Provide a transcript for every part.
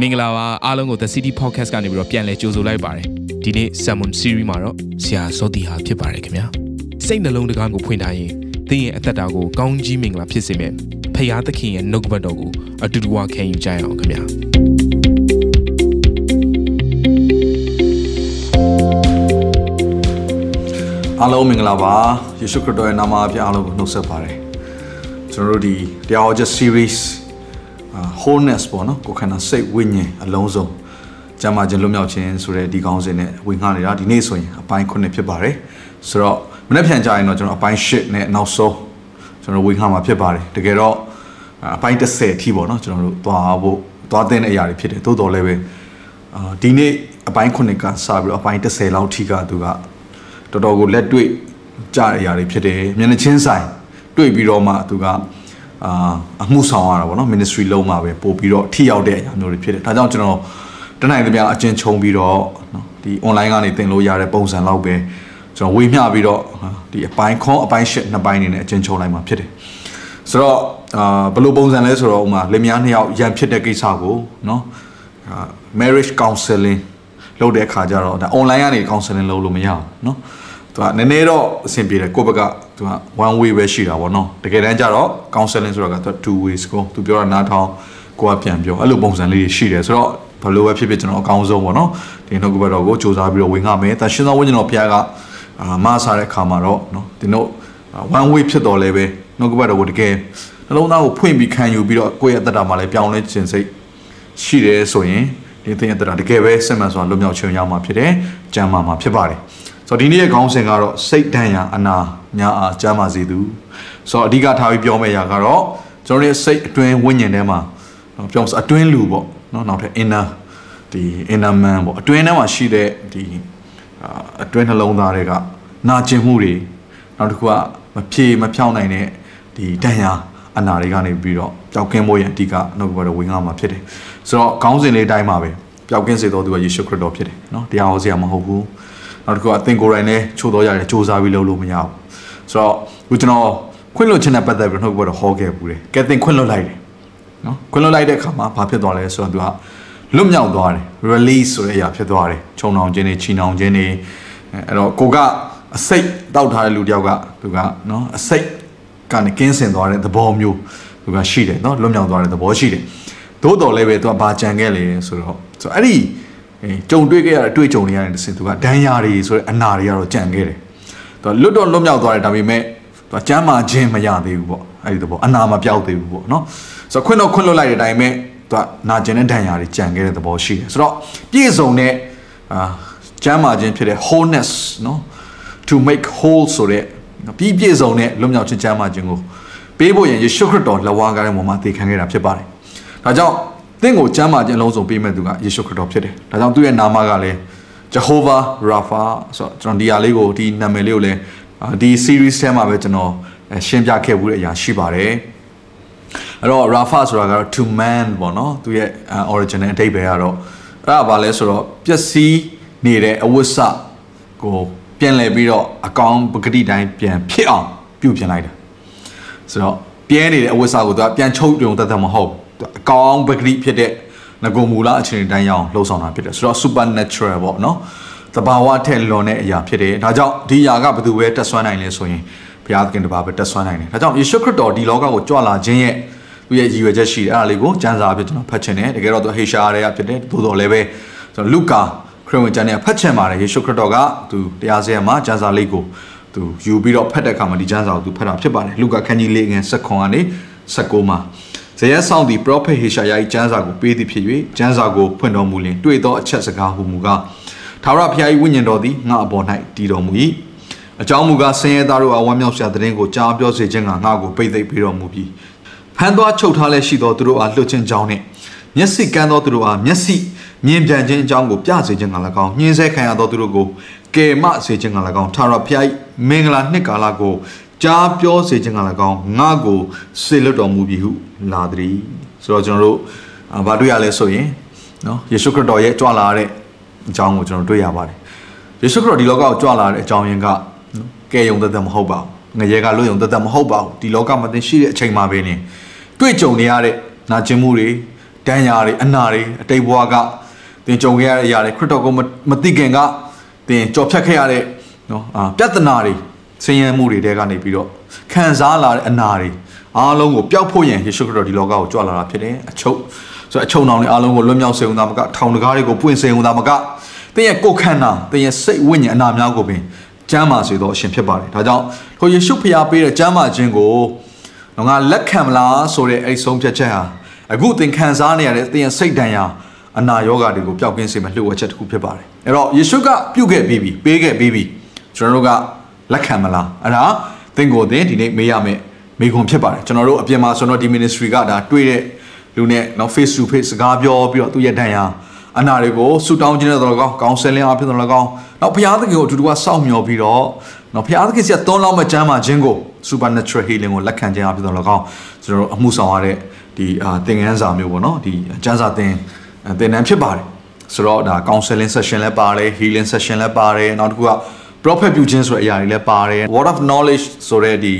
မင်္ဂလာပါအားလုံးကို The City Podcast ကနေပြီးတော့ပြန်လည်ကြိုဆိုလိုက်ပါတယ်ဒီနေ့ Salmon Series မှာတော့ဆရာစောတီဟာဖြစ်ပါတယ်ခင်ဗျာစိတ်နှလုံးတကားကိုဖွင့်ထားရင်သင်ရဲ့အသက်တာကိုကောင်းကြီးမင်္ဂလာဖြစ်စေမယ်ဖခင်သခင်ရဲ့နှုတ်ကပတ်တော်ကိုအတူတူဝခံယူကြရအောင်ခင်ဗျာအားလုံးမင်္ဂလာပါယေရှုခရစ်တော်ရဲ့နာမအဖြစ်အားလုံးကိုနှုတ်ဆက်ပါတယ်ကျွန်တော်တို့ဒီတရားဟောချက် series အာ wholeness ပေါ့နော်ကိုယ်ခန္ဓာစိတ်ဝိညာဉ်အလုံးစုံကျမ်းမာခြင်းလွတ်မြောက်ခြင်းဆိုတဲ့ဒီကောင်းစဉ်နဲ့ဝင်ငှနေတာဒီနေ့ဆိုရင်အပိုင်း9ဖြစ်ပါတယ်ဆိုတော့မနေ့ပြန်ကြရင်တော့ကျွန်တော်အပိုင်း10နဲ့နောက်ဆုံးကျွန်တော်ဝင်ငှမှာဖြစ်ပါတယ်တကယ်တော့အပိုင်း10အထိပေါ့နော်ကျွန်တော်တို့သွားဖို့သွားတဲ့အရာတွေဖြစ်တယ်တိုးတော်လည်းပဲအာဒီနေ့အပိုင်း9ကစပြီးတော့အပိုင်း10လောက်ထိကသူကတော်တော်ကိုလက်တွေ့ကြတဲ့အရာတွေဖြစ်တယ်မျက်နှာချင်းဆိုင်တွေ့ပြီးတော့မှသူက အာအမှုဆောင်ရတာပေါ့နော် ministry လုံးမှာပဲပို့ပြီးတော့ထိရောက်တဲ့အရာမျိုးတွေဖြစ်တယ်ဒါကြောင့်ကျွန်တော်တနိုင်သမျှအကျဉ်းချုံပြီးတော့နော်ဒီ online ကနေသင်လို့ရတဲ့ပုံစံလောက်ပဲကျွန်တော်ဝေမျှပြီးတော့ဒီအပိုင်းခွန်အပိုင်းရှစ်နှစ်ပိုင်းနေနဲ့အကျဉ်းချုံလိုက်မှာဖြစ်တယ်ဆိုတော့အာဘယ်လိုပုံစံလဲဆိုတော့ဥမာလင်မယားနှစ်ယောက်ရန်ဖြစ်တဲ့ကိစ္စကိုနော်အာ marriage counseling လုပ်တဲ့အခါကျတော့ဒါ online ကနေ counseling လုပ်လို့မရဘူးเนาะသူကနည်းနည်းတော့အဆင်ပြေတယ်ကိုယ့်ဘက်က သူက one way ပဲရှိတာဗောနော်တကယ်တမ်းကျတော့ counseling ဆိုတာကသူ two ways ကိုသူပြောတာနားထောင်ကိုကပြန်ပြောအဲ့လိုပုံစံလေးတွေရှိတယ်ဆိုတော့ဘယ်လိုပဲဖြစ်ဖြစ်ကျွန်တော်အကောင်းဆုံးဗောနော်ဒီနှုတ်ကပတ်တော်ကိုစူးစမ်းပြီးတော့ဝင်ငှမယ်တန်ရှင်းသောဝိညာဉ်တော်ဘုရားကအာမဆားတဲ့ခါမှာတော့နော်ဒီနှုတ် one way ဖြစ်တော်လဲပဲနှုတ်ကပတ်တော်ကိုတကယ်နှလုံးသားကိုဖွင့်ပြီးခံယူပြီးတော့ကိုယ့်ရဲ့အတ္တမှာလည်းပြောင်းလဲခြင်းစိတ်ရှိတယ်ဆိုရင်ဒီသင်ရဲ့အတ္တတကယ်ပဲစစ်မှန်စွာလွတ်မြောက်ခြင်းရမှာဖြစ်တယ်ကြံမာမှာဖြစ်ပါတယ်ဆိုတော့ဒီနေ့ရဲ့ခေါင်းစဉ်ကတော့စိတ်တန်ရာအနာ ညာအားကျမ်းမာစေသူ။ဆိုတော့အဓိကထားပြီးပြောမယ့်အရာကတော့ကျွန်တော်ရဲ့စိတ်အတွင်းဝိညာဉ်ထဲမှာနော်ပြောအတွင်းလူပေါ့နော်နောက်ထပ် inner ဒီ inner man ပေါ့အတွင်းထဲမှာရှိတဲ့ဒီအတွင်းနှလုံးသားတွေကနာကျင်မှုတွေနောက်တစ်ခုကမဖြေမဖြောင်းနိုင်တဲ့ဒီဒဏ်ရာအနာတွေကနေပြီးတော့ကြောက်ကင်းဖို့ရန်အဓိကနှုတ်ကပတ်တော်ဝင်ငါမှာဖြစ်တယ်ဆိုတော့ခေါင်းစဉ်လေးအတိုင်းပါပဲပျောက်ကင်းစေတော်သူကယေရှုခရစ်တော်ဖြစ်တယ်နော်တရားဟောစရာမဟုတ်ဘူးနောက်တစ်ခုကအသင်ကိုယ်တိုင်လည်းချိုးတော်ရတယ်စူးစမ်းပြီးလုပ်လို့မရဘူး ဆိုတော့ခုကျွန်တော်ခွင့်လွှတ်ခြင်းနဲ့ပတ်သက်ပြီးနှုတ်ကပတ်တော်ဟောခဲ့ဘူးတယ်ကဲသင်ခွင့်လွှတ်လိုက်တယ်နော်ခွင့်လွှတ်လိုက်တဲ့အခါမှာဘာဖြစ်သွားလဲဆိုတော့သူကလွတ်မြောက်သွားတယ် release ဆိုတဲ့အရာဖြစ်သွားတယ်ခြုံနှောင်ခြင်းတွေချီနှောင်ခြင်းတွေအဲ့တော့ကိုကအစိတ်တောက်ထားတဲ့လူတယောက်ကသူကနော်အစိတ်ကနေကင်းစင်သွားတဲ့သဘောမျိုးသူကရှိတယ်နော်လွတ်မြောက်သွားတဲ့သဘောရှိတယ်သို့တော်လည်းပဲသူကဘာကြံခဲ့လဲဆိုတော့ဆိုအဲ့ဒီကြုံတွေ့ခဲ့ရတဲ့အတွေ့အကြုံတွေရတဲ့တစ်စင်သူကဒဏ်ရာတွေဆိုတဲ့အနာတွေကတော့ကြံခဲ့တယ် သူကလွတ်တော့လွတ်မြောက်သွားတယ်ဒါပေမဲ့သူကကျမ်းမာခြင်းမရသေးဘူးပေါ့အဲ့ဒီသဘောအနာမပြောက်သေးဘူးပေါ့နော်ဆိုတော့ခွင့်တော့ခွင့်လွတ်လိုက်တဲ့အတိုင်းပဲသူကနာကျင်တဲ့ဒဏ်ရာတွေကြံခဲ့တဲ့သဘောရှိတယ်ဆိုတော့ပြည့်စုံတဲ့အာကျမ်းမာခြင်းဖြစ်တဲ့ wholeness နော် to make whole ဆိုတဲ့ပြီးပြည့်စုံတဲ့လွတ်မြောက်ခြင်းကျမ်းမာခြင်းကိုပေးဖို့ရင်ယေရှုခရစ်တော်လက်ဝါးကားတဲ့ပုံမှာတည်ခံခဲ့တာဖြစ်ပါတယ်။ဒါကြောင့်သင်ကိုကျမ်းမာခြင်းအလုံးစုံပေးမဲ့သူကယေရှုခရစ်တော်ဖြစ်တယ်။ဒါကြောင့်သူ့ရဲ့နာမကလည်း Jehovah Rapha ဆိုတော့ကျွန်တော်ဒီဟာလေးကိုဒီနာမည်လေးကိုလည်းဒီ series ထဲမှာပဲကျွန်တော်ရှင်းပြခဲ့မှုတဲ့အရာရှိပါတယ်။အဲ့တော့ Rapha ဆိုတာကတော့ to man ပေါ့နော်သူရဲ့ original အဓိပ္ပာယ်ကတော့အဲ့ဒါဘာလဲဆိုတော့ပျက်စီးနေတဲ့အဝိစကိုပြန်လဲပြီးတော့အကောင်ပဂတိတိုင်းပြန်ဖြစ်အောင်ပြုပြင်လိုက်တာဆိုတော့ပြဲနေတဲ့အဝတ်စားကိုသူကပြန်ချုပ်ပြုံတတ်တတ်မဟုတ်အကောင်ပဂတိဖြစ်တဲ့ ငကုံမူလားအခြေအနေတိုင်းရအောင်လှုပ်ဆောင်တာဖြစ်တယ်ဆိုတော့ supernatural ပေါ့နော်တဘာဝထက်လွန်တဲ့အရာဖြစ်တယ်ဒါကြောင့်ဒီຢာကဘယ်သူပဲတက်ဆွမ်းနိုင်လဲဆိုရင်ဘုရားသခင်တပါးပဲတက်ဆွမ်းနိုင်တယ်ဒါကြောင့်ယေရှုခရစ်တော်ဒီလောကကိုကြွလာခြင်းရဲ့သူရဲ့ရည်ရွယ်ချက်ရှိတယ်အဲ့ဒါလေးကိုကျမ်းစာအဖြစ်ကျွန်တော်ဖတ်ချင်တယ်တကယ်တော့သူဟေရှာရဲဖြစ်တယ်သို့တော်လည်းပဲကျွန်တော်လူကာခရစ်ဝင်ကျမ်းနဲ့ဖတ်ချင်ပါတယ်ယေရှုခရစ်တော်ကသူတရားစရမှာကျမ်းစာလေးကိုသူယူပြီးတော့ဖတ်တဲ့အခါမှာဒီကျမ်းစာကိုသူဖတ်တာဖြစ်ပါတယ်လူကာခန်းကြီးလေးငယ်7ခွန်ကနေ19မှာ ဇယက်ဆောင်သည်ပရောဖက်ဟေရှာယ၏ကျမ်းစာကိုပေးသည်ဖြစ်၍ကျမ်းစာကိုဖွင့်တော်မူလျင်တွေ့သောအချက်စကားဟူမူကားထာဝရဘုရား၏ဝိညာဉ်တော်သည်ငါအပေါ်၌တည်တော်မူ၏အကြောင်းမူကားဆင်းရဲသားတို့အားဝမ်းမြောက်စရာတည်င်းကိုကြားပြောစေခြင်းကငါ့ကိုပိတ်သိပ်ပေးတော်မူပြီးဖန်သွားချုပ်ထားလဲရှိသောသူတို့အားလှုပ်ခြင်းကြောင်းနှင့်မျက်စိကန်းသောသူတို့အားမျက်စိမြင်ပြန်ခြင်းအကြောင်းကိုပြစေခြင်းက၎င်းညှင်းဆဲခံရသောသူတို့ကိုကယ်မစေခြင်းက၎င်းထာဝရဘုရားမင်္ဂလာနှစ်ကာလကို ကြားပြောစေခြင်းက၎င်းငါ့ကိုစေလွတ်တော်မူပြီဟုလာသည်ဆိုတော့ကျွန်တော်တို့ဘာတွေ့ရလဲဆိုရင်နော်ယေရှုခရစ်တော်ရဲ့ကြွလာတဲ့အကြောင်းကိုကျွန်တော်တွေ့ရပါတယ်ယေရှုခရစ်တော်ဒီလောကကိုကြွလာတဲ့အကြောင်းရင်းကကယ်ယုံတသက်မဟုတ်ပါဘူးငရဲကလွတ်ယုံတသက်မဟုတ်ပါဘူးဒီလောကမှာသင်ရှိတဲ့အချိန်မှာပဲနေတွေ့ကြုံနေရတဲ့နာကျင်မှုတွေဒဒဏ်ရာတွေအနာတွေအတိတ်ဘဝကသင်ကြုံခဲ့ရတဲ့အရာတွေခရစ်တော်ကိုမသိခင်ကသင်ကြော်ဖြတ်ခဲ့ရတဲ့နော်အာပြဿနာတွေ ဆင်းရဲမှုတွေတဲကနေပြီးတော့ခံစားလာတဲ့အနာတွေအားလုံးကိုပျောက်ဖို့ရန်ယေရှုခရစ်တော်ဒီလောကကိုကြွလာတာဖြစ်တယ်အချုပ်ဆိုအချုံနောင်တွေအားလုံးကိုလွတ်မြောက်စေုံသာမကထောင်တကားတွေကိုပွင့်စေုံသာမကသင်ရဲ့ကိုယ်ခန္ဓာသင်ရဲ့စိတ်ဝိညာဉ်အနာများကိုပင်ကျမ်းမာစေသောအရှင်ဖြစ်ပါတယ်ဒါကြောင့်ထိုယေရှုဖျားပေးတဲ့ကျမ်းမာခြင်းကိုငါလက်ခံမလားဆိုတဲ့အဲ့ဆုံးဖြတ်ချက်ဟာအခုသင်ခံစားနေရတဲ့သင်ရဲ့စိတ်ဒဏ်ရာအနာရောဂါတွေကိုပျောက်ကင်းစေမယ့်လှုပ်ဝက်ချက်တစ်ခုဖြစ်ပါတယ်အဲ့တော့ယေရှုကပြုတ်ခဲ့ပြီးပြီပေးခဲ့ပြီးပြီကျွန်တော်တို့က လက်ခံမလားအဲ့ဒါသင်ကိုသင်ဒီနေ့မေးရမယ်မိခွန်ဖြစ်ပါတယ်ကျွန်တော်တို့အပြင်မှာဆိုတော့ဒီ ministry ကဒါတွေ့တဲ့လူနဲ့နော် face to face စကားပြောပြီးတော့သူ့ရဲ့ဒဏ်ရာအနာတွေကိုဆူတောင်းခြင်းနဲ့တော့ကောင်းကောင်းဆယ်လင်းအဖြစ်တော့ကောင်းနောက်ဘုရားသခင်ကိုအတူတူကစောင့်မျှော်ပြီးတော့နော်ဘုရားသခင်စီကသွန်းလောင်းမဲ့ကျမ်းမာခြင်းကို supernatural healing ကိုလက်ခံခြင်းအဖြစ်တော့ကောင်းကျွန်တော်တို့အမှုဆောင်ရတဲ့ဒီအာသင်ခန်းစာမျိုးပေါ့နော်ဒီကျမ်းစာသင်သင်တန်းဖြစ်ပါတယ်ဆိုတော့ဒါ counseling session လည်းပါတယ် healing session လည်းပါတယ်နောက်တစ်ခုက prophet ပြုခြင်းဆိုတဲ့အရာတွေလည်းပါတယ် word of knowledge ဆိုတဲ့ဒီ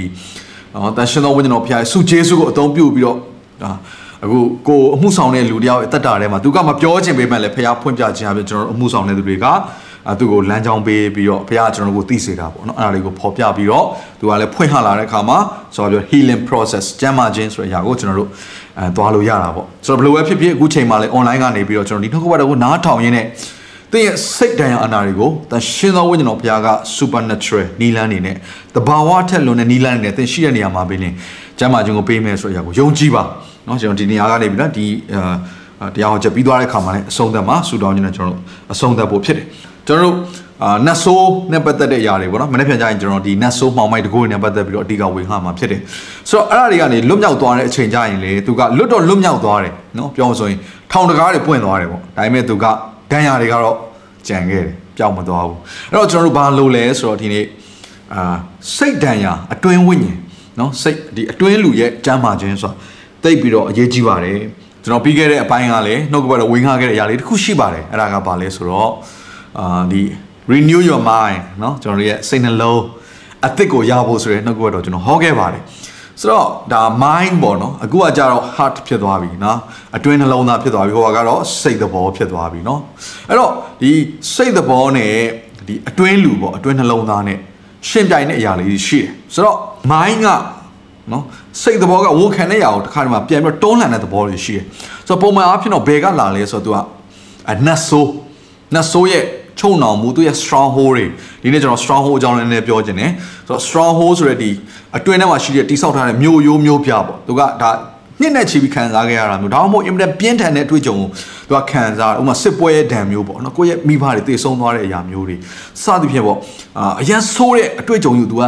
နော်တန်ရှင်သောဝိညာဉ်တော်ဖျားဆုကျေးဇူးကိုအသုံးပြုပြီးတော့ဒါအခုကိုအမှုဆောင်တဲ့လူတယောက်ရဲ့အသက်တာထဲမှာသူကမပြောချင်ပေမဲ့လည်းဖျားဖွင့်ပြခြင်းအပြင်ကျွန်တော်တို့အမှုဆောင်တဲ့သူတွေကသူ့ကိုလမ်းကြောင်းပေးပြီးတော့ဘုရားကျွန်တော်တို့ကိုသိစေတာပေါ့နော်အဲ့ဒါတွေကိုဖော်ပြပြီးတော့သူကလည်းဖွင့်ဟလာတဲ့အခါမှာဆိုတော့ပြော healing process ကျမ်းမာခြင်းဆိုတဲ့အရာကိုကျွန်တော်တို့အဲသွားလို့ရတာပေါ့ဆိုတော့ဘယ်လိုပဲဖြစ်ဖြစ်အခုချိန်မှာလည်း online ကနေပြီးတော့ကျွန်တော်ဒီနှုတ်ကပတ်တော်ကိုနားထောင်ရင်းနဲ့ သင်ရဲ့စိတ်ဒဏ်ရာအနာတွေကိုတန်ရှင်သောဝိညာဉ်တော်ဘုရားက supernatural နီလန်းနေနဲ့တဘာဝထက်လွန်တဲ့နီလန်းနေနဲ့သင်ရှိတဲ့နေရာမှာပဲလင်ကျမ်းမာခြင်းကိုပေးမယ်ဆိုတဲ့အရာကိုယုံကြည်ပါเนาะကျွန်တော်ဒီနေရာကနေပြီးတော့ဒီအာတရားဟောချက်ပြီးသွားတဲ့ခါမှာလည်းအဆုံးသတ်မှာဆူတောင်းခြင်းနဲ့ကျွန်တော်တို့အဆုံးသတ်ဖို့ဖြစ်တယ်ကျွန်တော်တို့အာနတ်ဆိုးနဲ့ပတ်သက်တဲ့အရာတွေပေါ့နော်မနေ့ပြန်ကြရင်ကျွန်တော်ဒီနတ်ဆိုးမှောင်မိုက်တကိုးတွေနဲ့ပတ်သက်ပြီးတော့အဓိကဝေငှမှာဖြစ်တယ်ဆိုတော့အဲ့ဒါတွေကနေလွတ်မြောက်သွားတဲ့အချိန်ကြရင်လေသူကလွတ်တော့လွတ်မြောက်သွားတယ်နော်ပြောလို့ဆိုရင်ထောင်တကားတွေပွင့်သွားတယ်ပေါ့ဒါပေမဲ့သူက ဒဏ်ရာတွေကတော့ကြံခဲ့တယ်ပျောက်မသွားဘူးအဲ့တော့ကျွန်တော်တို့ဘာလုပ်လဲဆိုတော့ဒီနေ့အာစိတ်ဒဏ်ရာအတွင်းဝိညာဉ်နော်စိတ်ဒီအတွင်းလူရဲ့ကြမ်းမာခြင်းဆိုတာတိတ်ပြီးတော့အရေးကြီးပါတယ်ကျွန်တော်ပြီးခဲ့တဲ့အပိုင်းကလည်းနှုတ်ကပတ်တော်ဝေငှခဲ့တဲ့အရာလေးတစ်ခုရှိပါတယ်အဲ့ဒါကဘာလဲဆိုတော့အာဒီ renew your mind เนาะကျွန်တော်ရဲ့စိတ်နှလုံးအသစ်ကိုရဖို့ဆိုရဲနှုတ်ကပတ်တော်ကျွန်တော်ဟောခဲ့ပါတယ် ဆိုတော့ဒါ mind ပေါ့နော်အခုကကြတော့ heart ဖြစ်သွားပြီနော်အတွင်းနှလုံးသားဖြစ်သွားပြီဟိုကတော့စိတ်သဘောဖြစ်သွားပြီနော်အဲ့တော့ဒီစိတ်သဘောနဲ့ဒီအတွင်းလူပေါ့အတွင်းနှလုံးသားနဲ့ရှင်ပြိုင်တဲ့အရာလေးရှိတယ်ဆိုတော့ mind ကနော်စိတ်သဘောကဝန်ခံတဲ့အရာကိုတစ်ခါတည်းမှာပြန်ပြီးတော့တွန်းလှန်တဲ့သဘောတွေရှိတယ်ဆိုတော့ပုံမှန်အားဖြင့်တော့ဘယ်ကလာလဲဆိုတော့ तू ကအနတ်ဆိုးနတ်ဆိုးရဲ့ ချုံနှောင်မှုသူရဲ့ strong hold တွေဒီနေ့ကျွန်တော် strong hold အကြောင်းလည်းနည်းပြောခြင်းတယ်ဆိုတော့ strong hold ဆိုတဲ့ဒီအတွင်းထဲမှာရှိတဲ့တိဆောက်ထားတဲ့မြို့ရိုးမြို့ပြပေါ့သူကဒါနှစ်နဲ့ချီပြီးခံစားခဲ့ရတာမျိုးဒါမှမဟုတ်အင်မတန်ပြင်းထန်တဲ့အတွေ့အကြုံကိုသူကခံစားဥပမာစစ်ပွဲရဲ့ဒဏ်မျိုးပေါ့နော်ကိုယ့်ရဲ့မိဘတွေတည်ဆုံးသွားတဲ့အရာမျိုးတွေစသဖြင့်ပေါ့အာအရန်ဆိုးတဲ့အတွေ့အကြုံယူသူက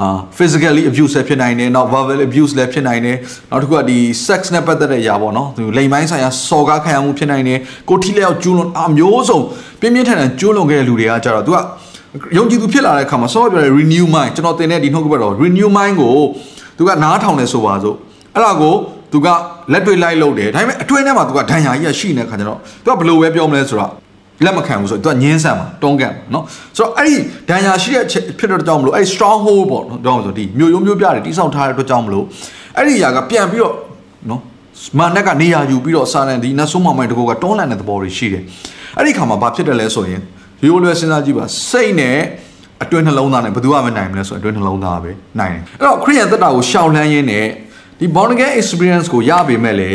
အာ physically abuse လည်းဖြစ်နိုင်တယ်နောက် verbal abuse လည်းဖြစ်နိုင်တယ်နောက်တစ်ခုကဒီ sex နဲ့ပတ်သက်တဲ့အရာပေါ့နော်သူလိမ်ပိုင်းဆိုင်ရာစော်ကားခံရမှုဖြစ်နိုင်တယ်ကိုထိလျောက်ကျူးလွန်အမျိုးစုံပြင်းပြင်းထန်ထန်ကျူးလွန်ခဲ့တဲ့လူတွေကကြတော့သူကယုံကြည်သူဖြစ်လာတဲ့အခါမှာစောစောပြောတဲ့ renew mind ကျွန်တော်သင်တဲ့ဒီနှုတ်ကပတ်တော် renew mind ကိုသူကနားထောင်တယ်ဆိုပါစို့အဲ့ဒါကိုသူကလက်တွေ့လိုက်လုပ်တယ်ဒါပေမဲ့အတွင်းထဲမှာသူကဒဏ်ရာကြီးရှိနေတဲ့ခါကျတော့သူကဘယ်လိုပဲပြောမလဲဆိုတော့ လက်မခံဘူးဆိုတော့သူကညင်းဆန်မှာတွန်းကန်မှာเนาะဆိုတော့အဲ့ဒီဒဏ်ရာရှိတဲ့ဖြစ်တဲ့ကြောင့်မလို့အဲ့ strong hold ပေါ့နော်တော့ဆိုဒီမျိုးရိုးမျိုးပြတယ်တိဆောက်ထားတဲ့အတွက်ကြောင့်မလို့အဲ့ဒီຢာကပြန်ပြီးတော့เนาะမန်နက်ကနေရာယူပြီးတော့စာလန်ဒီနတ်ဆုံးမောင်မိုင်တကောကတွန်းလန်တဲ့သဘောတွေရှိတယ်အဲ့ဒီခါမှာဘာဖြစ်တယ်လဲဆိုရင်ရိုးလွယ်စဉ်းစားကြည့်ပါစိတ်နဲ့အတွင်းနှလုံးသားနဲ့ဘယ်သူမှမနိုင်ဘူးလဲဆိုအတွင်းနှလုံးသားပဲနိုင်တယ်အဲ့တော့ခရိယန်သက်တာကိုရှောင်လန်းရင်းနဲ့ဒီ born again experience ကိုရပေမဲ့လေ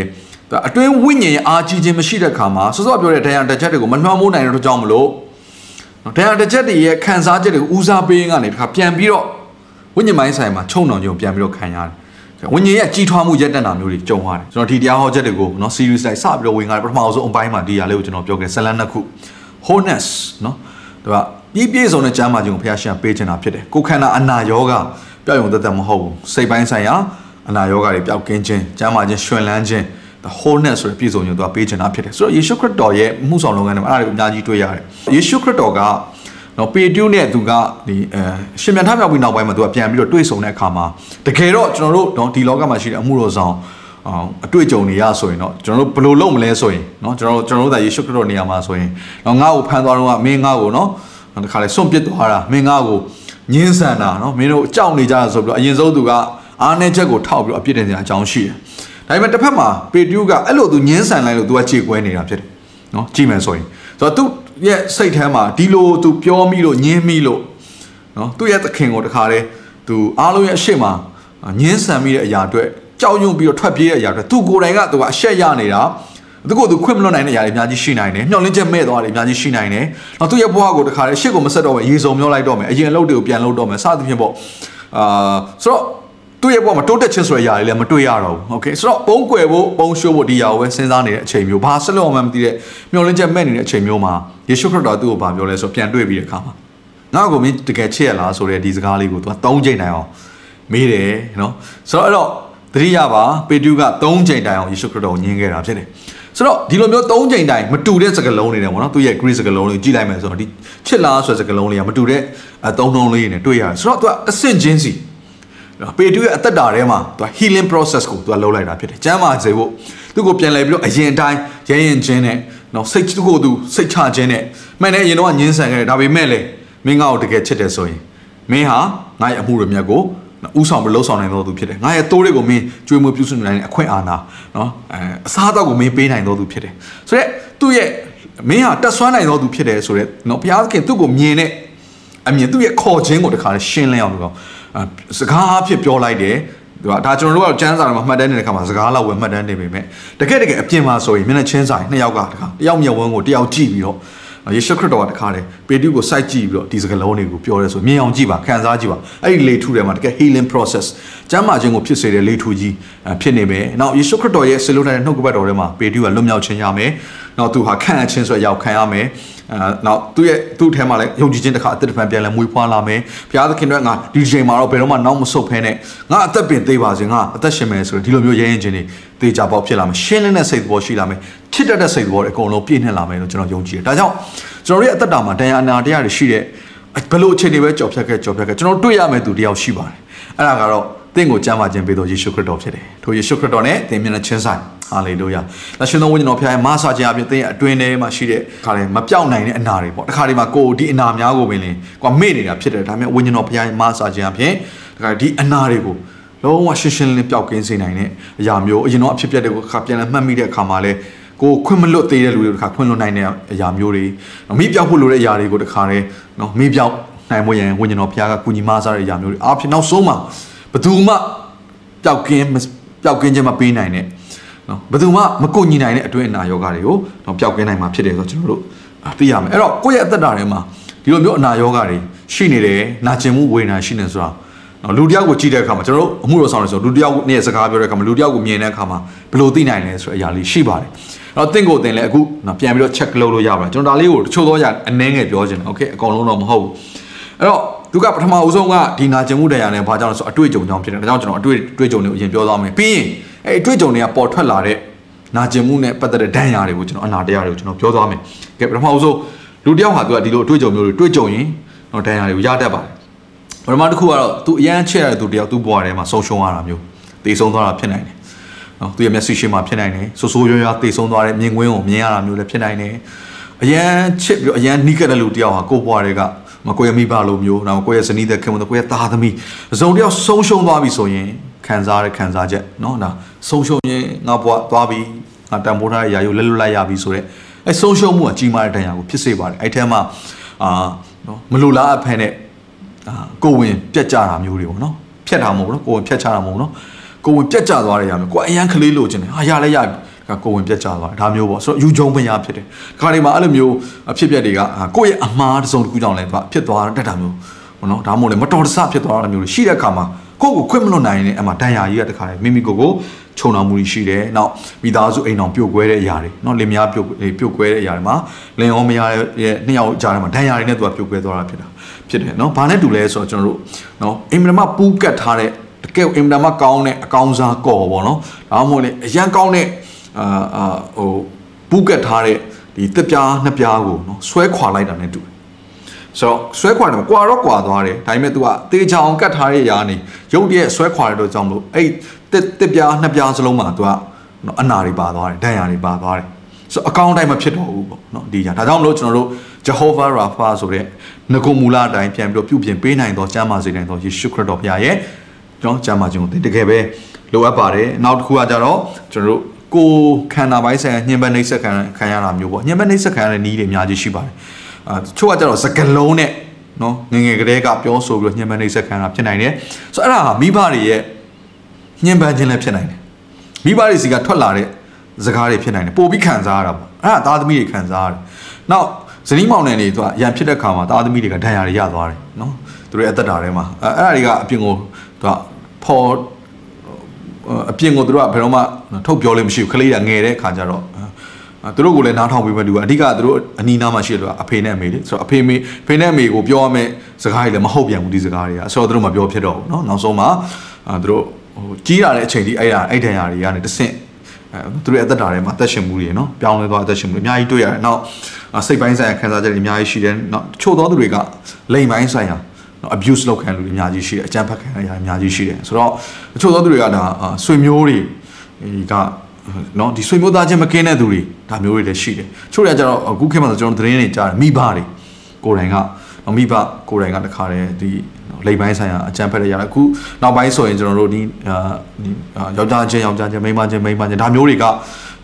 အတွင်းဝိညာဉ်အားကြီးခြင်းမရှိတဲ့ခါမှာစောစောပြောတဲ့တရားတစ်ချက်တွေကိုမနှောမိုးနိုင်တဲ့အတွက်ကြောင့်မလို့တရားတစ်ချက်တွေရဲ့ခံစားချက်တွေကိုဦးစားပေးကနေတခါပြန်ပြီးတော့ဝိညာဉ်ပိုင်းဆိုင်မှာချုံနှောင်ကြုံပြန်ပြီးတော့ခံရတယ်ဝိညာဉ်ရဲ့ကြီးထွားမှုရက်တက်တာမျိုးတွေကြုံရတယ်ကျွန်တော်ဒီတရားဟောချက်တွေကိုเนาะ series လိုက်စပြီးတော့ဝင်လာပထမဆုံးအပိုင်းမှာဒီຢာလေးကိုကျွန်တော်ပြောခဲ့ဇလန်နှစ်ခု wholeness เนาะသူကပြည့်ပြည့်စုံတဲ့ကျမ်းမာခြင်းကိုဘုရားရှင်ပေးချင်တာဖြစ်တယ်ကိုခန္ဓာအနာယောဂပြောက်ရုံသက်သက်မဟုတ်ဘူးစိတ်ပိုင်းဆိုင်ရာအနာယောဂတွေပျောက်ကင်းခြင်းကျမ်းမာခြင်းရှင်လန်းခြင်း the wholeness ဆိုတဲ့ပြည့်စုံခြင်းသူကပေးချင်တာဖြစ်တယ်ဆိုတော့ယေရှုခရစ်တော်ရဲ့မှုဆောင်လုပ်ငန်းတွေမှာအဲ့ဒါတွေအများကြီးတွေ့ရတယ်ယေရှုခရစ်တော်ကနော်ပေတူးနဲ့သူကဒီအဲရှင်ပြန်ထမြောက်ပြီးနောက်ပိုင်းမှာသူကပြန်ပြီးတော့တွေ့ဆုံတဲ့အခါမှာတကယ်တော့ကျွန်တော်တို့နော်ဒီလောကမှာရှိတဲ့အမှုတော်ဆောင်အောင်အတွေ့အကြုံတွေရဆိုရင်တော့ကျွန်တော်တို့ဘယ်လိုလုပ်မလဲဆိုရင်เนาะကျွန်တော်တို့ကျွန်တော်တို့ဒါယေရှုခရစ်တော်နေရာမှာဆိုရင်တော့ငါ့ကိုဖန်သွားတော့ကမင်းငါ့ကိုเนาะတခါလေစွန့်ပစ်သွားတာမင်းငါ့ကိုညှင်းဆန်တာเนาะမင်းတို့ကြောက်နေကြတာဆိုပြီးတော့အရင်ဆုံးသူကအားနည်းချက်ကိုထောက်ပြီးတော့အပြစ်တင်စရာအကြောင်းရှိတယ် ဒါပေမဲ့တစ်ဖက်မှာပေတရုကအဲ့လိုသူညှင်းဆန်လိုက်လို့သူကကြေကွဲနေတာဖြစ်တယ်နော်ကြည့်မယ်ဆိုရင်ဆိုတော့သူ့ရဲ့စိတ်ထဲမှာဒီလိုသူပြောမိလို့ညင်းမိလို့နော်သူ့ရဲ့သခင်ကိုတခါတည်းသူအားလုံးရဲ့အရှိမညင်းဆန်မိတဲ့အရာအတွက်ကြောက်ရွံ့ပြီးတော့ထွက်ပြေးတဲ့အရာအတွက်သူကိုယ်တိုင်ကသူကအရှက်ရနေတာသူကိုယ်သူခွင့်မလွတ်နိုင်တဲ့အရာတွေအများကြီးရှိနိုင်တယ်။မျှော်လင့်ချက်မဲ့သွားတယ်အများကြီးရှိနိုင်တယ်။နောက်သူ့ရဲ့ဘဝကိုတခါတည်းရှစ်ကိုမဆက်တော့ပဲရေစုံမျောလိုက်တော့မယ်။အရင်အလုပ်တွေကိုပြန်လုပ်တော့မယ်။စသဖြင့်ပေါ့။အာဆိုတော့ သူ့ရဲ့ဘဝမှာတိုးတက်ခြင်းဆိုတဲ့အရာတွေလည်းမတွေ့ရတော့ဘူး။ Okay ဆိုတော့ပုံကွယ်ဖို့ပုံရှိုးဖို့ဒီအရာကိုပဲစဉ်းစားနေတဲ့အချိန်မျိုးဘာဆက်လို့မှမသိတဲ့မျှော်လင့်ချက်မဲ့နေတဲ့အချိန်မျိုးမှာယေရှုခရစ်တော်သူ့ကိုဗာပြောလဲဆိုပြန်တွေ့ပြီးတဲ့အခါမှာငါ့ကိုမင်းတကယ်ချစ်ရလားဆိုတဲ့ဒီစကားလေးကိုသူက၃ချိန်တိုင်အောင်မေးတယ်နော်။ဆိုတော့အဲ့တော့တတိယပါပေတုက၃ချိန်တိုင်အောင်ယေရှုခရစ်တော်ကိုညှင်းခဲ့တာဖြစ်တယ်။ဆိုတော့ဒီလိုမျိုး၃ချိန်တိုင်မတူတဲ့စကားလုံးတွေနဲ့ပေါ့နော်သူရဲ့ Greek စကားလုံးလေးကြည့်လိုက်မယ်ဆိုတော့ဒီချစ်လားဆိုတဲ့စကားလုံးလေးကမတူတဲ့အသုံးနှုန်းလေးတွေနဲ့တွေ့ရတယ်။ဆိုတော့သူကအဆင့်ချင်းစီ ပေတုရဲ့အသက်တာထဲမှာသူက healing process ကိုသူကလုပ်လိုက်တာဖြစ်တယ်။ကျမ်းမာစေဖို့သူ့ကိုပြန်လဲပြီးတော့အရင်တိုင်းရဲရင်ချင်းနဲ့နော်စိတ်သူ့ကိုသူစိတ်ချခြင်းနဲ့မှန်တယ်အရင်တော့ညှင်းဆန်ခဲ့တယ်ဒါပေမဲ့လည်းမင်းငါ့ကိုတကယ်ချစ်တယ်ဆိုရင်မင်းဟာငါ့ရဲ့အမှုတွေမြတ်ကိုဥဆောင်ပြီးလှုပ်ဆောင်နိုင်တော်သူဖြစ်တယ်ငါရဲ့တိုးတွေကိုမင်းကြွေးမွေးပြုစုနိုင်တဲ့အခွင့်အာဏာနော်အဲအစားအသောက်ကိုမင်းပေးနိုင်တော်သူဖြစ်တယ်ဆိုတော့သူ့ရဲ့မင်းဟာတက်ဆွမ်းနိုင်တော်သူဖြစ်တယ်ဆိုတော့နော်ဘုရားသခင်သူ့ကိုမြင်တဲ့အမြင်သူ့ရဲ့ခေါ်ခြင်းကိုတခါရှင်းလင်းအောင်လို့ စကားအဖြစ်ပြောလိုက်တယ်သူကဒါကျွန်တော်တို့ကကျန်းစာတွေမှာမှတ်တမ်းနေတဲ့ခါမှာစကားလောက်ဝယ်မှတ်တမ်းနေပေမဲ့တကယ်တကယ်အပြင်မှာဆိုရင်မျက်နှာချင်းဆိုင်နှစ်ယောက်ကတခါတယောက်မျက်ဝန်းကိုတယောက်ကြည့်ပြီးတော့ ယေရှုခရစ်တော်ကတခါတည်းပေတုကိုစိုက်ကြည့်ပြီးတော့ဒီစကားလုံးတွေကိုပြောရဲဆိုမြင်အောင်ကြည့်ပါခံစားကြည့်ပါအဲ့ဒီလေထူထဲမှာတကယ် healing process ကျမ်းမာခြင်းကိုဖြစ်စေတဲ့လေထူကြီးဖြစ်နေမယ်။နောက်ယေရှုခရစ်တော်ရဲ့ဆေလိုတဲ့နှုတ်ကပတ်တော်ထဲမှာပေတုကလွတ်မြောက်ခြင်းရမယ်။နောက်သူဟာခံအချင်းဆိုရောက်ခံရမယ်။အဲနောက်သူ့ရဲ့သူ့ထဲမှာလည်းယုံကြည်ခြင်းတစ်ခါအသက်တစ်ပံပြန်လဲမွေးဖွားလာမယ်ဘုရားသခင်တို့ကငါဒီချိန်မှာတော့ဘယ်တော့မှနောက်မဆုတ်ဖဲနဲ့ငါအသက်ပင်သေးပါစေငါအသက်ရှင်မယ်ဆိုရင်ဒီလိုမျိုးရဲရင်ချင်းတွေ သေချာပေါက်ဖြစ်လာမယ်ရှင်းလင်းတဲ့စိတ်သဘောရှိလာမယ်ချစ်တတ်တဲ့စိတ်သဘောတွေအကုန်လုံးပြည့်နှက်လာမယ်လို့ကျွန်တော်ယုံကြည်တယ်ဒါကြောင့်ကျွန်တော်ရဲ့အသက်တာမှာတရားအနာတရားတွေရှိတဲ့ဘယ်လိုအခြေအနေပဲကြော်ဖြတ်ခဲ့ကြော်ဖြတ်ခဲ့ကျွန်တော်တွေ့ရမယ်သူတယောက်ရှိပါတယ်အဲ့ဒါကတော့သင်ကိုကြမ်းမာခြင်းပေးတော်ယေရှုခရစ်တော်ဖြစ်တယ်ထိုယေရှုခရစ်တော်နဲ့သင်မျက်နှာချင်းဆိုင်ဟာလေလုယာ။သရှင်တော်ဝိညာဉ်တော်ဖခင်ရဲ့မဆာခြင်းအပြင်သင်ရဲ့အတွင်းထဲမှာရှိတဲ့ခါလေမပြောင်းနိုင်တဲ့အနာတွေပေါ့။တခါဒီမှာကိုဒီအနာများကိုပင်လင်ကိုမေ့နေတာဖြစ်တယ်။ဒါပေမဲ့ဝိညာဉ်တော်ဖခင်ရဲ့မဆာခြင်းအပြင်တခါဒီအနာတွေကို လုံးဝရှင်းရှင်းလင်းလင်းပျောက်ကင်းစေနိုင်တဲ့အရာမျိုးအရင်တော့အဖြစ်ပြက်တွေကိုခါပြန်လဲမှတ်မိတဲ့အခါမှာလဲကိုခွင့်မလွတ်သေးတဲ့လူတွေတခါခွင့်လွတ်နိုင်တဲ့အရာမျိုးတွေမိပြောက်ဖို့လိုတဲ့အရာတွေကိုတခါတည်းနော်မိပြောက်နိုင်ဖို့ရန်ဝိညာဉ်တော်ဖခင်ကကုညီမဆာတဲ့အရာမျိုးတွေအားဖြင့်နောက်ဆုံးမှာဘယ်သူမှပျောက်ကင်းပျောက်ကင်းခြင်းမပေးနိုင်တဲ့နော်ဘယ်သူမှမကုညီနိုင်တဲ့အတွင်းအနာယောဂါတွေကိုတော့ပျောက်ကင်းနိုင်မှာဖြစ်တယ်ဆိုတော့ကျွန်တော်တို့သိရမယ်အဲ့တော့ကိုယ့်ရဲ့အသက်တာထဲမှာဒီလိုမျိုးအနာယောဂါတွေရှိနေတယ်နာကျင်မှုဝေဒနာရှိနေဆိုတာ နော်လူတယောက်ကိုကြည့်တဲ့အခါမှာကျွန်တော်တို့အမှုတော်ဆောင်နေဆိုလူတယောက်နဲ့စကားပြောတဲ့အခါမှာလူတယောက်ကိုမြင်တဲ့အခါမှာဘယ်လိုသိနိုင်လဲဆိုတဲ့အရာလေးရှိပါတယ်အဲ့တော့တင့်ကိုတင်လဲအခုနော်ပြန်ပြီးတော့ check လုပ်လို့ရပါတယ်ကျွန်တော်ဒါလေးကိုတချို့သောအရာအနည်းငယ်ပြောချင်တယ် okay အကုန်လုံးတော့မဟုတ်ဘူးအဲ့တော့သူကပထမအဦးဆုံးကဒီနာကျင်မှုတရားနဲ့ဘာကြောင့်လဲဆိုအတွေ့အကြုံကြောင့်ဖြစ်တယ်ဒါကြောင့်ကျွန်တော်အတွေ့အတွေ့အကြုံတွေကိုအရင်ပြောသွားမယ်ပြီးရင်အဲ့အတွေ့အကြုံတွေကပေါ်ထွက်လာတဲ့နာကျင်မှုနဲ့ပတ်သက်တဲ့ဒဏ်ရာတွေကိုကျွန်တော်အနာတရားတွေကိုကျွန်တော်ပြောသွားမယ်ကဲပထမအဦးဆုံးလူတယောက်ဟာသူကဒီလိုအတွေ့အကြုံမျိုးတွေတွေ့ကြုံရင်တော့ဒဏ်ရာတွေကိုရတတ်ပါတယ် ပထမတစ်ခုကတော့သူအရန်ချက်ရတဲ့သူတယောက်သူ့ဘဝထဲမှာဆုံးရှုံးရတာမျိုးတေဆုံးသွားတာဖြစ်နိုင်တယ်နော်သူရဲ့မျက်စိရှိမှဖြစ်နိုင်တယ်ဆိုးဆိုးရွားရွားတေဆုံးသွားတဲ့မြင်ကွင်းကိုမြင်ရတာမျိုးလည်းဖြစ်နိုင်တယ်အရန်ချစ်ပြီးအရန်နီးကတဲ့လူတယောက်ဟာကိုယ့်ဘဝတွေကမကိုယ့်ရဲ့မိဘလိုမျိုးနောက်ကိုယ့်ရဲ့ဇနီးတဲ့ခင်မကိုယ့်ရဲ့သားသမီးအစုံတယောက်ဆုံးရှုံးသွားပြီဆိုရင်ခံစားရတဲ့ခံစားချက်เนาะဒါဆုံးရှုံးရင်ငါဘဝသွားပြီငါတန်ဖိုးထားတဲ့ຢာယုလက်လွတ်လိုက်ရပြီဆိုတော့အဲဆုံးရှုံးမှုကကြီးမားတဲ့တရားကိုဖြစ်စေပါတယ်အဲ့ထဲမှာအာနော်မလိုလားအဖက်နဲ့ အာကိုဝင်ပြက်ကြတာမျိုးတွေပေါ့နော်ဖြတ်တာမဟုတ်ဘူးနော်ကိုဝင်ဖြတ်ချတာမဟုတ်ဘူးနော်ကိုဝင်ပြက်ကြသွားတဲ့ຢာမျိုးကိုအရန်ကလေးလိုချင်တယ်ဟာရလဲရပြီကိုဝင်ပြက်ကြသွားဒါမျိုးပေါ့ဆိုတော့ယူဂျုံပညာဖြစ်တယ်ခါဒီမှာအဲ့လိုမျိုးအဖြစ်ပြက်တွေကကိုယ့်ရဲ့အမှားတစ်စုံတစ်ခုကြောင့်လည်းဖြစ်သွားတတ်တာမျိုးဘောနော်ဒါမှမဟုတ်လေမတော်တဆဖြစ်သွားတာမျိုးရှိတဲ့အခါမှာကိုယ့်ကိုခွင့်မလွတ်နိုင်တဲ့အမှဒဏ်ရာကြီးကတခါလေမိမိကိုယ်ကိုခြုံနှောင်မှုရှိတယ်။နောက်မိသားစုအိမ်တော်ပြုတ်ကွဲတဲ့အရာတွေနော်လင်မယားပြုတ်ပြုတ်ကွဲတဲ့အရာတွေမှာလင်ရောမယားရဲ့နှစ်ယောက်ကြားထဲမှာဒဏ်ရာတွေနဲ့သူကပြုတ်ကွဲသွားတာဖြစ်တာ ဖြစ်တယ်နော်။ဘာနဲ့တူလဲဆိုတော့ကျွန်တော်တို့နော်အိမ်မမပူးကတ်ထားတဲ့တကယ်အိမ်မမကောင်းတဲ့အကောင်းစားကော်ပေါ့နော်။ဒါမှမဟုတ်လေအရန်ကောင်းတဲ့အာအာဟိုပူးကတ်ထားတဲ့ဒီတစ်ပြားနှစ်ပြားကိုနော်ဆွဲခွာလိုက်တာနဲ့တူတယ်ဆိုတော့ဆွဲခွာတယ်ကွာတော့ကွာသွားတယ်ဒါပေမဲ့ तू ကတေချောင်ကတ်ထားတဲ့ຢာနေရုပ်တရက်ဆွဲခွာတဲ့တော့ကြောင့်မလို့အဲ့တစ်တစ်ပြားနှစ်ပြားစလုံးမှာ तू ကအနာတွေပါသွားတယ်ဒဏ်ရာတွေပါသွားတယ်ဆိုအကောင်းတိုင်းမဖြစ်တော့ဘူးပေါ့နော်ဒီညာဒါကြောင့်မလို့ကျွန်တော်တို့ Jehovah Rapha ဆိုတဲ့ငကုမူလအတိုင်းပြန်ပြီးတော့ပြုပြင်ပေးနိုင်သောကျမ်းမာစေနိုင်သောယေရှုခရစ်တော်ဘုရားရဲ့ကျွန်တော်ကျမ်းမာခြင်းကိုတကယ်ပဲလိုအပ်ပါတယ်နောက်တစ်ခုကကြတော့ကျွန်တော်တို့ကိုခန္ဓာပိုင်းဆိုင်ရာညှဉ်းပန်းနှိပ်စက်ခံခံရတာမျိုးပေါ့ညှဉ်းပန်းနှိပ်စက်ခံရတဲ့နည်းတွေအများကြီးရှိပါတယ်အာချို့ကကြတော့စကလုံးနဲ့နော်ငငယ်ကလေးကပြောဆိုပြီးတော့ညှဉ်းပန်းနှိပ်စက်ခံရတာဖြစ်နိုင်တယ်ဆိုတော့အဲ့ဒါဟာမိဘတွေရဲ့ညှဉ်းပန်းခြင်းလည်းဖြစ်နိုင်တယ်မိဘတွေစီကထွက်လာတဲ့စကားတွေဖြစ်နိုင်တယ်ပို့ပြီးခံစားရတာပေါ့အဲ့ဒါသားသမီးတွေခံစားရတယ်နောက် ဇနီးမောင်နှံတွေသူကရန်ဖြစ်တဲ့ခါမှာသားသမီးတွေကဒဏ်ရာတွေရသွားတယ်နော်သူတို့ရဲ့အသက်တာထဲမှာအဲအဲ့ဒါတွေကအပြင်ကိုသူကဖော်အပြင်ကိုသူတို့ကဘယ်တော့မှထုတ်ပြောလို့မရှိဘူးခလေးကငယ်တဲ့ခါကျတော့သူတို့ကိုလည်းနားထောင်ပြီးမှတူအဓိကသူတို့အနီးနားမှာရှိတယ်အဖေနဲ့အမေလေဆိုတော့အဖေမေဖေနဲ့အမေကိုပြောရမယ့်စကားတွေလည်းမဟုတ်ပြန်ဘူးဒီစကားတွေကဆိုတော့သူတို့မပြောဖြစ်တော့ဘူးเนาะနောက်ဆုံးမှာသူတို့ဟိုကြီးလာတဲ့အချိန်ကြီးအဲ့ဒါအဲ့ဒဏ်ရာတွေကနေတဆင့် အဲသူတို့အသက်တာထဲမှာအသက်ရှင်မှုတွေနော်ပြောင်းလဲသွားအသက်ရှင်မှုတွေအများကြီးတွေ့ရတယ်။နောက်စိတ်ပိုင်းဆိုင်ရာခံစားချက်တွေအများကြီးရှိတယ်။နောက်ချို့သောသူတွေကလိမ်ပိုင်းဆိုင်ရာနော် abuse လုပ်ခံလူတွေအများကြီးရှိတယ်အကြမ်းဖက်ခံရတာအများကြီးရှိတယ်ဆိုတော့အချို့သောသူတွေကဒါဆွေမျိုးတွေကနော်ဒီဆွေမျိုးသားချင်းမကင်းတဲ့သူတွေဒါမျိုးတွေလည်းရှိတယ်ချို့တွေကကျတော့အခုခေတ်မှာဆိုကျွန်တော်သတင်းတွေကြားတယ်မိဘတွေကိုယ်တိုင်ကမိဘကိုယ်တိုင်ကတခါတည်းဒီ လိမ်ပိုင်းဆိုင်ရာအကြမ်းဖက်ရရအခုနောက်ပိုင်းဆိုရင်ကျွန်တော်တို့ဒီယောက်ျားချင်းယောက်ျားချင်းမိန်းမချင်းမိန်းမချင်းဒါမျိုးတွေက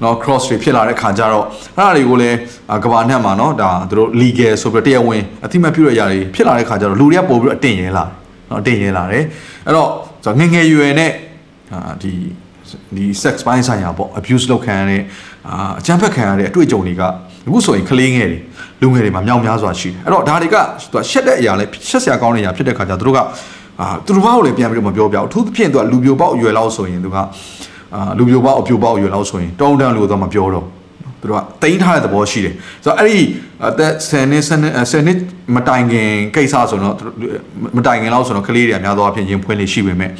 နော် cross တွေဖြစ်လာတဲ့ခါကျတော့အဲ့ဒါတွေကိုလည်းကဘာနဲ့မှာနော်ဒါသူတို့ legal ဆိုပြီးတရားဝင်အသိမှတ်ပြုရရတွေဖြစ်လာတဲ့ခါကျတော့လူတွေကပို့ပြီးအတင်ရဲလာနော်အတင်ရဲလာတယ်အဲ့တော့ငငယ်ရွယ်နဲ့ဒီဒီ sex ပိုင်းဆိုင်ရာပေါ့ abuse လုပ်ခံရတဲ့အာအကြမ်းဖက်ခံရတဲ့အတွေ့အကြုံတွေက အခုဆိုရင်ကလေးငယ်တွေလူငယ်တွေမှာမြောက်များစွာရှိတယ်အဲ့တော့ဒါတွေကသူကရှက်တဲ့အရာလဲရှက်စရာကောင်းတဲ့အရာဖြစ်တဲ့ခါကျသူတို့ကအာသူတို့ဘာကိုလည်းပြန်ပြီးတော့မပြောပြဘူးအထူးသဖြင့်သူကလူပြိုပေါက်အရွယ်လောက်ဆိုရင်သူကအာလူပြိုပေါက်အပြိုပေါက်အရွယ်လောက်ဆိုရင်တောင်းတန်းလို့တော့မပြောတော့သူတို့ကတိန်းထားတဲ့သဘောရှိတယ်ဆိုတော့အဲ့ဒီအသက်10နှစ်10နှစ်မတိုင်ခင်ကိစ္စဆိုတော့မတိုင်ခင်လောက်ဆိုတော့ကလေးတွေအများသောအားဖြင့်ရင်ဖွင့်လေးရှိပေမဲ့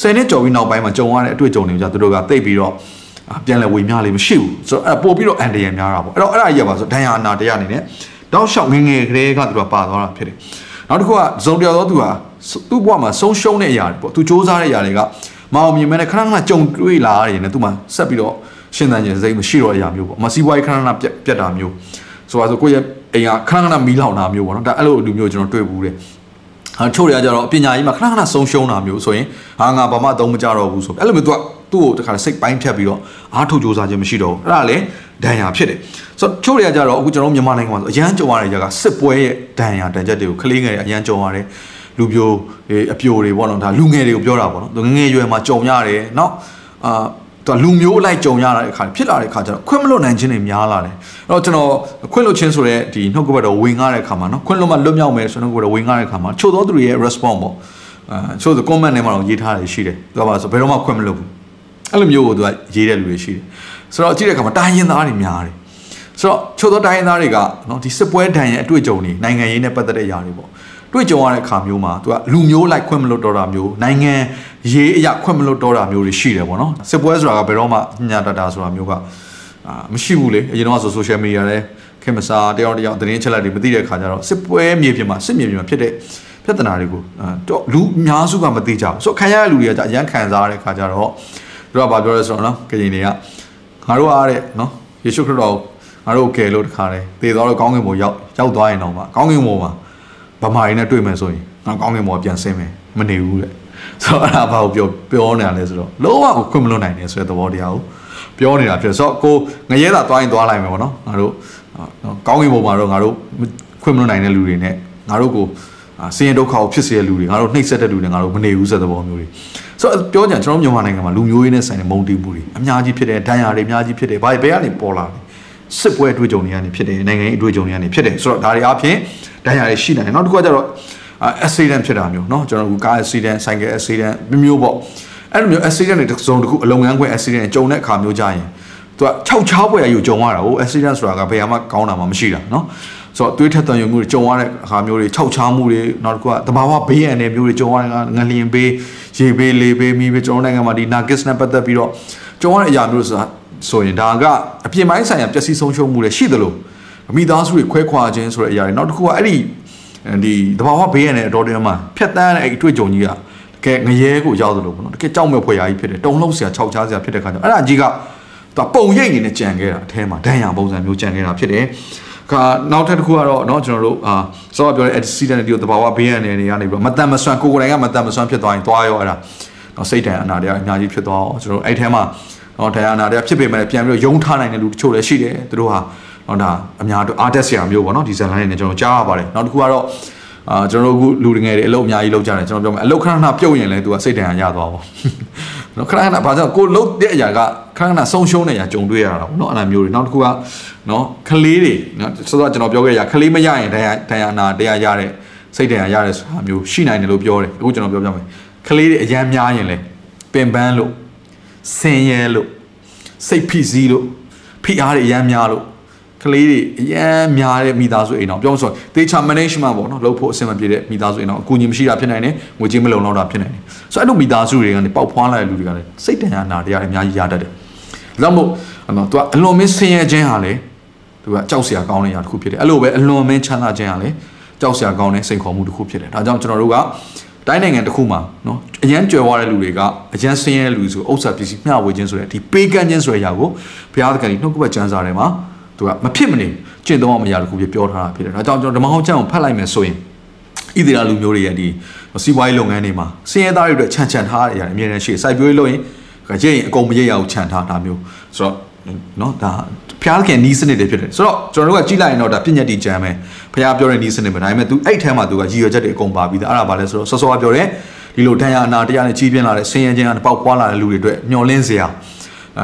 10နှစ်ကျော်ပြီးနောက်ပိုင်းမှာကြုံရတဲ့အတွေ့အကြုံတွေကြသူတို့ကတိတ်ပြီးတော့ ပြန်လဲဝေမျှလေးမရှိဘူးဆိုတော့ပို့ပြီးတော့အန်တရံများတာပေါ့အဲ့တော့အဲ့ဒါကြီးရပါဆိုဒဏ်ရာနာတရားအနေနဲ့တောက်လျှောက်ငငယ်ကလေးကသူကပါသွားတာဖြစ်တယ်နောက်တစ်ခုကဇုံတရားသောသူဟာသူ့ဘဝမှာဆုံးရှုံးတဲ့အရာတွေပေါ့သူစ조사တဲ့အရာတွေကမအောင်မြင်မဲ့ခဏခဏကြုံတွေ့လာရတယ်နဲ့သူမှဆက်ပြီးတော့ရှင်းတန်ခြင်းစိတ်မရှိတော့အရာမျိုးပေါ့မစီးပွားရေးခဏခဏပြက်ပြက်တာမျိုးဆိုပါဆိုကိုယ့်ရဲ့အိမ်ကခဏခဏမီးလောင်တာမျိုးပေါ့နော်ဒါအဲ့လိုလူမျိုးကျွန်တော်တွေ့ဘူးတယ်အချို့တွေကကြတော့ပညာရေးမှာခဏခဏဆုံးရှုံးတာမျိုးဆိုရင်ဟာငါဘာမှအသုံးမကျတော့ဘူးဆိုအဲ့လိုမျိုးသူက သူ့ကိုတခါစိတ်ပိုင်းဖြတ်ပြီးတော့အားထုတ်ကြိုးစားခြင်းမရှိတော့ဘူးအဲ့ဒါလည်းဒဏ်ရာဖြစ်တယ်ဆိုတော့ချို့တွေကကြတော့အခုကျွန်တော်မြန်မာနိုင်ငံမှာဆိုအရန်ကြုံရတဲ့ຢာကစစ်ပွဲရဲ့ဒဏ်ရာတန်ချက်တွေကိုကလေးငယ်တွေအရန်ကြုံရတယ်လူပြိုအပြိုတွေပေါ့နော်ဒါလူငယ်တွေကိုပြောတာပေါ့နော်ငငယ်ရွယ်မှာကြုံရတယ်နောက်အာသူလူမျိုးအလိုက်ကြုံရတဲ့အခါဖြစ်လာတဲ့အခါကျတော့ခွင့်မလွတ်နိုင်ခြင်းတွေများလာတယ်အဲ့တော့ကျွန်တော်ခွင့်လွတ်ခြင်းဆိုတဲ့ဒီနှုတ်ကပတ်တော်ဝင်ကားတဲ့အခါမှာနော်ခွင့်လွတ်မှလွတ်မြောက်မယ်ဆိုတော့နှုတ်ကပတ်တော်ဝင်ကားတဲ့အခါမှာချို့သောသူတွေရဲ့ response ပေါ့အဲချို့ဆို comment ထဲမှာတော့ရေးထားတယ်ရှိတယ်သူကပါဆိုဘယ်တော့မှခွင့်မလွတ်ဘူး အဲ့လိုမျိုးကိုသူကရေးတဲ့လူတွေရှိတယ်ဆိုတော့ကြည့်တဲ့အခါမှာတိုင်းရင်းသားတွေများတယ်ဆိုတော့ချို့သောတိုင်းရင်းသားတွေကနော်ဒီစစ်ပွဲဒဏ်ရဲ့အတွေ့အကြုံတွေနိုင်ငံရေးနဲ့ပတ်သက်တဲ့အရာတွေပေါ့တွေ့ကြုံရတဲ့အခါမျိုးမှာသူကလူမျိုးလိုက်ခွင့်မလွတ်တော့တာမျိုးနိုင်ငံရေးအရာခွင့်မလွတ်တော့တာမျိုးတွေရှိတယ်ပေါ့နော်စစ်ပွဲဆိုတာကဘယ်တော့မှညတာတာဆိုတာမျိုးကအာမရှိဘူးလေအရင်တော့ဆို social media လဲခင်မစားတယောက်တယောက်သတင်းချက်လက်တွေမသိတဲ့အခါကျတော့စစ်ပွဲမြေပြင်မှာစစ်မြေပြင်မှာဖြစ်တဲ့ပြဿနာတွေကိုတော့လူအများစုကမသိကြဘူးဆိုခံရတဲ့လူတွေကကြာအရန်ခံစားရတဲ့အခါကျတော့ တို့ကဘာပြောလဲဆိုတော့နော်ကရင်တွေကငါတို့အားတဲ့နော်ယေရှုခရစ်တော်ငါတို့ကယ်လို့တခါတယ်သေသွားတော့ကောင်းကင်ဘုံရောက်ရောက်သွားရင်တော့မှကောင်းကင်ဘုံမှာဗမာရင်းနဲ့တွေ့မယ်ဆိုရင်ငါကောင်းကင်ဘုံပြန်ဆင်းမယ်မနေဘူးတဲ့ဆိုတော့အဲ့ဒါဘာကိုပြောပြောနေတာလဲဆိုတော့လုံးဝကိုခွင့်မလွတ်နိုင်တယ်ဆိုတဲ့သဘောတရားကိုပြောနေတာဖြစ်ဆိုတော့ကိုငရဲသာသွားရင်သွားလိုက်မယ်ပေါ့နော်ငါတို့နော်ကောင်းကင်ဘုံမှာတော့ငါတို့ခွင့်မလွတ်နိုင်တဲ့လူတွေနဲ့ငါတို့ကိုဆင်းရဲဒုက္ခကိုဖြစ်စေတဲ့လူတွေငါတို့နှိပ်စက်တဲ့လူတွေငါတို့မနေဘူးဆိုတဲ့သဘောမျိုးတွေ ဆိုတော့ပြောကြကျွန်တော်မြန်မာနိုင်ငံမှာလူမျိုးရေးနဲ့ဆိုင်တဲ့မုံတီးမှုတွေအများကြီးဖြစ်တယ်ဒဏ်ရာတွေအများကြီးဖြစ်တယ်ဘာဘယ်ကနေပေါ်လာလဲစစ်ပွဲအတွေ့အကြုံတွေကနေဖြစ်တယ်နိုင်ငံရေးအတွေ့အကြုံတွေကနေဖြစ်တယ်ဆိုတော့ဒါတွေအပြင်ဒဏ်ရာတွေရှိနိုင်တယ်နောက်တစ်ခုကကျတော့ accident ဖြစ်တာမျိုးเนาะကျွန်တော်ကကား accident ဆိုင်ကယ် accident မျိုးမျိုးပေါ့အဲ့လိုမျိုး accident တွေတစ်စုံတစ်ခုအလုံငန်းခွင့် accident ကြုံတဲ့အခါမျိုးကြရင်သူက၆ချားပွဲရယူကြုံရတာဟို accident ဆိုတာကဘယ်မှကောင်းတာမှမရှိတာเนาะ ဆိုတော့သွေးထက်သွန်ယူမှုတွေကြုံရတဲ့အခါမျိုးတွေ၆ချားမှုတွေနောက်တစ်ခုကတဘာဝဘေးရန်တွေမျိုးတွေကြုံရတဲ့ငလျင်ဘေးရေဘေးလေဘေးမီးဘေးကျွန်တော်နိုင်ငံမှာဒီ Nagis နဲ့ပတ်သက်ပြီးတော့ကြုံရတဲ့အရာမျိုးဆိုတာဆိုရင်ဒါကအပြင်ပိုင်းဆိုင်ရာပျက်စီးဆုံးရှုံးမှုတွေရှိသလိုမိသားစုတွေခွဲခွာခြင်းဆိုတဲ့အရာတွေနောက်တစ်ခုကအဲ့ဒီဒီတဘာဝဘေးရန်တဲ့အတော်တင်းမှာဖြတ်တန်းတဲ့အဲ့အတွေ့အကြုံကြီးကတကယ်ငရဲကိုရောက်သလိုပေါ့နော်တကယ်ကြောက်မဲ့ဖွယ်ရာကြီးဖြစ်တယ်တုံလှုပ်စရာခြောက်ချားစရာဖြစ်တဲ့ခါကျတော့အဲ့ဒါကြီးကသူပုံရိပ်နေနဲ့ကြံခဲ့တာအထဲမှာဒဏ်ရာပုံစံမျိုးကြံခဲ့တာဖြစ်တယ် ခါနောက်ထပ်တစ်ခုကတော့เนาะကျွန်တော်တို့အာစောစောပြောတဲ့ accident တွေတဘာဝဘေးရန်တွေကနေပြီးတော့မတန်မဆွမ်းကိုကိုယ်တိုင်ကမတန်မဆွမ်းဖြစ်သွားရင်သွားရောအဲ့ဒါ နော်စိတ်တန်အနာတရားအများကြီးဖြစ်သွားအောင်ကျွန်တော်အဲ့ထဲမှာနော်တရားနာတရားဖြစ်ပေမဲ့ပြန်ပြီးတော့ယုံထားနိုင်တဲ့လူတချို့လည်းရှိတယ်သူတို့ဟာနော်ဒါအများတို့အားတက်စရာမျိုးပေါ့နော်ဒီဇန်လိုင်းနဲ့ကျွန်တော်ကြားရပါတယ်နောက်တစ်ခုကတော့အာကျွန်တော်တို့အခုလူငယ်တွေအလုပ်အများကြီးလုပ်ကြတယ်ကျွန်တော်ပြောမယ်အလုပ်ခဏခဏပြုတ်ရင်လည်းသူကစိတ်တန်ရသွားပါနော်ခဏခဏဘာကြောင့်ကိုလုတ်တဲ့အရာကခဏခဏဆုံးရှုံးနေရကြုံတွေ့ရတာပေါ့နော်အဲ့လိုမျိုးတွေနောက်တစ်ခုက နော်ခလေးတွေနော်ဆိုတော့ကျွန်တော်ပြောခဲ့ရခလေးမရရင်တရားတရားနာတရားရတဲ့စိတ်တန်ရတဲ့ဆိုတာမျိုးရှိနိုင်တယ်လို့ပြောတယ်အခုကျွန်တော်ပြောပြမယ်ခလေးတွေအရန်များရင်လေပင်ပန်းလို့ဆင်းရဲလို့စိတ်ဖိစီးလို့ဖိအားတွေအရန်များလို့ကလေးတွေအရန်များတဲ့မိသားစုအိမ်တော်ပြောဆိုတေချာ management ပေါ့နော်လုပ်ဖို့အဆင်မပြေတဲ့မိသားစုအိမ်တော်အကူအညီမရှိတာဖြစ်နိုင်တယ်ငွေကြေးမလုံလောက်တာဖြစ်နိုင်တယ်ဆိုတော့အဲ့လိုမိသားစုတွေကနေပေါက်ဖွားလာတဲ့လူတွေကလည်းစိတ်တန်ရာနာတရားတွေအများကြီးရတတ်တယ်ဒါကြောင့်မို့နော်သူကအလွန်မင်းဆင်းရဲခြင်းဟာလေ သူကကြောက်စရာကောင်းတဲ့ຢာတစ်ခုဖြစ်တယ်အဲ့လိုပဲအလွန်မင်းချမ်းသာခြင်းဟာလေကြောက်စရာကောင်းတဲ့စိန်ခေါ်မှုတစ်ခုဖြစ်တယ်ဒါကြောင့်ကျွန်တော်တို့ကတိုင်းနိုင်ငံတစ်ခုမှာနော်အရန်ကြွယ်ဝတဲ့လူတွေကအရန်ဆင်းရဲတဲ့လူဆိုဥစ္စာပစ္စည်းမျှဝေခြင်းဆိုတဲ့ဒီပေးကမ်းခြင်းဆိုတဲ့အရာကိုဘုရားသခင်နှုတ်ကပတ်ကျမ်းစာထဲမှာသူကမဖြစ်မနေကျင့်သုံးအောင်မရတခုပြပြောထားတာဖြစ်တယ်ဒါကြောင့်ကျွန်တော်ဓမ္မဟောင်းကျမ်းကိုဖတ်လိုက်မယ်ဆိုရင်ဣသရေလလူမျိုးတွေရဲ့ဒီစီးပွားရေးလုပ်ငန်းတွေမှာစင်ရဲသားတွေအတွက်ခြံခြံထားတဲ့အရာအများနဲ့ရှိစိုက်ပျိုးရေးလုပ်ရင်ကြည့်ရင်အကုန်မရရအောင်ခြံထားတာမျိုးဆိုတော့ နော်ဒါဖျားခင်နီးစနစ်တွေဖြစ်တယ်ဆိုတော့ကျွန်တော်တို့ကကြည့်လိုက်ရင်တော့ဒါပြည့်ညက်တီကြမ်းပဲဖျားပြောတဲ့နီးစနစ်ပဲဒါပေမဲ့ तू အဲ့ထဲမှာ तू ကရည်ရွယ်ချက်တွေအကုန်ပါပြီးသားအဲ့ဒါဘာလဲဆိုတော့စောစောကပြောတယ်ဒီလိုဒဏ်ရာအနာတရားနဲ့ကြီးပြင်းလာတဲ့ဆင်းရဲခြင်းကနေပေါက်ပွားလာတဲ့လူတွေအတွက်မျောလင်းစရာ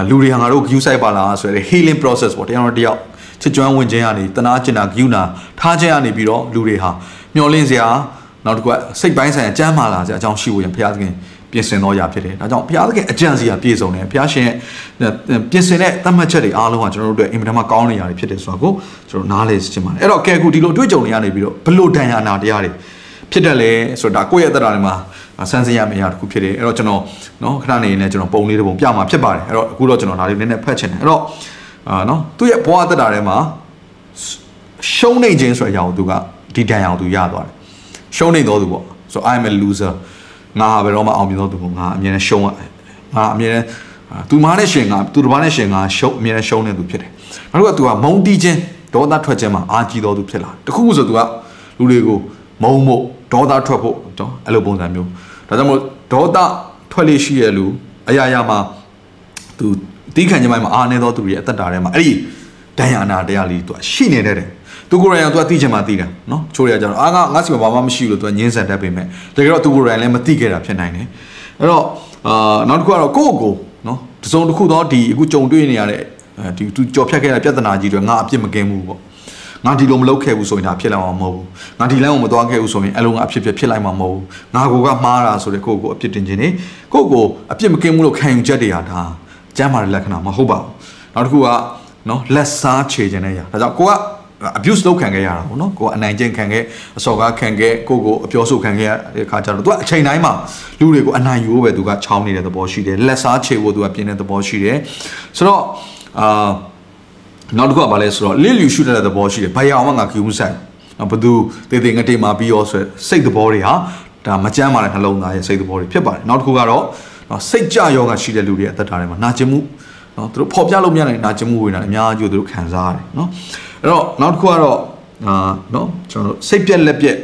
လူတွေဟာငါတို့ view site ပါလာဆိုတဲ့ healing process ပေါ့တရားတော်တယောက်ချစ်ကြွမ်းဝင်ခြင်းကနေတနာကျင်နာဂယုဏထားခြင်းကနေပြီးတော့လူတွေဟာမျောလင်းစရာနောက်တစ်ခုကစိတ်ပိုင်းဆိုင်ရာကြမ်းမာလာစရာအကြောင်းရှိဖို့ရန်ဘုရားသခင် ပြင်ဆင်တော်ရာဖြစ်တယ်။ဒါကြောင့်ဘုရားသခင်အကြံစီရာပြည့်စုံတယ်။ဘုရားရှင်ရဲ့ပြင်ဆင်တဲ့သတ်မှတ်ချက်တွေအားလုံးကကျွန်တော်တို့အတွက်အင်မတန်မှကောင်းနေရာတွေဖြစ်တယ်ဆိုတာကိုကျွန်တော်နားလည်ချင်ပါတယ်။အဲ့တော့ကဲအခုဒီလိုတွေ့ကြုံနေရနေပြီးတော့ဘလို့ဒဏ်ရာနာတရားတွေဖြစ်တယ်လေဆိုတာကိုယ့်ရဲ့အသက်တာတွေမှာဆန်းစင်ရမယ့်အရာတစ်ခုဖြစ်တယ်။အဲ့တော့ကျွန်တော်နော်ခဏနေနေကျွန်တော်ပုံလေးတစ်ပုံပြမှာဖြစ်ပါတယ်။အဲ့တော့အခုတော့ကျွန်တော်ဒါလေးနည်းနည်းဖတ်ချင်တယ်။အဲ့တော့အာနော်သူ့ရဲ့ဘဝအသက်တာထဲမှာရှုံးနေခြင်းဆိုတဲ့အရာကိုသူကဒီဒဏ်ရာကိုသူရသွားတယ်။ရှုံးနေတော့သူပေါ့။ so i am a loser ငါဘယ်တော့မှအောင်မြင်တော့သူကငါအမြဲတမ်းရှုံးရငါအမြဲတမ်းသူမားနဲ့ရှင်ငါသူတစ်ပါးနဲ့ရှင်ငါရှုံးအမြဲတမ်းရှုံးနေသူဖြစ်တယ်နောက်တစ်ခုကသူကမုံတီးခြင်းဒေါသထွက်ခြင်းမှာအာကြီးတော်သူဖြစ်လာတခုခုဆိုသူကလူတွေကိုမုံမို့ဒေါသထွက်ဖို့တော့အဲ့လိုပုံစံမျိုးဒါကြောင့်မို့ဒေါသထွက်လေရှိရလူအရာရာမှာသူတီးခံခြင်းပိုင်းမှာအာနေတော်သူရဲ့အသက်တာထဲမှာအဲ့ဒီဒဏ်ရာနာတရားလေးသူကရှိနေတယ် သူကိုယ်တိုင်ကသူကသိချင်မှသိတာနော်ချိုးရကြတော့အာငါငါစီမှာဘာမှမရှိဘူးလို့သူကငင်းဆန်တတ်ပေမဲ့တကယ်တော့သူကိုယ်တိုင်လည်းမသိခဲ့တာဖြစ်နိုင်တယ်အဲ့တော့အာနောက်တစ်ခုကတော့ကိုယ့်ကိုနော်တစုံတစ်ခုတော့ဒီအခုကြုံတွေ့နေရတဲ့ဒီသူကြော်ဖြတ်ခဲ့တဲ့ပြဿနာကြီးတွေငါအပြစ်မကင်းဘူးပေါ့ငါဒီလိုမလုပ်ခဲ့ဘူးဆိုရင်ဒါဖြစ်လာမှာမဟုတ်ဘူးငါဒီလမ်းကိုမသွားခဲ့ဘူးဆိုရင်အလုံးကအဖြစ်ဖြစ်ဖြစ်လိုက်မှာမဟုတ်ဘူးငါကိုကမှားတာဆိုတဲ့ကိုယ့်ကိုအပြစ်တင်ခြင်းနေကိုယ့်ကိုအပြစ်မကင်းဘူးလို့ခံယူချက်တွေဟာဒါကျမ်းမာတဲ့လက္ခဏာမဟုတ်ပါဘူးနောက်တစ်ခုကနော်လက်စားချေခြင်းတဲ့ຢာဒါကြောင့်ကိုက abuse လုပ်ခံခဲ့ရတာပေါ့နော်ကိုကအနိုင်ကျင့်ခံခဲ့အစော်ကားခံခဲ့ကိုကိုအပြောဆိုခံခဲ့ရတဲ့ခါကျတော့သူကအချိန်တိုင်းမှာလူတွေကိုအနိုင်ယူဖို့ပဲသူကချောင်းနေတဲ့သဘောရှိတယ်လက်စားချေဖို့သူကပြင်းတဲ့သဘောရှိတယ်ဆိုတော့အာနောက်တစ်ခုကဘာလဲဆိုတော့လစ်လျူရှုတဲ့သဘောရှိတယ်ဘာရအောင်မှငါကြည့်မှုဆိုင်ဘသူတေးသေးငတေးမှာပြီးရောဆိုစိတ်သဘောတွေဟာဒါမကြမ်းပါတဲ့နှလုံးသားရဲ့စိတ်သဘောတွေဖြစ်ပါတယ်နောက်တစ်ခုကတော့စိတ်ကြယောဂရှိတဲ့လူတွေရဲ့အသက်တာထဲမှာနာကျင်မှုနော်သူတို့ဖော်ပြလို့မရနိုင်နာကျင်မှုဝင်တာအများကြီးသူတို့ခံစားရတယ်နော် အဲ့တော့နောက်တစ်ခုကတော့အာနော်ကျွန်တော်စိတ်ပြက်လက်ပြက်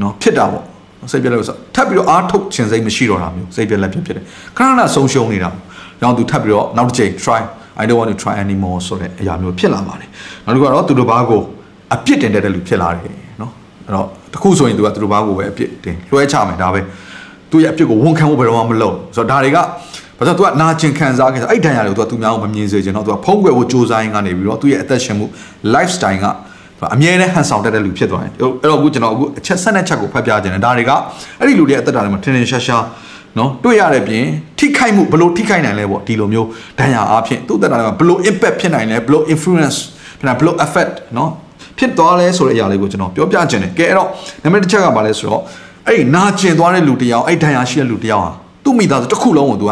နော်ဖြစ်တာပေါ့စိတ်ပြက်လက်ဆိုထပ်ပြီးတော့အားထုတ်ခြင်းစိတ်မရှိတော့တာမျိုးစိတ်ပြက်လက်ပြက်ဖြစ်တယ်ခဏခဏဆုံးရှုံးနေတာ။ကြောင့်သူထပ်ပြီးတော့နောက်တစ်ချိန် try I don't want to try anymore ဆိုတဲ့အရာမျိုးဖြစ်လာပါတယ်။နောက်တစ်ခုကတော့သူတို့ဘာကိုအပြစ်တင်တဲ့လူဖြစ်လာတယ်နော်။အဲ့တော့တခုဆိုရင်သူကသူတို့ဘာကိုပဲအပြစ်တင်လွှဲချမယ်ဒါပဲ။သူရဲ့အပြစ်ကိုဝန်ခံဖို့ဘယ်တော့မှမလုပ်။ဆိုတော့ဒါတွေက ဘာလို့ तू ကနာကျင်ခံစားခဲ့ဆိုအဲ့ဒဏ်ရာတွေကို तू ကသူများကိုမမြင်စေချင်တော့ तू ကဖုံးကွယ်ဖို့စူးစမ်းရင်းကနေပြီးတော့သူ့ရဲ့အသက်ရှင်မှု lifestyle ကအမြဲတမ်းဟန်ဆောင်တတ်တဲ့လူဖြစ်သွားတယ်အဲ့တော့အခုကျွန်တော်အခုအချက်ဆက်နဲ့ချက်ကိုဖတ်ပြခြင်းတယ်ဒါတွေကအဲ့ဒီလူတွေရဲ့အသက်တာတွေမှာထင်ထင်ရှားရှားနော်တွေ့ရတဲ့ပြင်ထိခိုက်မှုဘလို့ထိခိုက်နိုင်လဲပေါ့ဒီလိုမျိုးဒဏ်ရာအားဖြင့်သူ့သက်တာတွေမှာဘလို့ impact ဖြစ်နိုင်လဲဘလို့ influence ဖြစ်နိုင်ဘလို့ effect နော်ဖြစ်သွားလဲဆိုတဲ့အရာလေးကိုကျွန်တော်ပြောပြခြင်းတယ်ကဲအဲ့တော့နံပါတ်တစ်ချက်ကဘာလဲဆိုတော့အဲ့ဒီနာကျင်သွားတဲ့လူတယောက်အဲ့ဒဏ်ရာရှိတဲ့လူတယောက်ဟာသူ့မိသားစုတစ်ခုလုံးကိုသူက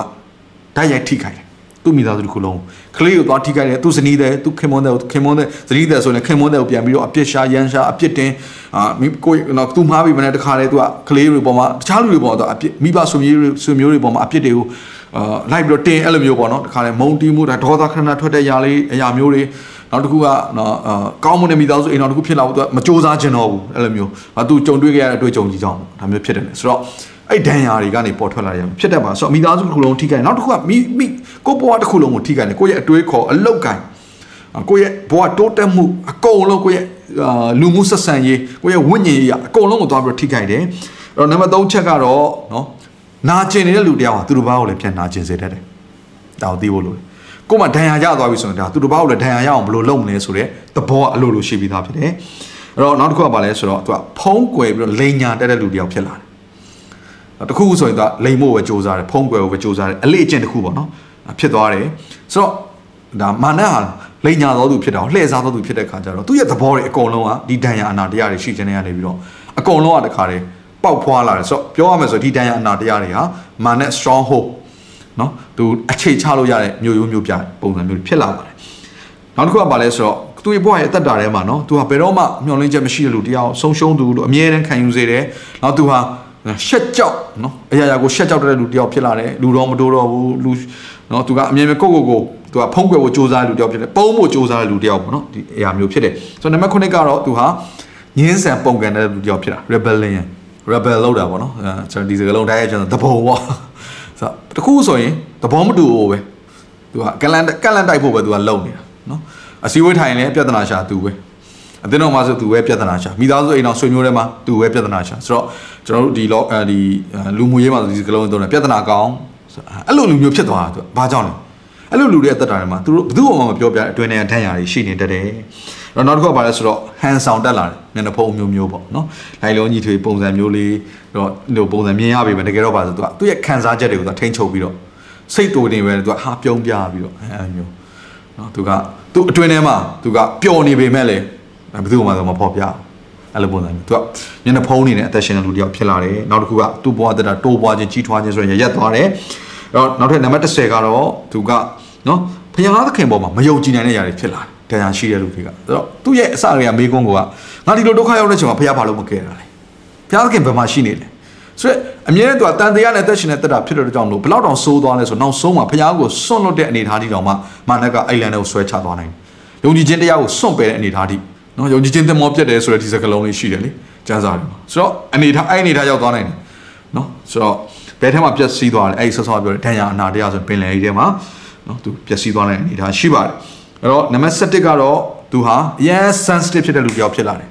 ဓာတ်ရိုက်ထိခိုက်တယ်သူ့မိသားစုတစ်ခုလုံးကလေးကိုသွားထိခိုက်တယ်သူ့ဇနီးတဲ့သူ့ခင်မွန်းတဲ့ခင်မွန်းတဲ့ဇနီးတဲ့ဆိုရင်ခင်မွန်းတဲ့ကိုပြန်ပြီးတော့အပြစ်ရှာရန်ရှာအပြစ်တင်အာမိကိုနော်သူမှားပြီးမနေ့တခါလေသူကကလေးတွေပေါ်မှာတခြားလူတွေပေါ်တော့အပြစ်မိဘဆွေမျိုးတွေဆွေမျိုးတွေပေါ်မှာအပြစ်တွေကိုအာလိုက်ပြီးတော့တင်အဲ့လိုမျိုးပေါ့နော်တခါလေမုံတီးမှုဒါဒေါသခဏထွက်တဲ့ຢာလေးအရာမျိုးတွေနောက်တစ်ခုကနော်အာကောင်းမွန်တဲ့မိသားစုအိမ်တော်တစ်ခုဖြစ်လာဖို့သူကမစ조사ကျင်တော့ဘူးအဲ့လိုမျိုးဟာသူကြုံတွေ့ခဲ့ရတဲ့အတွေ့အကြုံကြီးကြောင့်ဒါမျိုးဖြစ်တယ်ဆိုတော့ အဲ့ဒဏ်ရာတွေကနေပေါ်ထွက်လာရမှာဖြစ်တတ်ပါဆိုတော့မိသားစုတစ်ခုလုံးထိခိုက်နောက်တစ်ခုကမိမိကိုဘွားတစ်ခုလုံးကိုထိခိုက်တယ်ကိုယ့်ရဲ့အတွေးခေါ်အလောက်ကင်ကိုယ့်ရဲ့ဘဝတိုးတက်မှုအကုန်လုံးကိုယ့်ရဲ့လူမှုဆက်ဆံရေးကိုယ့်ရဲ့ဝိညာဉ်ရေးအကုန်လုံးကိုသွားပြီးထိခိုက်တယ်အဲ့တော့နံပါတ်3ချက်ကတော့နော်နာကျင်နေတဲ့လူတယောက်ဟာသူတို့ဘာကိုလည်းပြန်နာကျင်စေတတ်တယ်ဒါကိုသိဖို့လိုတယ်ကိုမှဒဏ်ရာရသွားပြီဆိုရင်ဒါသူတို့ဘာကိုလည်းဒဏ်ရာရအောင်ဘယ်လိုလုပ်မလဲဆိုတဲ့သဘောအလိုလိုရှိပြီးသားဖြစ်တယ်အဲ့တော့နောက်တစ်ခုကဘာလဲဆိုတော့သူကဖုံးကွယ်ပြီးတော့လိန်ညာတက်တဲ့လူတယောက်ဖြစ်လာတယ် တခုခုဆိုရင်သူကလိန်မို့ပဲစူးစမ်းတယ်ဖုံးကွယ်ကိုပဲစူးစမ်းတယ်အလေးအကျင့်တစ်ခုပေါ့နော်ဖြစ်သွားတယ်ဆိုတော့ဒါမာနဟာလိန်ညာသောသူဖြစ်တာလှည့်စားသောသူဖြစ်တဲ့ခါကျတော့သူ့ရဲ့သဘောတွေအကုန်လုံးကဒီဒဏ်ရာအနာတရားတွေရှိခြင်းတွေကနေပြီးတော့အကုန်လုံးကတခါတည်းပေါက်ဖွာလာတယ်ဆိုတော့ပြောရမယ်ဆိုဒီဒဏ်ရာအနာတရားတွေဟာမာန strong hold နော်သူအခြေချလို့ရတဲ့မျိုးရိုးမျိုးပြပုံစံမျိုးဖြစ်လာပါတယ်နောက်တစ်ခုကဘာလဲဆိုတော့သူ့ရဲ့ဘဝရဲ့အသက်တာထဲမှာနော်သူဟာဘယ်တော့မှမျှော်လင့်ချက်မရှိတဲ့လူတယောက်ဆုံးရှုံးသူလို့အမြဲတမ်းခံယူစေတယ်နောက်သူဟာ ရှက်ကြောက်နော်အရာရာကိုရှက်ကြောက်တဲ့လူတယောက်ဖြစ်လာတယ်လူတော်မတိုးတော့ဘူးလူနော်သူကအမြဲတမ်းကိုကိုကိုသူကဖုံးကွယ်ဖို့စူးစမ်းတဲ့လူတယောက်ဖြစ်တယ်ပုံဖို့စူးစမ်းတဲ့လူတယောက်ပေါ့နော်ဒီအရာမျိုးဖြစ်တယ်ဆိုတော့နံပါတ်9ကတော့သူဟာငင်းဆန်ပုံကန်တဲ့လူတယောက်ဖြစ်တာ rebellion rebel လောက်တာပေါ့နော်အဲကျွန်တော်ဒီစကားလုံးတိုင်းရကျွန်တော်တပုံပေါ့ဆိုတော့တခုဆိုရင်သဘောမတူဘူးပဲသူကကလန်ကလန်တိုက်ဖို့ပဲသူကလုံနေတာနော်အစည်းအဝေးထိုင်လဲပြဿနာရှာသူပဲ အတင်းတော်မှာဆိုသူပဲပြဿနာရှာမိသားစုအိမ်တော်ဆွေမျိုးတွေမှာသူပဲပြဿနာရှာဆိုတော့ကျွန်တော်တို့ဒီလောဒီလူမှုရေးမှာဆိုဒီစကားလုံးသုံးတယ်ပြဿနာကောင်းအဲ့လိုလူမျိုးဖြစ်သွားတာသူဘာကြောင့်လဲအဲ့လိုလူတွေအသက်တာတွေမှာသူတို့ဘယ်သူမှမပြောပြအတွင်းထဲဒဏ်ရာတွေရှိနေတတ်တယ်တော့နောက်တစ်ခုကဘာလဲဆိုတော့ဟန်ဆောင်တက်လာတယ်မျက်နှာဖုံးမျိုးမျိုးပေါ့နော်လိုက်လုံးကြီးထွေပုံစံမျိုးလေးတော့ဒီပုံစံမြင်ရပြီပဲတကယ်တော့ပါဆိုသူကသူ့ရဲ့ခံစားချက်တွေကိုသူထိန်းချုပ်ပြီးတော့စိတ်တူနေပဲသူကဟာပြုံးပြပြီးတော့အဲမျိုးနော်သူကသူ့အတွင်းထဲမှာသူကပျော်နေပေမဲ့လေ ဘယ်သူမှတော့မဖော်ပြအဲ့လိုပုံစံမျိုးသူကမျက်နှာဖုံးနေတဲ့အသက်ရှင်တဲ့လူတယောက်ဖြစ်လာတယ်နောက်တစ်ခုကသူ့ဘဝတက်တာတိုးပွားခြင်းကြီးထွားခြင်းဆိုရင်ရက်သွားတယ်အဲ့တော့နောက်ထပ်နံပါတ်10ကတော့သူကနော်ဘုရားသခင်ပေါ်မှာမယုံကြည်နိုင်တဲ့ຢာတွေဖြစ်လာတယ်တရားရှိတဲ့လူတွေကအဲ့တော့သူ့ရဲ့အစတွေကမေးခွန်းကငါဒီလိုဒုက္ခရောက်တဲ့ချိန်မှာဘုရားဘာလို့မကယ်တာလဲဘုရားသခင်ဘယ်မှာရှိနေလဲဆိုတော့အမြဲတမ်းသူကတန်တရားနဲ့တက်ရှင်တဲ့တက်တာဖြစ်တဲ့ကြောင့်လို့ဘလောက်တောင်ဆိုးသွားလဲဆိုတော့နောက်ဆုံးမှာဘုရားကိုစွန့်လွတ်တဲ့အနေအထားကြီးတောင်မှမာနကအိုင်လန်ကိုဆွဲချသွားနိုင်တယ်ယုံကြည်ခြင်းတရားကိုစွန့်ပယ်တဲ့အနေအထားကြီး နော်ယုံကြည်ခြင်းသမောပြတ်တယ်ဆိုတဲ့ဒီစကားလုံးလေးရှိတယ်လေကျမ်းစာတွေမှာဆိုတော့အနေထားအဲ့အနေထားရောက်သွားနိုင်တယ်နော်ဆိုတော့ဘယ်ထဲမှာပြက်စီးသွားလဲအဲ့ဆောဆောပြောတယ်ဒဏ်ရာအနာတရားဆိုပင်လယ်ကြီးထဲမှာနော်သူပြက်စီးသွားတဲ့အနေထားရှိပါတယ်အဲ့တော့နံပါတ်7ကတော့သူဟာအရင် sensitive ဖြစ်တဲ့လူတစ်ယောက်ဖြစ်လာတယ်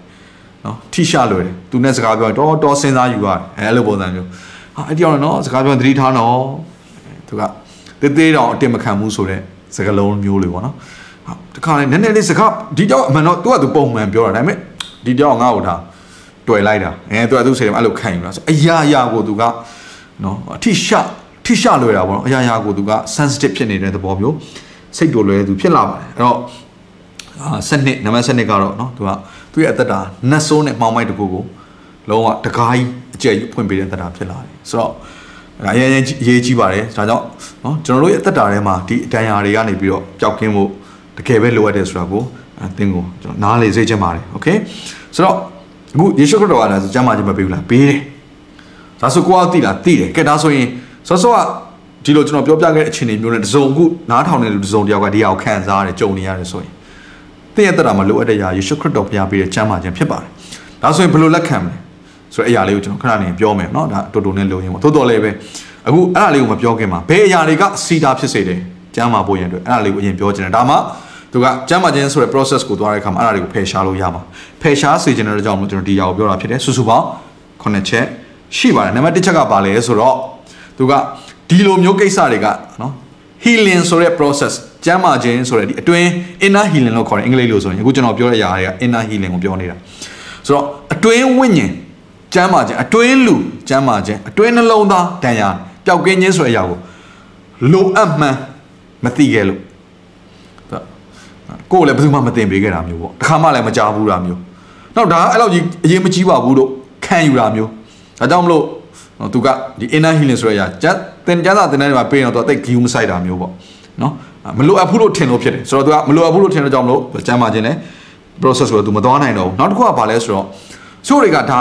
နော်ထိရှလွယ်တယ်သူနဲ့စကားပြောတော့တော်စဉ်းစားယူရတယ်အဲအဲ့လိုပုံစံမျိုးဟာအဲ့ဒီအောင်နော်စကားပြောသတိထားနော်သူကတေးသေးတော့အတင်မခံဘူးဆိုတဲ့စကားလုံးမျိုးလေးပေါ့နော် ဟုတ်တခါလေနည်းနည်းလေးစကားဒီတော့အမှန်တော့ तू က तू ပုံမှန်ပြောတာဒါပေမဲ့ဒီတော့ငါ့ကိုဒါတွေ့လိုက်တာအဲ तू က तू စိတ်ထဲမှာအဲ့လိုခံယူလာဆိုအရာရာကို तू ကနော်အထိရှထိရှလွယ်တာပေါ့နော်အရာရာကို तू က sensitive ဖြစ်နေတဲ့သဘောမျိုးစိတ်တို့လွယ်သူဖြစ်လာပါတယ်အဲ့တော့အာစနစ်နံပါတ်စနစ်ကတော့နော်သူကသူ့ရဲ့အသက်တာနတ်ဆိုးနဲ့မှောင်မိုက်တကူကိုလုံးဝတကားကြီးအကျယ်ကြီးဖွင့်ပေးတဲ့အသက်တာဖြစ်လာတယ်ဆိုတော့အရင်ရင်ရေးကြည့်ပါတယ်ဒါကြောင့်နော်ကျွန်တော်တို့ရဲ့အသက်တာထဲမှာဒီအတန်ရာတွေကနေပြီးတော့ပျောက်ကင်းဖို့ တကယ်ပဲလိုအပ်တယ်ဆိုတာကိုအသင်ကိုကျွန်တော်နားလေစေချင်ပါတယ်โอเคဆိုတော့အခုယေရှုခရစ်တော်ကလည်းကျမ်းမာခြင်းမပေးဘူးလားပေးတယ်ဒါဆိုကိုယ်ကသိလားသိတယ်ကဲဒါဆိုရင်ဆောစောကဒီလိုကျွန်တော်ပြောပြခဲ့တဲ့အခြေအနေမျိုးနဲ့တစုံအခုနားထောင်နေတဲ့လူတစုံတယောက်ကဒီဟာကိုခံစားရတယ်ကြုံနေရတယ်ဆိုရင်သင်ရဲ့တက်တာမှာလိုအပ်တဲ့ຢာယေရှုခရစ်တော်ဘုရားပေးတဲ့ကျမ်းမာခြင်းဖြစ်ပါတယ်။ဒါဆိုရင်ဘယ်လိုလက်ခံမလဲဆိုတဲ့အရာလေးကိုကျွန်တော်ခဏနေပြောမယ်เนาะဒါတူတူနဲ့လုံရင်ပေါ့သို့တော်လည်းပဲအခုအဲ့ဒါလေးကိုမပြောခင်မှာဘယ်အရာတွေကစီတာဖြစ်စေတယ်ကျမ်းမာဖို့ရန်အတွက်အဲ့ဒါလေးကိုအရင်ပြောချင်တယ်ဒါမှ သူကကျမ်းမာခြင်းဆိုတဲ့ process ကိုသွားတဲ့အခါမှာအဲ့ဒါတွေကိုဖယ်ရှားလို့ရမှာဖယ်ရှားစေချင်တဲ့ကြောင့်မို့ကျွန်တော်ဒီຢာကိုပြောတာဖြစ်တယ်စုစုပေါင်း9ချက်ရှိပါတယ်နံပါတ်1ချက်ကပါလဲဆိုတော့သူကဒီလိုမျိုးကိစ္စတွေကနော် healing ဆိုတဲ့ process ကျမ်းမာခြင်းဆိုတဲ့ဒီအတွင်း inner healing လို့ခေါ်တယ်အင်္ဂလိပ်လိုဆိုရင်အခုကျွန်တော်ပြောတဲ့အရာတွေက inner healing ကိုပြောနေတာဆိုတော့အတွင်းဝိညာဉ်ကျမ်းမာခြင်းအတွင်းလူကျမ်းမာခြင်းအတွင်းနှလုံးသားတန်ရာပျောက်ကင်းခြင်းဆိုတဲ့အရာကိုလိုအပ်မှန်းမသိခဲ့လို့ ကိုယ်လည်းဘယ်သူမှမသိပေးခဲ့တာမျိုးပေါ့တခါမှလည်းမကြားဘူးတာမျိုးနောက်ဒါအဲ့လောက်ကြီးအရေးမကြီးပါဘူးလို့ခံယူတာမျိုးဒါကြောင့်မလို့နော်သူကဒီ inner healing ဆိုရရကျန်တင်ကျန်တာတင်တဲ့မှာပေးတော့သူတိတ်ဂီယူမဆိုင်တာမျိုးပေါ့နော်မလိုအပ်ဘူးလို့ထင်လို့ဖြစ်တယ်ဆိုတော့သူကမလိုအပ်ဘူးလို့ထင်တော့ကြောင့်မလို့ကျမ်းမာခြင်းနဲ့ process ကိုသူမသွားနိုင်တော့ဘူးနောက်တစ်ခုကဘာလဲဆိုတော့ချို့တွေကဒါ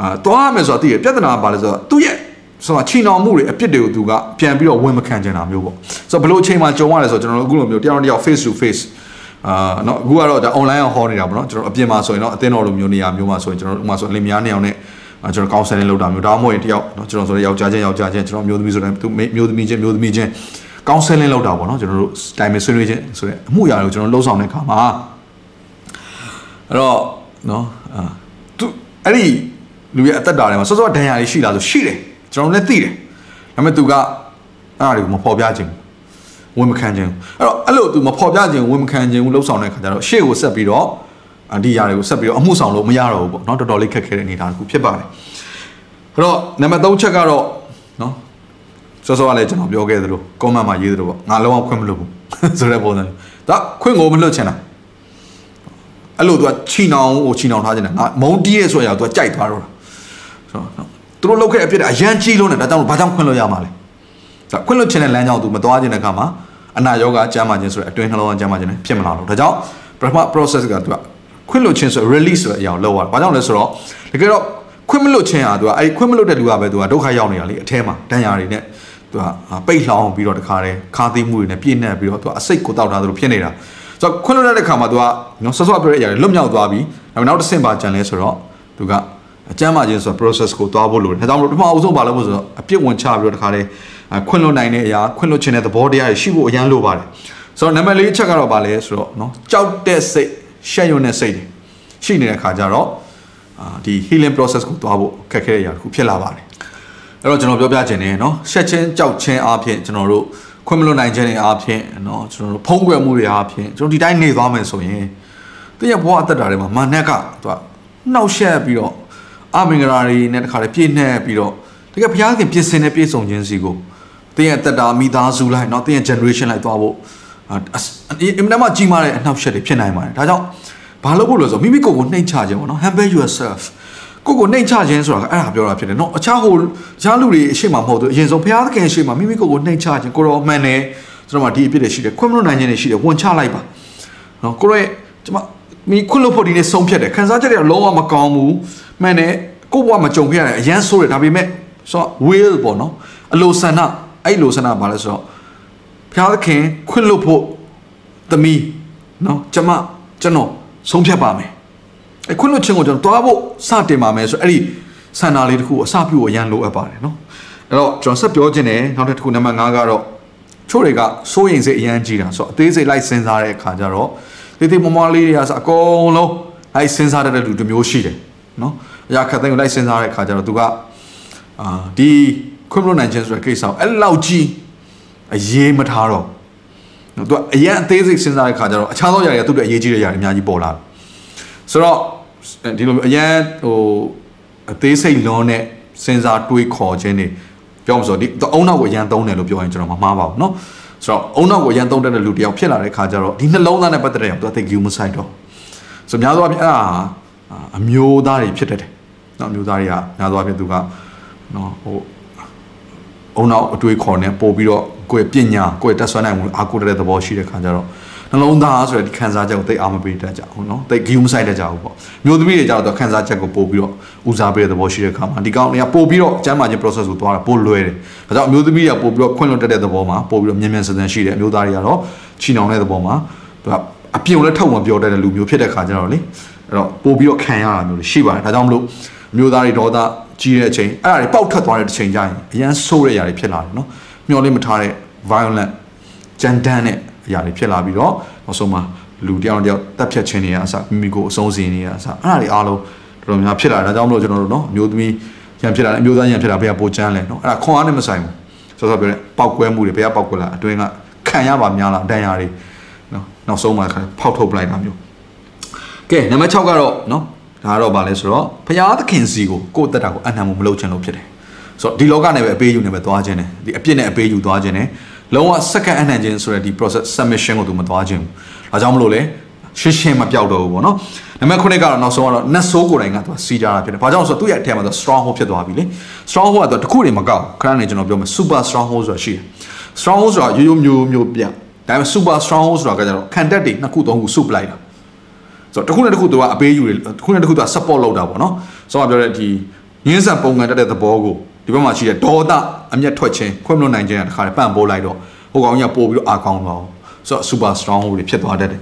အာသွားမယ်ဆိုတော့တည်ရပြဿနာကဘာလဲဆိုတော့သူ့ရဲ့ဆိုတော့ချီနှောင်မှုတွေအပြစ်တွေကိုသူကပြန်ပြီးတော့ဝင်မခံချင်တာမျိုးပေါ့ဆိုတော့ဘလို့အချိန်မှကြုံရတယ်ဆိုတော့ကျွန်တော်တို့အခုလိုမျိုးတယောက်တစ်ယောက် face to face အာเนาะအခုကတော့ဒါ online အောင်ဟောနေတာပေါ့เนาะကျွန်တော်အပြင်မှာဆိုရင်တော့အသင်းတော်လိုမျိုးနေရာမျိုးမှာဆိုရင်ကျွန်တော်တို့ဥမာဆိုလင်မယားနေအောင်နဲ့ အဲကျွန်တော် counseling လုပ်တာမျိုးဒါမှမဟုတ်ရင်တယောက်เนาะကျွန်တော်ဆိုရင်ယောက်ျားချင်းယောက်ျားချင်းကျွန်တော်မျိုးသမီးဆိုရင်သူမျိုးသမီးချင်းမျိုးသမီးချင်း counseling လုပ်တာပေါ့เนาะကျွန်တော်တို့ time ဆွေးနွေးခြင်းဆိုတဲ့အမှုရာတွေကိုကျွန်တော်လှုပ်ဆောင်တဲ့အခါမှာအဲ့တော့เนาะအာသူအဲ့ဒီလူရဲ့အသက်တာထဲမှာစောစောဒဏ်ရာတွေရှိလားဆိုရှိတယ်ကျွန်တော်လည်းသိတယ်ဒါပေမဲ့သူကအဲ့ဒါတွေကိုမဖော်ပြခြင်း ဝန်မခံခြင်းအဲ့တော့အဲ့လိုသူမဖော်ပြခြင်းဝန်မခံခြင်းလှုပ်ဆောင်တဲ့အခါကျတော့ရှေ့ကိုဆက်ပြီးတော့အဒီຢာတွေကိုဆက်ပြီးတော့အမှုဆောင်လို့မရတော့ဘူးပေါ့เนาะတော်တော်လေးခက်ခဲတဲ့အနေအထားတစ်ခုဖြစ်ပါတယ်အဲ့တော့နံပါတ်3ချက်ကတော့เนาะစောစောကလည်းကျွန်တော်ပြောခဲ့သလို comment မှာရေးသလိုပေါ့ငါလုံးဝခွင့်မလွတ်ဘူးဆိုတဲ့ပုံစံဒါခွင့်ကိုမလွတ်ချင်တာအဲ့လိုသူကချီနောင်ကိုချီနောင်ထားခြင်းတာငါမုံတီးရဲဆိုရသူကကြိုက်သွားတော့တာဆိုတော့နော်သူတို့လောက်ခဲ့အဖြစ်အရန်ကြီးလုံးနဲ့ဒါကြောင့်ဘာကြောင့်ခွင့်လွတ်ရမှာလဲဒါခွင့်လွတ်ခြင်းတဲ့လမ်းကြောင်းသူမသွားခြင်းတဲ့အခါမှာ အနာရောဂါကျမ်းမာခြင်းဆိုတဲ့အတွင်းနှလုံးသားကျမ်းမာခြင်းနဲ့ဖြစ်မလာတော့ဒါကြောင့်ပထမ process ကသူကခွင့်လွတ်ခြင်းဆို release ဆိုတဲ့အရာကိုလောက်ရတာဘာကြောင့်လဲဆိုတော့တကယ်တော့ခွင့်မလွတ်ခြင်းဟာသူကအဲ့ခွင့်မလွတ်တဲ့လူကပဲသူကဒုက္ခရောက်နေတာလေအထဲမှာတန်ရာတွေနဲ့သူကပိတ်လှောင်ပြီးတော့တခါတည်းခါသိမှုတွေနဲ့ပြည့်နှက်ပြီးတော့သူကအစိတ်ကိုတောက်ထားသလိုဖြစ်နေတာဆိုတော့ခွင့်လွတ်တဲ့ခါမှာသူကနော်ဆော့ဆော့ပြောတဲ့အရာတွေလွတ်မြောက်သွားပြီးနောက်တစ်ဆင့်ပါကြံလဲဆိုတော့သူက အကျမ်းမာခြင်းဆို process ကိုသွားဖို့လိုတယ်။ဒါကြောင့်မလို့ပထမအဆုံးပါလို့ဆိုတော့အပြစ်ဝင်ချပြီးတော့တခါတည်းခွင့်လွတ်နိုင်တဲ့အရာခွင့်လွတ်ခြင်းတဲ့သဘောတရားတွေရှိဖို့အရန်လိုပါတယ်။ဆိုတော့နံပါတ်၄အချက်ကတော့ဗာလဲဆိုတော့နော်ကြောက်တဲ့စိတ်ရှက်ရွံ့တဲ့စိတ်တွေရှိနေတဲ့ခါကျတော့အာဒီ healing process ကိုသွားဖို့ခက်ခဲတဲ့အရာတစ်ခုဖြစ်လာပါတယ်။အဲ့တော့ကျွန်တော်ပြောပြခြင်းနေနော်ရှက်ခြင်းကြောက်ခြင်းအားဖြင့်ကျွန်တော်တို့ခွင့်မလွတ်နိုင်ခြင်းတွေအားဖြင့်နော်ကျွန်တော်တို့ဖုံးကွယ်မှုတွေအားဖြင့်ကျွန်တော်ဒီတိုင်းနေသွားမယ်ဆိုရင်တည့်ရဘဝအသက်တာတွေမှာမာနက်ကသူကနှောက်ယှက်ပြီးတော့ အမင်္ဂလာတွေနဲ့တခါလေပြည့်နှက်ပြီးတော့တကယ်ဘုရားခင်ပြင်ဆင်တဲ့ပြည့်စုံခြင်းစီကိုတင်းရဲ့တက်တာမိသားစုလိုက်เนาะတင်းရဲ့ generation လိုက်သွားဖို့အင်မတန်မှကြီးမားတဲ့အနှောက်အယှက်တွေဖြစ်နိုင်ပါတယ်ဒါကြောင့်ဘာလို့ဖို့လို့ဆိုမိမိကိုယ်ကိုနှိမ်ချခြင်းပေါ့နော် humble yourself ကိုကိုနှိမ်ချခြင်းဆိုတာကအဲ့ဒါပြောတာဖြစ်တယ်เนาะအခြားဟိုအခြားလူတွေအရှိမမဟုတ်ဘူးအရင်ဆုံးဘုရားသခင်ရှိမှမိမိကိုယ်ကိုနှိမ်ချခြင်းကိုရောမှန်တယ်ကျွန်တော်မှဒီအဖြစ်တွေရှိတယ်ခွင့်မလို့နိုင်ခြင်းတွေရှိတယ်ဝန်ချလိုက်ပါเนาะကိုရောကျွန်မမိခွင့်လို့ဖို့ဒီနေ့ဆုံးဖြတ်တယ်ခံစားချက်တွေကလုံးဝမကောင်းဘူး မှန်တယ်ကိုဘဝမကြုံခဲ့ရတယ်အရန်ဆိုးတယ်ဒါပေမဲ့ဆိုတော့ will ပေါ့နော်အလိုဆန္ဒအဲ့လိုဆန္ဒဘာလဲဆိုတော့ဘုရားသခင်ခွင့်လို့ဖို့သမီးနော်ကျမကျွန်တော်ဆုံးဖြတ်ပါမယ်အဲခွင့်လို့ခြင်းကိုကျွန်တော်တွားဖို့စတင်ပါမယ်ဆိုအဲ့ဒီဆန္ဒလေးတစ်ခုအစပြုဖို့အရန်လိုအပ်ပါတယ်နော်အဲ့တော့ကျွန်တော်ဆက်ပြောခြင်းနဲ့နောက်တစ်ခုနံပါတ်5ကတော့ချို့တွေကစိုးရင်စိတ်အရန်ကြီးတာဆိုတော့အသေးစိတ်လိုက်စဉ်းစားတဲ့အခါကျတော့တေးသေးမမလေးတွေကဆိုအကုန်လုံးလိုက်စဉ်းစားတတ်တဲ့လူတစ်မျိုးရှိတယ် နော်အရာခက်သိမ်းကိုလိုက်စဉ်းစားတဲ့အခါကျတော့သူကအာဒီခွင့်မလို့နိုင်ခြင်းဆိုတဲ့ကိစ္စကိုအဲ့လောက်ကြီးအရေးမထားတော့နော်သူကအရင်အသေးစိတ်စဉ်းစားတဲ့အခါကျတော့အခြားသောຢာတွေကသူ့အတွက်အရေးကြီးတဲ့ຢာတွေအများကြီးပေါ်လာတယ်ဆိုတော့ဒီလိုအရင်ဟိုအသေးစိတ်လွန်တဲ့စဉ်းစားတွေးခေါ်ခြင်းတွေပြောမှဆိုဒီအုံနောက်ကိုအရင်သုံးတယ်လို့ပြောရင်ကျွန်တော်မမှားပါဘူးเนาะဆိုတော့အုံနောက်ကိုအရင်သုံးတဲ့လူတယောက်ဖြစ်လာတဲ့ခါကျတော့ဒီနှလုံးသားနဲ့ပတ်သက်တဲ့အောင်သူအသိကူးမဆိုင်တော့ဆိုများသောအားဖြင့်အဲ့ဒါ အမျိုးသားတွေဖြစ်တတ်တယ်။နော်အမျိုးသားတွေကများသောအားဖြင့်သူကနော်ဟိုအုံနောက်အတွေ့ခေါ်နေပို့ပြီးတော့ကိုယ့်ပညာကိုယ့်တက်ဆွမ်းနိုင်မှုအားကိုးတဲ့သဘောရှိတဲ့ခါကျတော့နှလုံးသားဆိုတဲ့ဒီခံစားချက်ကိုသိအားမပေးတတ်ကြဘူးနော်သိဂီယူမဆိုင်တတ်ကြဘူးပေါ့မျိုးသမီးတွေကြတော့ခံစားချက်ကိုပို့ပြီးတော့ဦးစားပေးတဲ့သဘောရှိတဲ့ခါမှာဒီကောင်တွေကပို့ပြီးတော့ကျမ်းမာခြင်း process ကိုသွားတာပို့လွယ်တယ်ဒါကြောင့်မျိုးသမီးတွေကပို့ပြီးတော့ခွင့်လွှတ်တတ်တဲ့သဘောမှာပို့ပြီးတော့မြင်မြန်ဆန်ဆန်ရှိတယ်အမျိုးသားတွေကတော့ချီနှောင်တဲ့သဘောမှာသူကအပြုံလည်းထောက်မှပြောတတ်တဲ့လူမျိုးဖြစ်တဲ့ခါကျတော့လေ အဲ့တော့ပို့ပြီးတော့ခံရတာမျိုးတွေရှိပါတယ်ဒါကြောင့်မလို့အမျိုးသားတွေဒေါသကြီးတဲ့အချိန်အဲ့ဒါတွေပေါက်ထွက်သွားတဲ့အချိန်ကျရင်အရန်ဆိုးတဲ့အရာတွေဖြစ်လာတယ်နော်မျောလေးမထားတဲ့ violent ကြမ်းတမ်းတဲ့အရာတွေဖြစ်လာပြီးတော့နောက်ဆုံးမှာလူတယောက်တယောက်တက်ဖြတ်ခြင်းတွေအစမိမိကိုအဆုံးစီနေရအစအဲ့ဒါတွေအားလုံးတော်တော်များဖြစ်လာတယ်ဒါကြောင့်မလို့ကျွန်တော်တို့နော်အမျိုးသမီးရံဖြစ်လာတယ်အမျိုးသားရံဖြစ်လာဘယ်ကပိုချမ်းလဲနော်အဲ့ဒါခွန်အားနဲ့မဆိုင်ဘူးဆိုတော့ပြောတယ်ပောက်ကွဲမှုတွေဘယ်ကပောက်ကွဲလာအတွင်းကခံရပါများလားဒဏ်ရာတွေနော်နောက်ဆုံးမှာဖောက်ထုတ်ပလိုက်တာမျိုး ကဲနံပါတ်6ကတော့နော်ဒါကတော့ဗာလဲဆိုတော့ဘုရားသခင်စီကိုကိုယ့်တက်တာကိုအနံ့မှုမလုပ်ချင်လို့ဖြစ်တယ်ဆိုတော့ဒီလောကနဲ့ပဲအပေးယူနေပဲသွားခြင်းတယ်ဒီအပြစ်နဲ့အပေးယူသွားခြင်းတယ်လုံးဝ second အနှံ့ခြင်းဆိုတဲ့ဒီ process submission ကိုသူမသွားခြင်းဘူး။ဒါကြောင့်မလို့လေရှင်းရှင်းမပြောက်တော့ဘူးပေါ့နော်။နံပါတ်9ကတော့နောက်ဆုံးကတော့နတ်ဆိုးကိုယ်တိုင်ကသူစီးကြတာဖြစ်တယ်။ဘာကြောင့်ဆိုတော့သူ့ရဲ့အထက်မှာသူ strong hold ဖြစ်သွားပြီလေ။ strong hold ကတော့တခုတည်းမကောက်ခဏနေကျွန်တော်ပြောမယ် super strong hold ဆိုတာရှိတယ်။ strong hold ဆိုတာရိုးရိုးမျိုးမျိုးပြ။ဒါပေမဲ့ super strong hold ဆိုတာကကျတော့ခံတက်တွေနှစ်ခုသုံးခုစုပလိုက်တာ။ ဆိုတော့တစ်ခုနဲ့တစ်ခုသူကအပေးယူတယ်တစ်ခုနဲ့တစ်ခုသူက support လုပ်တာပေါ့နော်ဆောကပြောတဲ့ဒီငင်းဆန်ပုံကန်တက်တဲ့သဘောကိုဒီဘက်မှာရှိတဲ့ဒေါသအမျက်ထွက်ခြင်းခွင့်မလွတ်နိုင်ခြင်းကတခါတည်းပန့်ပိုးလိုက်တော့ဟိုကောင်ကြီးကပို့ပြီးတော့အာကောင်းသွားအောင်ဆိုတော့ super strong ဟိုတွေဖြစ်သွားတတ်တယ်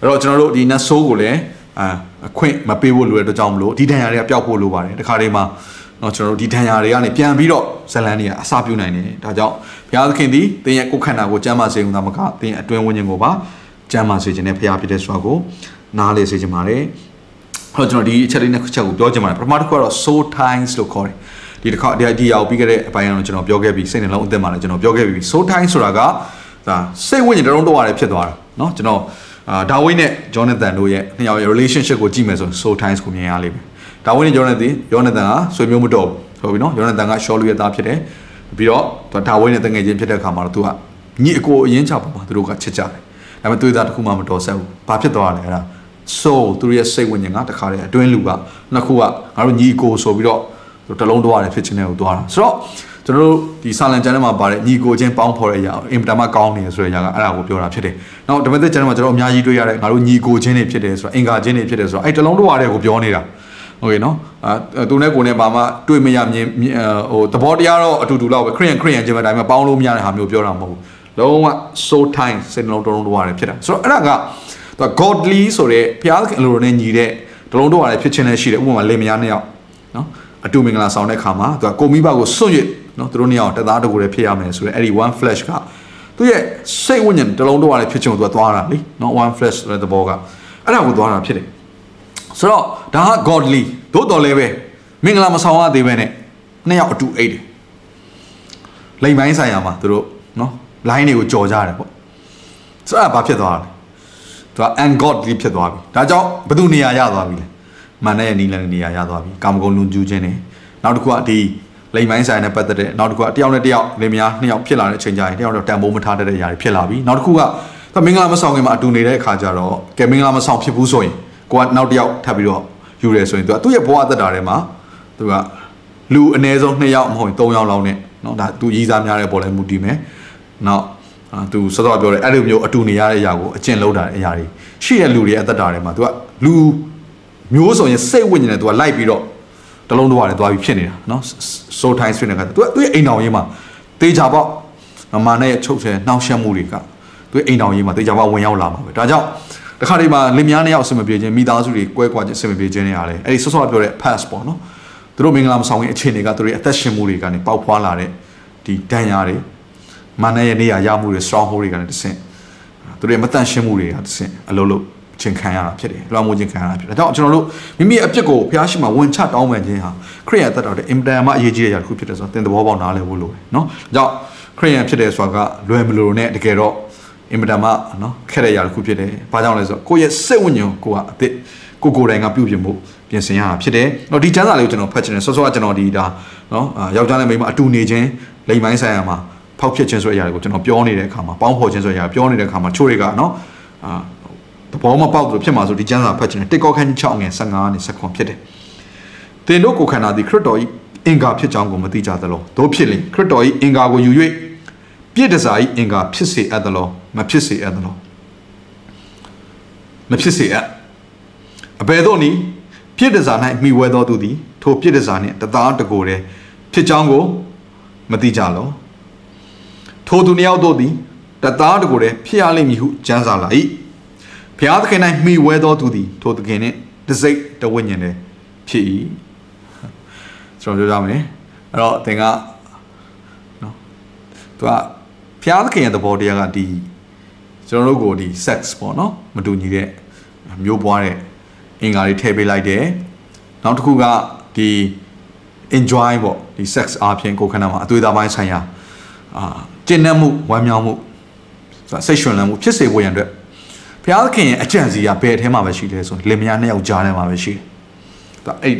အဲ့တော့ကျွန်တော်တို့ဒီ net show ကိုလည်းအာအခွင့်မပေးဖို့လိုတဲ့အတွက်ကြောင့်မလို့ဒီဒဏ်ရာတွေကပျောက်ဖို့လိုပါတယ်တခါတည်းမှာနော်ကျွန်တော်တို့ဒီဒဏ်ရာတွေကနေပြန်ပြီးတော့ဇလန်းတွေကအစာပြုတ်နိုင်တယ်ဒါကြောင့်ဘုရားသခင်သည်သင်ရဲ့ကိုယ်ခန္ဓာကိုကျမ်းမာစေုံသာမကသင်အတွင်းဝိညာဉ်ကိုပါကျမ်းမာစေခြင်းနဲ့ဘုရားဖြစ်တဲ့ဆိုတာကို နားလေစေခြင်းပါတယ်ဟောကျွန်တော်ဒီအချက်လေးနှစ်ချက်ကိုပြောချင်ပါတယ်ပထမတစ်ခုကတော့ soul times လို့ခေါ်တယ်ဒီတစ်ခါဒီဒီရောက်ပြီးခဲ့တဲ့အပိုင်းကတော့ကျွန်တော်ပြောခဲ့ပြီးစိတ်နှလုံးအသက်မှာလည်းကျွန်တော်ပြောခဲ့ပြီး soul times ဆိုတာကဒါစိတ်ဝိညာဉ်တရုံးတော့ရတယ်ဖြစ်သွားတာเนาะကျွန်တော်အာဒါဝိနဲ့ဂျောနသန်တို့ရဲ့နှစ်ယောက်ရဲ့ relationship ကိုကြည့်မယ်ဆိုရင် soul times ကိုမြင်ရလိမ့်မယ်ဒါဝိနဲ့ဂျောနသန်ဂျောနသန်ကဆွေမျိုးမတော်ဘူးဟုတ်ပြီနော်ဂျောနသန်ကရှောလူရဲ့သားဖြစ်တယ်ပြီးတော့ဒါဝိနဲ့တငယ်ချင်းဖြစ်တဲ့အခါမှာတော့သူကညီအကိုအရင်ချပါမှာသူတို့ကချစ်ကြတယ်ဒါပေမဲ့သွေးသားတစ်ခုမှမတော်ဆက်ဘူးဘာဖြစ်သွားလဲအဲ့ဒါ soul သူတို့ရဲ့စိတ်ဝိညာဉ်ကတခါတည်းအတွင်းလူကနှစ်ခုကငါတို့ညီအကိုဆိုပြီးတော့တလုံးတော့ရတယ်ဖြစ်ခြင်းတွေကိုသွားတာဆိုတော့ကျွန်တော်တို့ဒီဆာလန်ကျမ်းထဲမှာပါတဲ့ညီကိုချင်းပေါင်းဖော်တဲ့အရာအင်ပတာမကောင်းနေဆိုတဲ့အရာကအဲ့ဒါကိုပြောတာဖြစ်တယ်။နောက်ဓမ္မသစ်ကျမ်းထဲမှာကျွန်တော်အများကြီးတွေ့ရတယ်ငါတို့ညီကိုချင်းတွေဖြစ်တယ်ဆိုတော့အင်္ဂါချင်းတွေဖြစ်တယ်ဆိုတော့အဲ့တလုံးတော့ရတဲ့ကိုပြောနေတာ။ဟုတ်ကဲ့နော်။အာသူနဲ့ကိုနဲ့ဘာမှတွေ့မရမြင်ဟိုသဘောတရားတော့အတူတူလောက်ပဲခရိယန်ခရိယန်ချင်းပဲဒါပေမဲ့ပေါင်းလို့မရတဲ့ဟာမျိုးပြောတာမဟုတ်ဘူး။လုံးဝ so time စိတ်နှလုံးတလုံးတော့ရတယ်ဖြစ်တာ။ဆိုတော့အဲ့ဒါက သူက godly ဆိုတဲ့ဘုရားသခင်အလိုတော်နဲ့ညီတဲ့တလုံးတော့ရတယ်ဖြစ်ခြင်းလည်းရှိတယ်ဥပမာလေမယားနှစ်ယောက်နော်အတူမင်္ဂလာဆောင်တဲ့ခါမှာသူကကိုမိဘကိုစွန့်ရစ်နော်သူတို့နှစ်ယောက်တသားတကူလည်းဖြစ်ရမယ်ဆိုတော့အဲ့ဒီ one flash ကသူရဲ့စိတ်ဝိညာဉ်တလုံးတော့ရတယ်ဖြစ်ချင်ကိုသူကသွားတာလीနော် one flash ဆိုတဲ့သဘောကအဲ့ဒါကိုသွားတာဖြစ်တယ်ဆိုတော့ဒါက godly သို့တော်လည်းပဲမင်္ဂလာမဆောင်ရသေးပဲနဲ့နှစ်ယောက်အတူအိတ်တယ်လိမ်ပိုင်းဆိုင်ရာမှာသူတို့နော် line တွေကိုကြော်ကြတယ်ပေါ့ဆိုတော့ဘာဖြစ်သွားလဲ သူက ungodly ဖြစ်သွားပြီဒါကြောင့်ဘယ်သူနေရာရသွားပြီလဲမန်နဲ့နီလန်နေရာရသွားပြီကာမဂုဏ်လွန်ကျူးခြင်းနေနောက်တစ်ခုကဒီလိမ်မိုင်းဆိုင်နဲ့ပတ်သက်တဲ့နောက်တစ်ခုကတယောက်နဲ့တယောက်လင်မယားနှစ်ယောက်ဖြစ်လာတဲ့အချိန်ကျရင်တယောက်တော့တန်ဖိုးမထားတတ်တဲ့အရာတွေဖြစ်လာပြီနောက်တစ်ခုကသူမင်္ဂလာမဆောင်ခင်မှာအတူနေတဲ့အခါကျတော့ကဲမင်္ဂလာမဆောင်ဖြစ်ဘူးဆိုရင်ကိုကနောက်တယောက်ထပ်ပြီးတော့ယူရဲဆိုရင်သူကသူ့ရဲ့ဘဝအသက်တာထဲမှာသူကလူအ ਨੇ ဆုံး2ယောက်မဟုတ်ရင်3ယောက်လောက်နဲ့เนาะဒါသူရည်စားများတဲ့ပေါ်လဲမူတည်မယ်နောက် အာသူစောစောပြောတယ်အဲ့လိုမျိုးအတူနေရတဲ့အရာကိုအကျင့်လောက်တာအရာတွေရှိတဲ့လူတွေရဲ့အသက်တာထဲမှာသူကလူမျိုးဆိုရင်စိတ်ဝိညာဉ်နဲ့သူကလိုက်ပြီးတော့တလုံးတော့ရတယ်သွားပြီးဖြစ်နေတာနော်ဆိုတိုင်းဆွေးနေတာသူကသူ့ရဲ့အိမ်တော်ရင်းမှာတေချာပေါ့မမနဲ့ချုပ်ဆဲနှောက်ရှက်မှုတွေကသူ့အိမ်တော်ရင်းမှာတေချာပေါ့ဝင်ရောက်လာမှာပဲဒါကြောင့်တခါတည်းမှာလင်မယားနှစ်ယောက်အဆင်မပြေခြင်းမိသားစုတွေကွဲကွာခြင်းအဆင်မပြေခြင်းတွေအားလည်းအဲ့ဒီဆော့ဆော့ပြောတဲ့ pass ပေါ့နော်သူတို့မင်္ဂလာမဆောင်ရင်အခြေအနေကသူတို့ရဲ့အသက်ရှင်မှုတွေကနေပေါက်ဖွာလာတဲ့ဒီဒဏ်ရာတွေ မာနရဲ့နေရာရမှုတွေ strong hold တွေကနေတဆင့်သူတို့ရဲ့မတန့်ရှင်းမှုတွေကတဆင့်အလုံးလုံးချင်းခံရတာဖြစ်တယ်လွှမ်းမိုးခြင်းခံရတာဖြစ်တယ်ဒါကြောင့်ကျွန်တော်တို့မိမိအပြစ်ကိုဘုရားရှိခိုးဝင်ချတောင်းပန်ခြင်းဟာခရိယန်သက်တော်တဲ့အင်တန်မှအရေးကြီးတဲ့အရာတစ်ခုဖြစ်တယ်ဆိုတော့သင်သဘောပေါက်နားလည်ဖို့လိုတယ်နော်ဒါကြောင့်ခရိယန်ဖြစ်တယ်ဆိုတာကလွယ်မလို့နဲ့တကယ်တော့အင်မတန်မှနော်ခက်တဲ့အရာတစ်ခုဖြစ်တယ်ဘာကြောင့်လဲဆိုတော့ကိုယ့်ရဲ့စိတ်ဝိညာဉ်ကိုကအစ်စ်ကိုကိုယ်တိုင်ကပြုပြင်မှုပြင်ဆင်ရတာဖြစ်တယ်။တော့ဒီကျမ်းစာလေးကိုကျွန်တော်ဖတ်ချင်တယ်ဆောစောကကျွန်တော်ဒီဒါနော်ယောက်ျားနဲ့မိန်းမအတူနေခြင်းလိမ်ပိုင်းဆိုင်ရာမှာ ဖောက်ဖြစ်ခြင်းဆိုတဲ့အရာတွေကိုကျွန်တော်ပြောနေတဲ့အခါမှာပေါင်းဖော်ခြင်းဆိုတဲ့အရာပြောနေတဲ့အခါမှာချို့တွေကနော်အာသဘောမပေါက်လို့ဖြစ်မှာဆိုဒီကျမ်းစာဖတ်ချင်တယ်တစ်ကောခန်း6ငယ်15နဲ့16ဖြစ်တယ်။သင်တို့ကိုခန္ဓာသည်ခရစ်တော်၏အင်္ဂါဖြစ်ကြောင်းကိုမသိကြသလော။တို့ဖြစ်လင်ခရစ်တော်၏အင်္ဂါကိုယူ၍ပြည့်တစား၏အင်္ဂါဖြစ်စေအပ်သလောမဖြစ်စေအပ်သလောမဖြစ်စေအပ်အဘယ်သို့နည်းပြည့်တစား၌မိဝဲသောသူသည်ထိုပြည့်တစားနှင့်တသားတကိုယ်တည်းဖြစ်ကြောင်းကိုမသိကြလော ထိုသူနှစ်ယောက်တို့သည်တသားတကိုယ်တည်းဖြစ်ရလိမ့်မည်ဟုကြံစာလာ၏ဘုရားသခင်၌မိဝဲသောသူသည်ထိုသခင်နှင့်တစိတ်တဝိညာဉ်တည်းဖြစ်၏ကျွန်တော်ပြောကြမယ်အဲ့တော့သင်ကနော်သူကဘုရားသခင်ရဲ့သဘောတရားကဒီကျွန်တော်တို့ကိုဒီ sex ပေါ့နော်မတူညီတဲ့မျိုးပွားတဲ့အင်္ဂါတွေထည့်ပေးလိုက်တယ်နောက်တစ်ခုကဒီ enjoy ပေါ့ဒီ sex အားဖြင့်ကိုယ်ခန္ဓာမှာအသွေးသားပိုင်းဆိုင်ရာ အာကျင့်တတ်မှုဝမ်းမြောက်မှုစိတ်ရှင်လန်းမှုဖြစ်စေဖို့ရန်အတွက်ဘုရားသခင်ရဲ့အကြံစီကဘယ်ထဲမှာပဲရှိလဲဆိုလင်မယားနှစ်ယောက်ကြားထဲမှာပဲရှိတယ်။ဒါအဲ့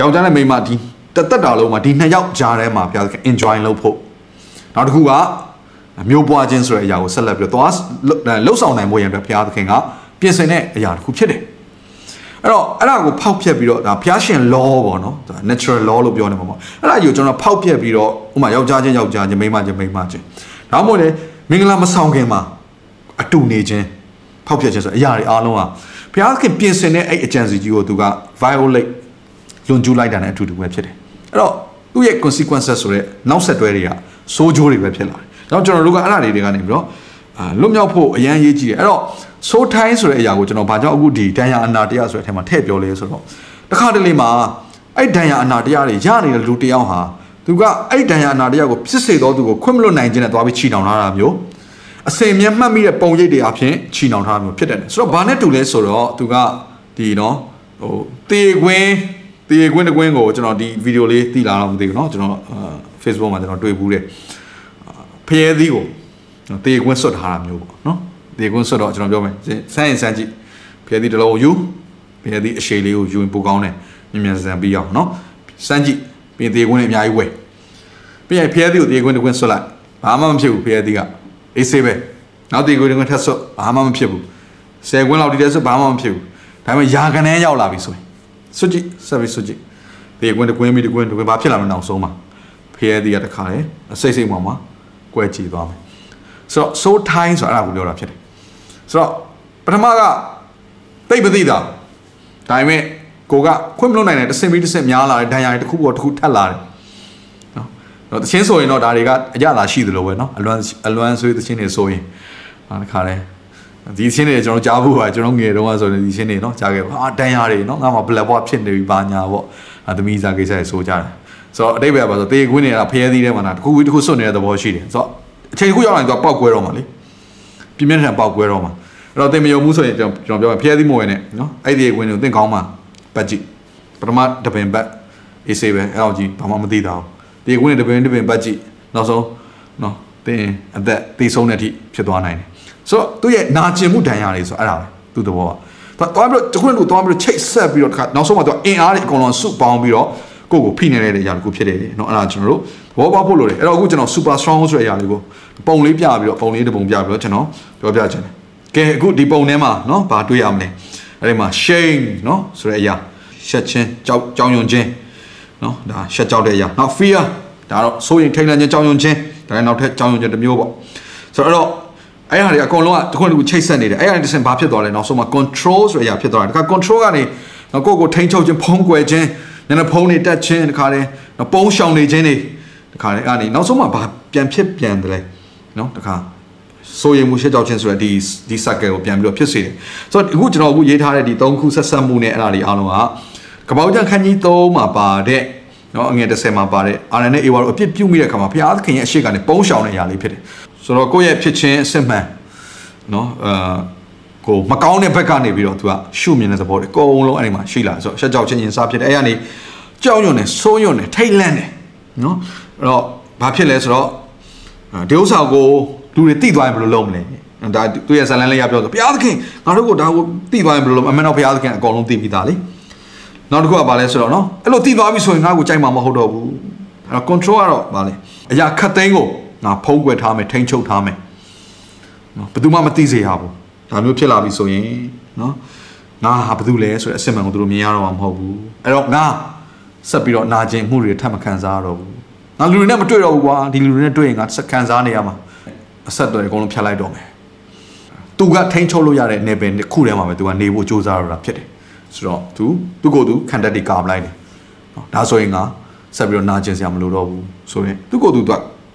ယောက်ျားနဲ့မိန်းမဒီတသက်တာလုံးမှာဒီနှစ်ယောက်ကြားထဲမှာဘုရားသခင် enjoy လုပ်ဖို့နောက်တစ်ခုကမျိုးပွားခြင်းဆိုတဲ့အရာကိုဆက်လက်ပြီးတော့သွားလှုပ်ဆောင်နိုင်ဖို့ရန်အတွက်ဘုရားသခင်ကပြင်ဆင်တဲ့အရာတစ်ခုဖြစ်တယ်။ အဲ့တော့အဲ့ဒါကိုဖောက်ဖျက်ပြီးတော့ဒါဘုရားရှင် law ပေါ့နော်ဒါ natural law လို့ပြောနေမှာပေါ့အဲ့ဒါကြီးကိုကျွန်တော်ဖောက်ဖျက်ပြီးတော့ဥမာယောက်ျားချင်းယောက်ျားချင်းမိန်းမချင်းမိန်းမချင်းဒါမှမဟုတ်လေမင်္ဂလာမဆောင်ခင်မှာအတူနေခြင်းဖောက်ဖျက်ခြင်းဆိုအရာတွေအားလုံးဟာဘုရားခင်ပြင်ဆင်တဲ့အဲ့အကြံစီကြီးကိုသူက violate လွန်ကျူးလိုက်တာနဲ့အတူတူပဲဖြစ်တယ်အဲ့တော့သူ့ရဲ့ consequences ဆိုတဲ့နောက်ဆက်တွဲတွေကစိုးကျိုးတွေပဲဖြစ်လာတယ်။တော့ကျွန်တော်တို့ကအဲ့ဒါတွေတွေကနေပြီးတော့အာလွတ်မြောက်ဖို့အရန်ရေးကြည့်တယ်။အဲ့တော့ ဆိုးထိုင်းဆိုတဲ့အရာကိုကျွန်တော်ဘာကြောင့်အခုဒီဒဏ်ရာအနာတရားဆိုတဲ့အထက်မှာထည့်ပြောလဲဆိုတော့တခါတလေမှာအဲ့ဒဏ်ရာအနာတရားတွေရနေတဲ့လူတစ်ယောက်ဟာသူကအဲ့ဒဏ်ရာအနာတရားကိုဖြစ်စေတော့သူကိုခွင့်မလွတ်နိုင်ခြင်းနဲ့သွားပြီးချီနှောင်ထားတာမျိုးအစင်မြတ်မှတ်မိတဲ့ပုံရိပ်တွေအဖြစ်ချီနှောင်ထားမျိုးဖြစ်တယ်ဆိုတော့ဘာနဲ့တူလဲဆိုတော့သူကဒီနော်ဟိုတေကွင်းတေကွင်းတကွင်းကိုကျွန်တော်ဒီဗီဒီယိုလေးသိလာတော့မသိဘူးเนาะကျွန်တော် Facebook မှာကျွန်တော်တွေ့ဘူးတယ်ဖျဲသီးကိုတေကွင်းဆွတ်ထားတာမျိုးပေါ့เนาะ ဒီကွန်းဆွတ်တော့ကျွန်တော်ပြောမယ်ဆန်းရင်ဆန်းကြည့်ဖျက်သည့်တလုံးကိုယူဖျက်သည့်အရှိလေးကိုယူရင်ပိုကောင်းတယ်မြန်မြန်ဆန်ပြီးအောင်နော်ဆန်းကြည့်ပြင်ဒီကွန်းနဲ့အများကြီးဝယ်ပြင်ဖျက်သည့်ကိုဒီကွန်းတစ်ကွန်းဆွတ်လိုက်ဘာမှမဖြစ်ဘူးဖျက်သည့်ကအေးဆေးပဲနောက်ဒီကွန်းတစ်ကွန်းထပ်ဆွတ်ဘာမှမဖြစ်ဘူးဆယ်ကွန်းလောက်ဒီတဲ့ဆွတ်ဘာမှမဖြစ်ဘူးဒါပေမဲ့ယာကနဲရောက်လာပြီဆိုရင်ဆွတ်ကြည့်ဆက်ပြီးဆွတ်ကြည့်ဒီကွန်းတစ်ကွန်းပြီးတစ်ကွန်းတစ်ကွန်းဘာဖြစ်လာမလဲနောက်ဆုံးမှာဖျက်သည့်ကတခါလေအစိတ်စိတ်မှမှာကွဲကြည့်သွားမယ်ဆိုတော့ so time ဆိုတာအဲ့ဒါကိုပြောတာဖြစ်တယ် ဆိုတော့ပထမကသိမသိတာဒါပေမဲ့ကိုကခွင့်မလွတ်နိုင်တဲ့တစ်စင်ပြီးတစ်စင်များလာတယ်ဒဏ်ရာတွေတစ်ခုပေါ်တစ်ခုထပ်လာတယ်နော်တော့တချင်းဆိုရင်တော့ဒါတွေကအကြလာရှိသလိုပဲနော်အလွမ်းအလွမ်းဆွေးတချင်းတွေဆိုရင်ဟာတခါလဲဒီချင်းတွေကျွန်တော်ကြားဖို့ပါကျွန်တော်ငယ်တုန်းကဆိုရင်ဒီချင်းတွေနော်ကြားခဲ့ပါအာဒဏ်ရာတွေနော်ငါမှ black box ဖြစ်နေပြီပါညာပေါ့အသမီးစားကိစ္စတွေဆိုကြတယ်ဆိုတော့အတိတ်ပဲပါဆိုတေးကွင်းနေတာဖျဲသီးထဲမှာတစ်ခုတစ်ခုစွတ်နေတဲ့သဘောရှိတယ်ဆိုတော့အချိန်တစ်ခုရောက်ရင်သူကပောက်ကွဲတော့မှာလေ ပြင်းပြင်းထန်ပောက်ကွဲတော့မှာအဲ့တော့တင်မယုံမှုဆိုရင်ကျွန်တော်ပြောမယ်ဖျဲသီးမဝင်နဲ့နော်အဲ့ဒီကွင်းကိုတင်ကောင်းမှာပတ်ကြည့်ပထမတပင်ပတ်အေးစေးပဲအဲ့တော့ကြည့်ဘာမှမသိတာဘူးဒီကွင်းနဲ့တပင်တပင်ပတ်ကြည့်နောက်ဆုံးနော်တင်အသက်သေဆုံးတဲ့အထိဖြစ်သွားနိုင်တယ်ဆိုတော့သူ့ရဲ့နာကျင်မှုဒဏ်ရာတွေဆိုအဲ့ဒါပဲသူ့သဘောကသွားပြီးတော့တခွန်းတို့သွားပြီးတော့ချိတ်ဆက်ပြီးတော့နောက်ဆုံးမှသူအင်အားတွေအကုန်လုံးစုပေါင်းပြီးတော့ ကိုယ့်ကိုဖိနေတဲ့အရာတခုဖြစ်တယ်เนาะအဲ့ဒါကျွန်တော်တို့သဘောပေါက်ဖို့လိုတယ်အဲ့တော့အခုကျွန်တော် super strong ဆိုတဲ့အရာလေးကိုပုံလေးပြပြီးတော့ပုံလေးတစ်ပုံပြပြီးတော့ကျွန်တော်ပြောပြချင်တယ်ကဲအခုဒီပုံထဲမှာเนาะဘာတွေ့ရမလဲအဲ့ဒီမှာ shame เนาะဆိုတဲ့အရာရှက်ချင်းကြောက်ကြောင်ယွန်ခြင်းเนาะဒါရှက်ကြောက်တဲ့အရာနောက် fear ဒါတော့စိုးရင်ထိတ်လန့်ခြင်းကြောင်ယွန်ခြင်းဒါလည်းနောက်ထပ်ကြောင်ယွန်ခြင်းတစ်မျိုးပေါ့ဆိုတော့အဲ့ဟာတွေအကုန်လုံးကတခုတခုချိတ်ဆက်နေတယ်အဲ့ဟာတွေတစ်ဆင့်ဘာဖြစ်သွားလဲနောက်ဆုံးမှာ control ဆိုတဲ့အရာဖြစ်သွားတယ်ဒါက control ကနေကိုယ့်ကိုထိန်းချုပ်ခြင်းဖုံးကွယ်ခြင်းန ည်းနည်းဖုံးနေတက်ခြင်းတခါတည်းပုံးရှောင်နေခြင်းတွေတခါတည်းအဲ့ဒီနောက်ဆုံးမှဘာပြန်ဖြစ်ပြန်တယ်လဲနော်တခါစိုးရိမ်မှုရှက်ကြောက်ခြင်းဆိုတဲ့ဒီဒီ cycle ကိုပြန်ပြီးတော့ဖြစ်စေတယ်ဆိုတော့အခုကျွန်တော်အခုရေးထားတဲ့ဒီ၃ခုဆက်ဆက်မှုနဲ့အဲ့ဒါတွေအားလုံးကကပောက်ကြံခန်းကြီး၃မှာပါတဲ့နော်အငယ်30မှာပါတဲ့ RNA နဲ့ A ဝါတို့အပြစ်ပြုမိတဲ့အခါမှာဘုရားသခင်ရဲ့အရှိကနေပုံးရှောင်တဲ့အရာလေးဖြစ်တယ်ဆိုတော့ကိုယ့်ရဲ့ဖြစ်ခြင်းအစစ်မှန်နော်အာ ကိုမကောင်းတဲ့ဘက်ကနေပြီးတော့သူကရှုမြင်တဲ့သဘောတွေအကုန်လုံးအဲ့ဒီမှာရှိလာဆိုတော့ရှက်ကြောက်ခြင်းရင်စားဖြစ်တယ်အဲ့ကနေကြောက်ရွံ့နေဆိုးရွံ့နေထိတ်လန့်နေနော်အဲ့တော့ဘာဖြစ်လဲဆိုတော့ဒီဥစ္စာကိုလူတွေတိသွားရင်ဘယ်လိုလုပ်မလဲဒါသူရဲ့ဇလန်လေးရပြောဆိုဘုရားသခင်ငါတို့ကိုဒါကိုတိသွားရင်ဘယ်လိုလုပ်အမှန်တော့ဘုရားသခင်အကုန်လုံးသိပြီးသားလေနောက်တစ်ခုကဘာလဲဆိုတော့နော်အဲ့လိုတိသွားပြီဆိုရင်ငါ့ကိုကြိုက်မှာမဟုတ်တော့ဘူးအဲ့တော့ control ကတော့ဘာလဲအရာခတ်သိမ်းကိုငါဖုံးကွယ်ထားမယ်ထိန်းချုပ်ထားမယ်နော်ဘယ်သူမှမသိစေရဘူး ဒါမျိုးဖြစ်လာပြီဆိုရင်နော်ငါဟာဘာလို့လဲဆိုတဲ့အစစ်မှန်ကိုသူတို့မြင်ရတော့မှာမဟုတ်ဘူးအဲ့တော့ငါဆက်ပြီးတော့နာကျင်မှုတွေထပ်မခံစားရတော့ဘူးငါလူတွေနဲ့မတွေ့တော့ဘူးကွာဒီလူတွေနဲ့တွေ့ရင်ငါဆက်ခံစားနေရမှာအဆက်တွေအကုန်လုံးဖြတ်လိုက်တော့မယ်သူကထိန်းချုပ်လို့ရတဲ့နေပင်တစ်ခုထဲမှာပဲသူကနေဖို့စူးစမ်းရတာဖြစ်တယ်ဆိုတော့သူသူ့ကိုယ်သူခံတတ်တွေကာပလိုက်တယ်နော်ဒါဆိုရင်ငါဆက်ပြီးတော့နာကျင်စရာမလိုတော့ဘူးဆိုရင်သူ့ကိုယ်သူက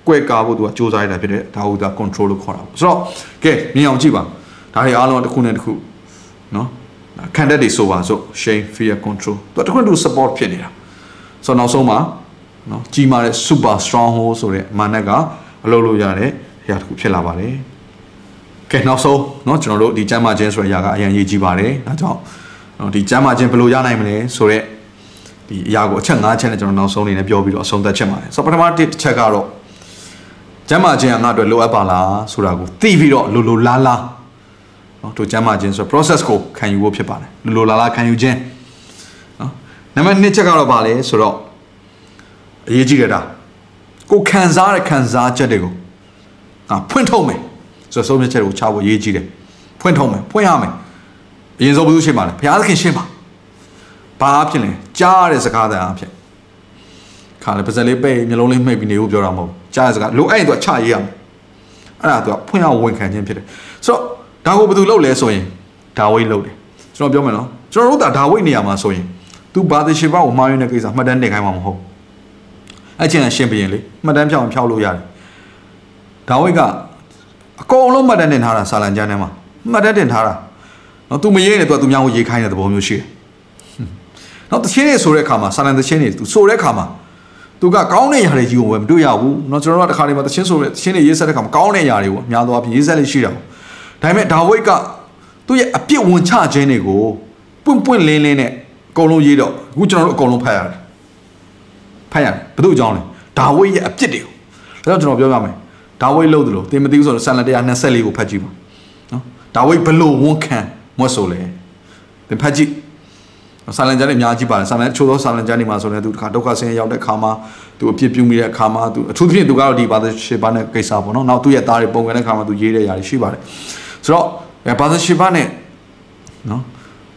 ကွဲကားဖို့သူကစူးစမ်းရတာဖြစ်တယ်ဒါကိုသူက control လို့ခေါ်တာပေါ့ဆိုတော့ကဲမြင်အောင်ကြည့်ပါ ဒါတွေအားလုံးတစ်ခုနဲ့တစ်ခုနော်ခံတတ်တွေဆိုပါဆို shame fear control သူတစ်ခုနဲ့တစ်ခု support ဖြစ်နေတာဆိုတော့နောက်ဆုံးမှာနော်ကြီးမားတဲ့ super strong hold ဆိုတဲ့မာနက်ကအလုပ်လုပ်ရတဲ့အရာတစ်ခုဖြစ်လာပါတယ်ကဲနောက်ဆုံးเนาะကျွန်တော်တို့ဒီကျမ်းမာခြင်းဆိုတဲ့အရာကအရင်ရေးကြည့်ပါတယ်ဒါကြောင့်နော်ဒီကျမ်းမာခြင်းဘယ်လိုရနိုင်မလဲဆိုတော့ဒီအရာကိုအချက်၅ချက်နဲ့ကျွန်တော်နောက်ဆုံးအနေနဲ့ပြောပြီးတော့အဆုံးသတ်ချက်ပါတယ်ဆိုတော့ပထမတစ်ချက်ကတော့ကျမ်းမာခြင်းကငါ့အတွက်လိုအပ်ပါလားဆိုတာကိုသိပြီးတော့လိုလိုလားလား နော်တို့ကျမ်းမာခြင်းဆို process ကိုခံယူဖို့ဖြစ်ပါတယ်လိုလိုလားလားခံယူခြင်းနော်နံပါတ်2ချက်ကတော့ပါလဲဆိုတော့အရေးကြီးတယ်ဒါကိုခံစားတဲ့ခံစားချက်တွေကိုငါဖွင့်ထုတ်မယ်ဆိုတော့ဆုံးဖြတ်ချက်ကိုချဖို့အရေးကြီးတယ်ဖွင့်ထုတ်မယ်ဖွင့်ရမယ်အရင်ဆုံးဘယ်သူရှင်းပါလဲဘုရားသခင်ရှင်းပါဘာအဖြစ်လဲကြားရတဲ့စကားတန်အဖြစ်ခါလေပါဇက်လေးပဲ့မျိုးလုံးလေးမှိတ်ပြီးနေဖို့ပြောတာမဟုတ်ကြားရတဲ့စကားလိုအဲ့ရင်သူကချရေးရမယ်အဲ့ဒါသူကဖွင့်အောင်ဝန်ခံခြင်းဖြစ်တယ်ဆိုတော့ ဒါကိုဘယ်သူလုပ်လဲဆိုရင်ဒါဝိတ်လုပ်တယ်ကျွန်တော်ပြောမယ်နော်ကျွန်တော်တို့ဒါဒါဝိတ်နေရာမှာဆိုရင် तू ဘာသာရှိပါကိုမှားရင်းတဲ့ကိစ္စမှတ်တမ်းတင်ခိုင်းမှာမဟုတ်အဲ့ချင်းရှင်းပြရင်လေမှတ်တမ်းဖြောင်းဖြောက်လို့ရတယ်ဒါဝိတ်ကအကုန်လုံးမှတ်တမ်းတင်ထားတာစာလံကျမ်းထဲမှာ မှတ်တမ်းတင်ထားတာနော် तू မရေးနေ तू ကသူများကိုရေးခိုင်းတဲ့သဘောမျိုးရှိတယ်နော်တချင်းတွေဆိုတဲ့အခါမှာဆာလန်တချင်းတွေ तू ဆိုတဲ့အခါမှာသူကကောင်းတဲ့ຢာတွေကြီးကိုပဲမတွေ့ရဘူးเนาะကျွန်တော်တို့ကတခါတည်းမှာတချင်းဆိုတဲ့တချင်းတွေရေးဆက်တဲ့ခါမှာကောင်းတဲ့ຢာတွေကိုအများသောအားဖြင့်ရေးဆက်လေးရှိတာပေါ့ ဒါပေမဲ့ဒါဝိတ်ကသူ့ရဲ့အပြစ်ဝင်ချခြင်းတွေကိုပွင့်ပွင့်လင်းလင်းနဲ့အကုန်လုံးရေးတော့အခုကျွန်တော်တို့အကုန်လုံးဖတ်ရတယ်ဖတ်ရတယ်ဘယ်သူအကြောင်းလဲဒါဝိတ်ရဲ့အပြစ်တွေကိုဒါကြောင့်ကျွန်တော်ပြောပြမယ်ဒါဝိတ်လို့တယ်လို့သင်မသိဘူးဆိုတော့ဆန်လ124ကိုဖတ်ကြည့်ပါနော်ဒါဝိတ်ဘလို့ဝန်ခံမွတ်ဆိုလဲသင်ဖတ်ကြည့်ဆာလန်ဂျန်တွေအများကြီးပါတယ်ဆာလန်ချိုးသောဆာလန်ဂျန်တွေမှာဆိုရင်သူတခါဒုက္ခဆင်းရဲရောက်တဲ့ခါမှာသူအပြစ်ပြုမိတဲ့ခါမှာသူအထူးသဖြင့်သူကတော့ဒီဘာသာရှေဘာနဲ့ကိစ္စပေါ့နော်နောက်သူ့ရဲ့သားတွေပုံကန်တဲ့ခါမှာသူရေးတဲ့ຢာတွေရှိပါတယ် ဆိုတော့ဘာသာရှေဘာနဲ့နော်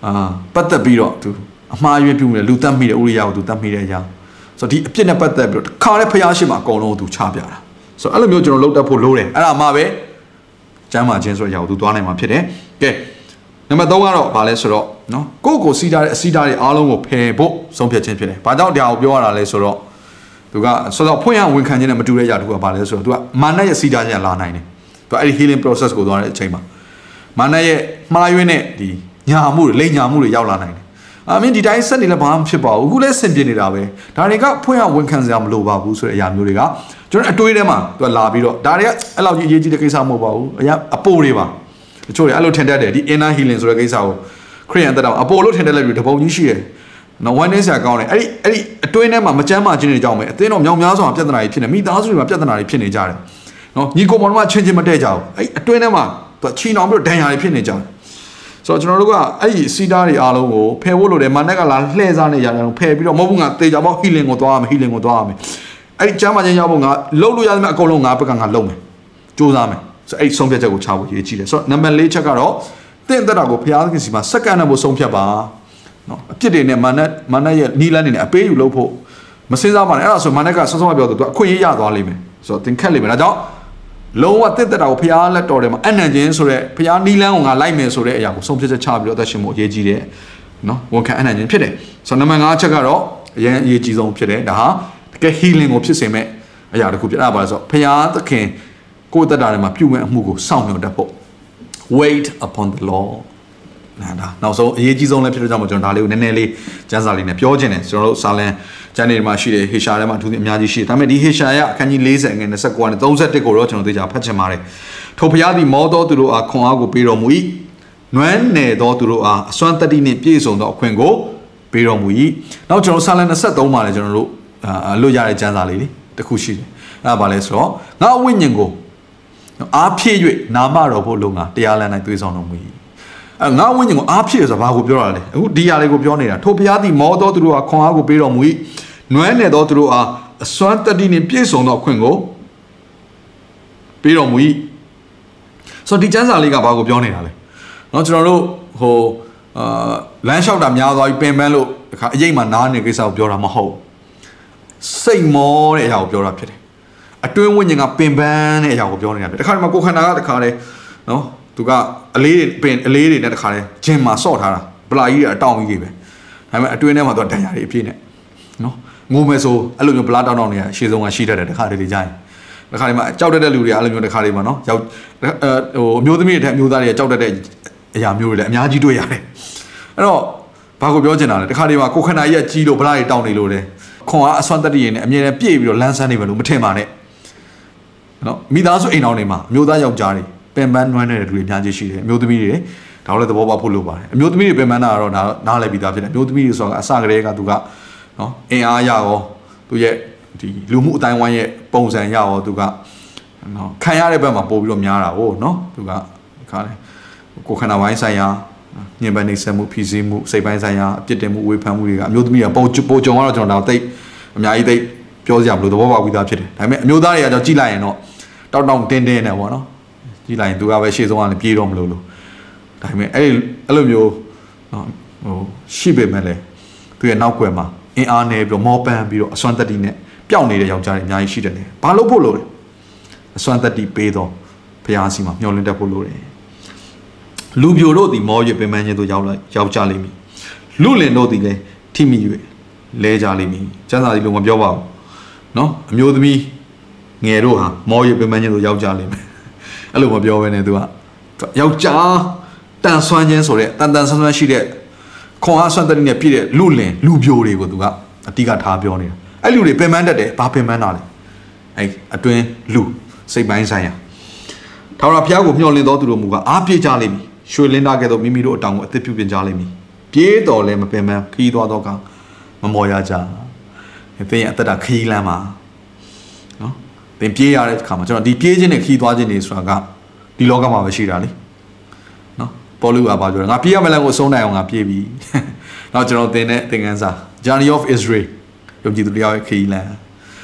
အာပတ်သက်ပြီးတော့သူအမှားယွင်းပြုမိတယ်လူတတ်မိတဲ့ဥရိယကိုသူတတ်မိတဲ့အရာဆိုတော့ဒီအပြစ်နဲ့ပတ်သက်ပြီးတော့ခါတဲ့ဖျားရှိမှာအကုန်လုံးသူချပြတာဆိုတော့အဲ့လိုမျိုးကျွန်တော်လုပ်တတ်ဖို့လိုတယ်အဲ့ဒါမှပဲကျမ်းမာခြင်းဆိုတဲ့အရာကိုသူသွားနိုင်မှာဖြစ်တယ်ကဲနံပါတ်3ကတော့ဗာလဲဆိုတော့နော်ကိုယ့်ကိုစီးထားတဲ့အစီးထားတွေအားလုံးကိုဖယ်ဖို့ဆုံးဖြတ်ခြင်းဖြစ်တယ်။ဘာကြောင့်တရားကိုပြောရတာလဲဆိုတော့သူကဆိုတော့ဖွင့်ရဝန်ခံခြင်းနဲ့မတူတဲ့ຢာတခုကဗာလဲဆိုတော့သူကမာနရဲ့စီးထားခြင်းလာနိုင်တယ်။သူကအဲ့ဒီ healing process ကိုသွားတဲ့အချိန်မှာ မာနရဲ့မှားယွင်းတဲ့ဒီညာမှုတွေလိမ်ညာမှုတွေရောက်လာနိုင်တယ်။အာမင်းဒီတိုင်းဆက်နေလည်းဘာမှဖြစ်ပါဘူး။အခုလည်းဆင်ပြေနေတာပဲ။ဒါတွေကဖွင့်ရဝန်ခံစရာမလိုပါဘူးဆိုတဲ့အရာမျိုးတွေကကျွန်တော်အတွေးထဲမှာသူကလာပြီးတော့ဒါတွေကအဲ့လောက်ကြီးအရေးကြီးတဲ့ကိစ္စမဟုတ်ပါဘူး။အရာအပိုးတွေပါ။တချို့တွေအဲ့လိုထင်တတ်တယ်ဒီ inner healing ဆိုတဲ့ကိစ္စကိုခရိယန်တက်တော့အပေါ်လို့ထင်တတ်လိုက်ပြီးတပုံကြီးရှိတယ်နော်ဝမ်းနေစရာကောင်းတယ်အဲ့ဒီအဲ့ဒီအတွင်းထဲမှာမကြမ်းမာခြင်းတွေကြောင့်ပဲအသင်းတော်မြောင်များစွာပြဿနာတွေဖြစ်နေမိသားစုတွေမှာပြဿနာတွေဖြစ်နေကြတယ်နော်ညီကိုမောင်တို့ကချင်းချင်းမတည့်ကြဘူးအဲ့အတွင်းထဲမှာ သူချီနှောင်ပြီးတော့ဒဏ်ရာတွေဖြစ်နေကြတယ်ဆိုတော့ကျွန်တော်တို့ကအဲ့ဒီစီတာတွေအားလုံးကိုဖယ်ဖို့လိုတယ်မနက်ကလာလှည့်စားနေရတယ်ဖယ်ပြီးတော့မဟုတ်ဘူးငါတေချာပေါ့ healing ကိုသွားရမယ် healing ကိုသွားရမယ်အဲ့ဒီကျမ်းမာခြင်းရောက်ဖို့ငါလှုပ်လို့ရသမျှအကုန်လုံးငါဘက်ကငါလုပ်မယ်စူးစမ်းမယ်ဆိုအဲ့ဆုံးဖြတ်ချက်ကိုချဖို့ရေးကြည့်တယ်ဆိုတော့နံပါတ်၄ချက်ကတော့တင့်တက်တာကိုဘုရားသခင်စီမှာစက္ကန့်နဲ့ဖို့ဆုံးဖြတ်ပါနော်အပြစ်တွေနဲ့မာနမာနရဲ့နီးလန်းနေနဲ့အပေးယူလုပ်ဖို့မစင်စားပါနဲ့အဲ့ဒါဆိုမာနကဆောစောပြောသူအခွင့်အရေးရသွားလိမ့်မယ်ဆိုတော့သင်ခက်လိမ့်မယ်ဒါကြောင့် လုံးဝတင့်တက်တာကိုဘုရားလက်တော်ထဲမှာအနံ့ခြင်းဆိုတဲ့ဘုရားနီးလန်းကိုငါလိုက်မယ်ဆိုတဲ့အရာကိုဆုံးဖြတ်ချက်ချပြီးတော့အသက်ရှင်ဖို့အရေးကြီးတယ်နော်ဝန်ခံအနံ့ခြင်းဖြစ်တယ်ဆိုတော့နံပါတ်5ချက်ကတော့အရင်အရေးကြီးဆုံးဖြစ်တယ်ဒါဟာတကယ် healing ကိုဖြစ်စေမဲ့အရာတစ်ခုဖြစ်တာပါဆိုတော့ဘုရားသခင်ကိုယ်တက်တာထဲမှာပြုမဲ့အမှုကိုစောင့်မျှော်တတ်ဖို့ wait upon the law နာဒါနောက်ဆုံးအရေးကြီးဆုံးလည်းဖြစ်တဲ့ကြောင့်မို့ကျွန်တော်ဒါလေးကိုနည်းနည်းလေးကျမ်းစာလေးနဲ့ပြောချင်တယ်ကျွန်တော်တို့စာလန်ကျမ်းတွေမှာရှိတယ်ဟေရှာထဲမှာအထူးသဖြင့်အများကြီးရှိတယ်ဒါပေမဲ့ဒီဟေရှာရအခန်းကြီး40ငွေ29နဲ့31ကိုတော့ကျွန်တော်သိကြဖတ်ချင်ပါတယ်ထိုဘုရားသည်မောသောသူတို့အားခွန်အားကိုပေးတော်မူ၏နွမ်းနယ်သောသူတို့အားအစွမ်းတတ္တိနှင့်ပြည့်စုံသောအခွင့်ကိုပေးတော်မူ၏နောက်ကျွန်တော်စာလန်23မှာလည်းကျွန်တော်တို့အာလွတ်ရတဲ့ကျမ်းစာလေးလေးတစ်ခုရှိတယ်အဲ့ဒါဘာလဲဆိုတော့ငါဝိညာဉ်ကိုအားဖြည့်၍နာမတော်ဖို့လုံငါတရားလမ်း၌သွေးဆောင်တော်မူ၏အဲ ငါဝိညာဉ်ကိုအားဖြည့်ဆိုတာဘာကိုပြောတာလဲအခုဒီຢာလေးကိုပြောနေတာထိုဘုရားသည်မောသောသူတို့အားခွန်အားကိုပေးတော်မူ၏နွမ်းနယ်သောသူတို့အားအစွမ်းတတ္တိနှင့်ပြည့်စုံသောအခွင့်ကိုပေးတော်မူ၏ဆိုတော့ဒီကျမ်းစာလေးကဘာကိုပြောနေတာလဲเนาะကျွန်တော်တို့ဟိုအာလမ်းလျှောက်တာများသွားပြီးပင်ပန်းလို့တခါအရေးမှနားနေကိစ္စကိုပြောတာမဟုတ်စိတ်မောတဲ့အရာကိုပြောတာဖြစ်တယ်အတွင်းဝိညာဉ်ကပင်ပန်းတဲ့အရာကိုပြောနေတာဖြစ်တခါတည်းမှာကိုယ်ခန္ဓာကတခါတည်းနော် သူကအလေးတွေပင်အလေးတွေနဲ့တခါတည်းဂျင်မှာဆော့ထားတာပလာကြီးတွေအတောင်ကြီးတွေပဲဒါပေမဲ့အတွင်းထဲမှာသူကဒဏ်ရာတွေအပြည့်နဲ့နော်ငိုမယ်ဆိုအဲ့လိုမျိုးပလာတောင်းတောင်းနေရအရှိဆုံးကရှိတတ်တယ်တခါတည်းကြိုင်းတခါတည်းမှာကြောက်တတ်တဲ့လူတွေကအဲ့လိုမျိုးတခါတည်းမှာနော်ရောက်ဟိုအမျိုးသမီးတွေထက်အမျိုးသားတွေကကြောက်တတ်တဲ့အရာမျိုးတွေလည်းအများကြီးတွေ့ရတယ်အဲ့တော့ဘာကိုပြောချင်တာလဲတခါတည်းမှာကိုခန္ဓာကြီးကကြီးလို့ဗလာတွေတောင်းနေလို့တယ်ခွန်အားအစွမ်းတတ္တိရင်နဲ့အမြဲတမ်းပြည့်ပြီးတော့လန်းဆန်းနေပဲလို့မထင်ပါနဲ့နော်မိသားစုအိမ်တော်တွေမှာအမျိုးသားယောက်ျားတွေ ပင်ပန်းနွမ်းနေတဲ့လူတွေအများကြီးရှိတယ်အမျိုးသမီးတွေဒါလည်းသဘောပေါက်ဖို့လိုပါတယ်အမျိုးသမီးတွေပင်ပန်းတာကတော့ဒါနားလည်ပြီးသားဖြစ်တယ်အမျိုးသမီးတွေဆိုတာအစကတည်းကသူကနော်အင်အားရရောသူရဲ့ဒီလူမှုအတိုင်းဝိုင်းရဲ့ပုံစံရရောသူကနော်ခံရတဲ့ဘက်မှာပို့ပြီးတော့များတာဟုတ်နော်သူကခါတယ်ကိုခန္ဓာဝိုင်းဆိုင်ရာညင်ပန်းနေဆက်မှုဖြည့်ဆည်းမှုစိတ်ပိုင်းဆိုင်ရာအပြစ်တင်မှုဝေဖန်မှုတွေကအမျိုးသမီးကပုံပုံကြုံတော့ကျွန်တော်တော့တိတ်အများကြီးတိတ်ပြောစရာမလိုသဘောပေါက်ပြီးသားဖြစ်တယ်ဒါပေမဲ့အမျိုးသားတွေကကြောင့်ကြည့်လိုက်ရင်တော့တောက်တောက်တင်းတင်းနဲ့ပေါ့နော် ကြည့်လိုက်ရင်သူကပဲရှေ့ဆုံးကလည်းပြေးတော့မလို့လို့ဒါပေမဲ့အဲ့အဲ့လိုမျိုးနော်ဟိုရှိပေမဲ့လည်းသူရဲ့နောက်ွယ်မှာအင်အားနေပြီးတော့မောပန်းပြီးတော့အစွမ်းတက်တီနဲ့ပျောက်နေတဲ့ယောက်ျားတွေအများကြီးရှိတယ်လေဘာလို့ဖို့လို့လဲအစွမ်းတက်တီပေးတော့ဘုရားစီမှာမျှော်လင့်တတ်ဖို့လို့တယ်လူပြိုတို့သည်မော၍ပင်ပန်းခြင်းသို့ရောက်လိုက်ရောက်ကြလိမ့်မည်လူလင်တို့သည်လည်းထိမိ၍လဲကြလိမ့်မည်ကျမ်းစာဒီလိုမပြောပါဘူးเนาะအမျိုးသမီးငယ်တို့ဟာမောရပင်ပန်းခြင်းတို့ရောက်ကြလိမ့်မယ် အဲ့လိုမပြောဘဲနဲ့ तू ကယောက်ျားတန်ဆွမ်းခြင်းဆိုတဲ့တန်တန်ဆွမ်းဆွမ်းရှိတဲ့ခွန်အားဆွမ်းတတိနဲ့ပြည့်တဲ့လူလင်လူပြိုတွေကိုသူကအတိကထားပြောနေတာအဲ့လူတွေပင်ပန်းတတ်တယ်ဘာပင်ပန်းတာလဲအဲ့အတွင်းလူစိတ်ပိုင်းဆိုင်ရာထာဝရဘုရားကိုမျှော်လင့်တော်သူတို့မူကအားပြေကြလိမ့်မည်ရွှေလင်းသားကဲ့သို့မိမိတို့အတောင်ကိုအသက်ပြုပြင်ကြလိမ့်မည်ပြေးတော်လဲမပင်ပန်းခီးသွားတော့ကမမော်ရကြသင်ရဲ့အသက်တာခီးလမ်းမှာနော် သင်ပြေးရတဲ့အခါမှာကျွန်တော်ဒီပြေးခြင်းနဲ့ခီးသွားခြင်းတွေဆိုတာကဒီလောကမှာပဲရှိတာလေနော်ပေါ်လူကပါပြောတယ်ငါပြေးရမလားကိုအဆုံးနိုင်အောင်ငါပြေးပြီနောက်ကျွန်တော်သင်တဲ့သင်ခန်းစာ Journey of Israel ယုံကြည်သူတရားရဲ့ခရီးလမ်း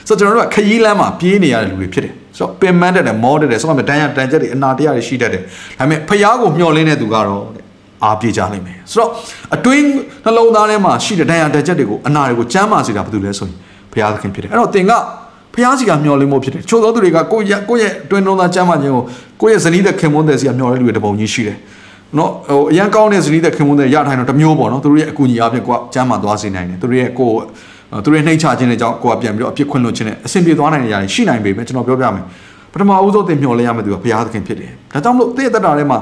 ဆိုတော့ကျွန်တော်တို့ကခရီးလမ်းမှာပြေးနေရတဲ့လူတွေဖြစ်တယ်ဆိုတော့ပင်မတတ်တယ်မောတတ်တယ်ဆိုတော့တန်းရတန်ချက်တွေအနာတရားတွေရှိတတ်တယ်ဒါပေမဲ့ဖျားကိုမျှော်လင့်တဲ့သူကတော့တဲ့အားပြေကြနိုင်မယ်ဆိုတော့အတွင်းနှလုံးသားထဲမှာရှိတဲ့တန်ရတန်ချက်တွေကိုအနာတွေကိုကျမ်းမာစေတာဘာလို့လဲဆိုရင်ဖျားသခင်ဖြစ်တယ်အဲ့တော့သင်က ဖျားစီကမျှော်လင့်မှုဖြစ်တယ်ချို့သောသူတွေကကိုယ့်ရဲ့ကိုယ့်ရဲ့အတွင်းနှလုံးသားကျမ်းမာခြင်းကိုကိုယ့်ရဲ့ဇနီးတဲ့ခင်မွန်းတဲ့စီကမျှော်လင့်လူတွေတပုံကြီးရှိတယ်နော်ဟိုအရန်ကောင်းတဲ့ဇနီးတဲ့ခင်မွန်းတဲ့ရထိုင်တော့တစ်မျိုးပေါ့နော်သူတို့ရဲ့အကူအညီအပြင်ကိုကကျမ်းမာသွားစေနိုင်တယ်သူတို့ရဲ့ကိုယ်သူတို့နှိမ့်ချခြင်းတွေကြောင့်ကိုယ်ကပြန်ပြီးတော့အပြစ်ခွင့်လွှတ်ခြင်းနဲ့အဆင်ပြေသွားနိုင်တဲ့ຢာတွေရှိနိုင်ပေမဲ့ကျွန်တော်ပြောပြမယ်ပထမအဦးဆုံးသင်မျှော်လင့်ရမယ့်သူကဘုရားသခင်ဖြစ်တယ်ဒါကြောင့်မလို့သင်ရဲ့တက်တာထဲမှာ